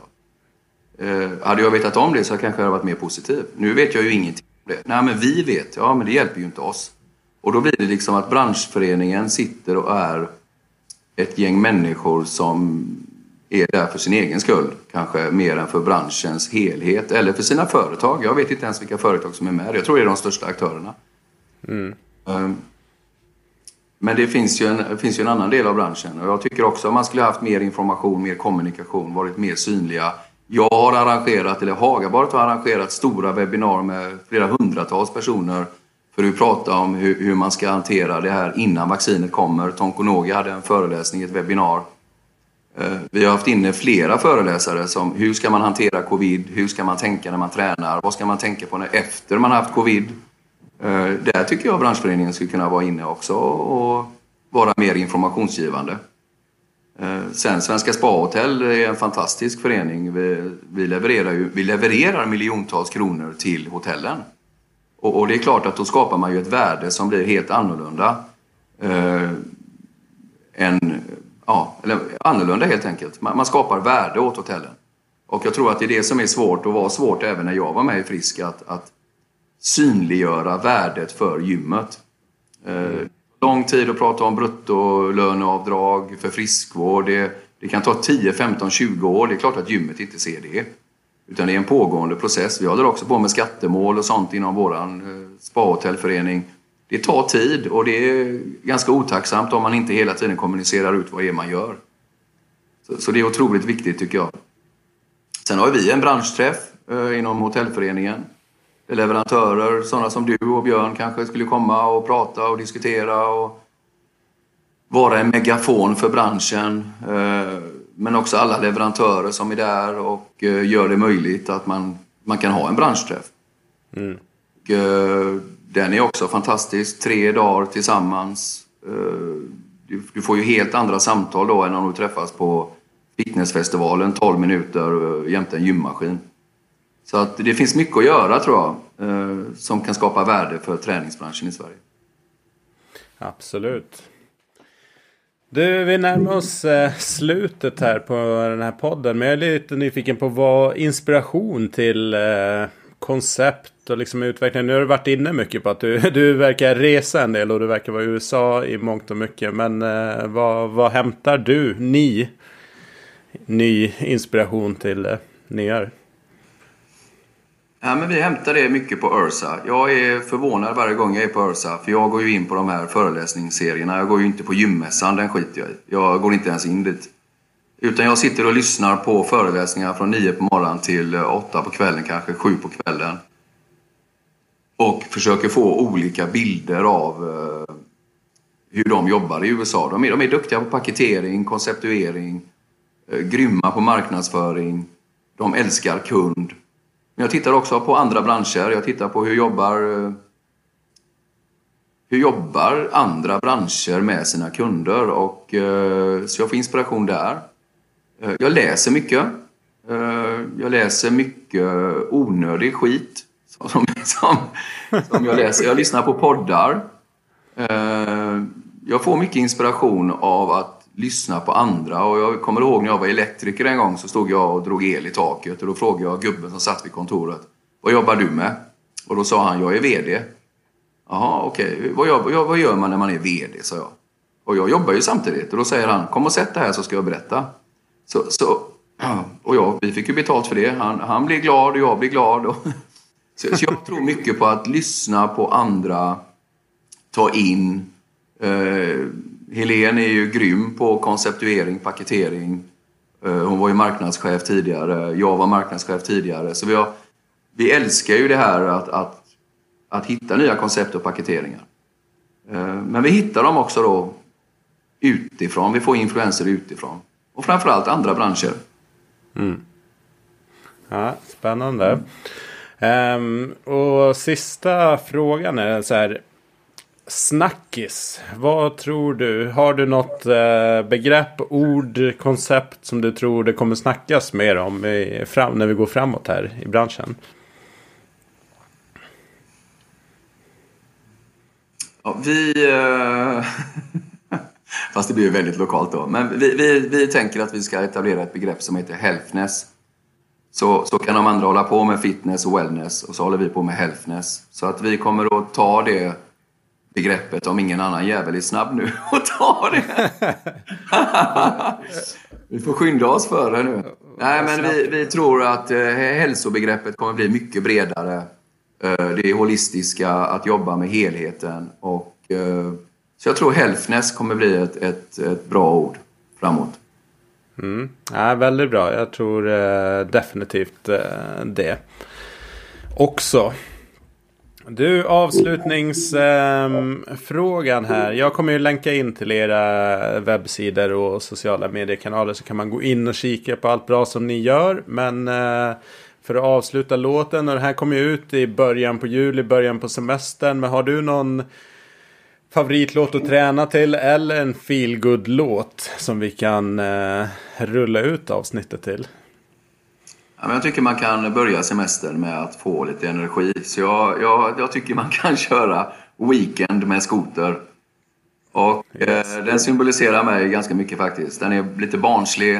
Eh, hade jag vetat om det så kanske jag hade varit mer positiv. Nu vet jag ju ingenting om det. Nej, men vi vet. Ja, men det hjälper ju inte oss. Och då blir det liksom att branschföreningen sitter och är ett gäng människor som är där för sin egen skull, kanske mer än för branschens helhet eller för sina företag. Jag vet inte ens vilka företag som är med. Jag tror det är de största aktörerna. Mm. Um, men det finns, ju en, finns ju en annan del av branschen och jag tycker också att man skulle haft mer information, mer kommunikation, varit mer synliga. Jag har arrangerat, eller Hagabaret har arrangerat stora webbinar med flera hundratals personer för att prata om hur, hur, man ska hantera det här innan vaccinet kommer. Tonkonogi hade en föreläsning, ett webbinar. Ehm, vi har haft inne flera föreläsare som hur ska man hantera covid, hur ska man tänka när man tränar, vad ska man tänka på när, efter man haft covid. Eh, Där tycker jag branschföreningen skulle kunna vara inne också och vara mer informationsgivande. Eh, sen Svenska Spahotell är en fantastisk förening. Vi, vi, levererar ju, vi levererar miljontals kronor till hotellen. Och, och, det är klart att då skapar man ju ett värde som blir helt annorlunda. Eh, än, ja, eller annorlunda helt enkelt. Man, man, skapar värde åt hotellen. Och jag tror att det är det som är svårt och var svårt även när jag var med i Frisk att, att synliggöra värdet för gymmet. Mm. lång tid att prata om bruttolöneavdrag för friskvård. Det, det kan ta 10, 15, 20 år. Det är klart att gymmet inte ser det. Utan det är en pågående process. Vi håller också på med skattemål och sånt inom vår eh, spahotellförening. Det tar tid och det är ganska otacksamt om man inte hela tiden kommunicerar ut vad det är man gör. Så, så det är otroligt viktigt tycker jag. Sen har vi en branschträff eh, inom hotellföreningen leverantörer, sådana som du och Björn kanske skulle komma och prata och diskutera och vara en megafon för branschen. Eh, men också alla leverantörer som är där och eh, gör det möjligt att man, man kan ha en branschträff. Mm. Eh, den är också fantastisk. Tre dagar tillsammans. Du, du, får ju helt andra samtal då än om du träffas på fitnessfestivalen 12 minuter jämte en gymmaskin. Så att det finns mycket att göra tror jag, eh, som kan skapa värde för träningsbranschen i Sverige. Absolut. Du, vi närmar oss eh, slutet här på den här podden. Men jag är lite nyfiken på vad inspiration till eh, koncept och liksom utveckling. Nu har du varit inne mycket på att du, du verkar resa en del och du verkar vara i USA i mångt och mycket. Men vad, vad hämtar du, ni, ny inspiration till eh, nya? Ja, men vi hämtar det mycket på Ursa. Jag är förvånad varje gång jag är på Ursa, för jag går ju in på de här föreläsningsserierna. Jag går ju inte på gymmässan, den skiter jag i. Jag går inte ens in dit. Utan jag sitter och lyssnar på föreläsningar från 9 på morgonen till eh, 8 på kvällen, kanske 7 på kvällen. Och försöker få olika bilder av eh, hur de jobbar i USA. De är, de är duktiga på paketering, konceptuering, eh, grymma på marknadsföring. De älskar kund. Men jag tittar också på andra branscher. Jag tittar på hur jobbar eh, hur jobbar andra branscher med sina kunder? Och, eh, så jag får inspiration där. Eh, jag läser mycket. Jag läser mycket onödig skit. Som, som, som jag läser. Jag lyssnar på poddar. Jag får mycket inspiration av att lyssna på andra. Och jag kommer ihåg när jag var elektriker en gång så stod jag och drog el i taket och då frågade jag gubben som satt vid kontoret. Vad jobbar du med? Och då sa han, jag är VD. Jaha, okej. Okay. Vad, vad, gör man när man är VD? sa jag. Och jag jobbar ju samtidigt. Och då säger han, kom och sätt dig här så ska jag berätta. Så, så, och jag, vi fick ju betalt för det. Han, han blir glad och jag blir glad. Och, så, så jag tror mycket på att lyssna på andra, ta in, eh, Helene är ju grym på konceptuering, paketering. Eh, hon var ju marknadschef tidigare, jag var marknadschef tidigare. Så vi, har, vi älskar ju det här att, att, att hitta nya koncept och paketeringar. Eh, men vi hittar dem också då utifrån, vi får influenser utifrån. Och framförallt andra branscher. Mm. Ja, spännande. Mm. Um, och sista frågan är så här. Snackis. Vad tror du? Har du något eh, begrepp, ord, koncept som du tror det kommer snackas mer om i, fram, när vi går framåt här i branschen? Ja, vi... Eh... Fast det blir ju väldigt lokalt då. Men vi, vi, vi tänker att vi ska etablera ett begrepp som heter healthness. så, så kan de andra hålla på med fitness och wellness och så håller vi på med healthness. Så att vi kommer att ta det begreppet om ingen annan jävel är snabb nu och ta det. vi får skynda oss för det nu. Nej, men vi, vi tror att eh, hälsobegreppet kommer bli mycket bredare. Eh, det holistiska, att jobba med helheten. Och, eh, så jag tror healthness kommer bli ett, ett, ett bra ord framåt. Mm. Ja, väldigt bra. Jag tror definitivt det. Också. Du, avslutningsfrågan eh, här. Jag kommer ju länka in till era webbsidor och sociala mediekanaler så kan man gå in och kika på allt bra som ni gör. Men eh, för att avsluta låten, och den här kommer ju ut i början på juli, början på semestern. Men har du någon favoritlåt att träna till eller en feelgood låt som vi kan eh, rulla ut avsnittet till? Ja, men jag tycker man kan börja semestern med att få lite energi. Så jag, jag, jag tycker man kan köra Weekend med skoter. Och yes. eh, den symboliserar mig ganska mycket faktiskt. Den är lite barnslig.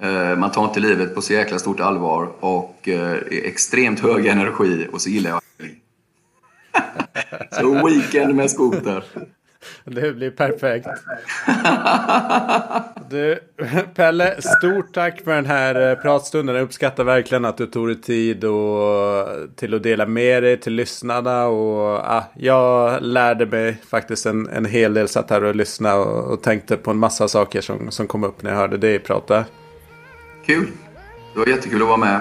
Eh, man tar inte livet på så jäkla stort allvar och eh, är extremt hög energi och så gillar jag Så weekend med skoter. Det blir perfekt. Du, Pelle, stort tack för den här eh, pratstunden. Jag uppskattar verkligen att du tog dig tid och, till att dela med dig till lyssnarna. Och, ah, jag lärde mig faktiskt en, en hel del. Satt här och lyssnade och, och tänkte på en massa saker som, som kom upp när jag hörde dig prata. Kul. Det var jättekul att vara med.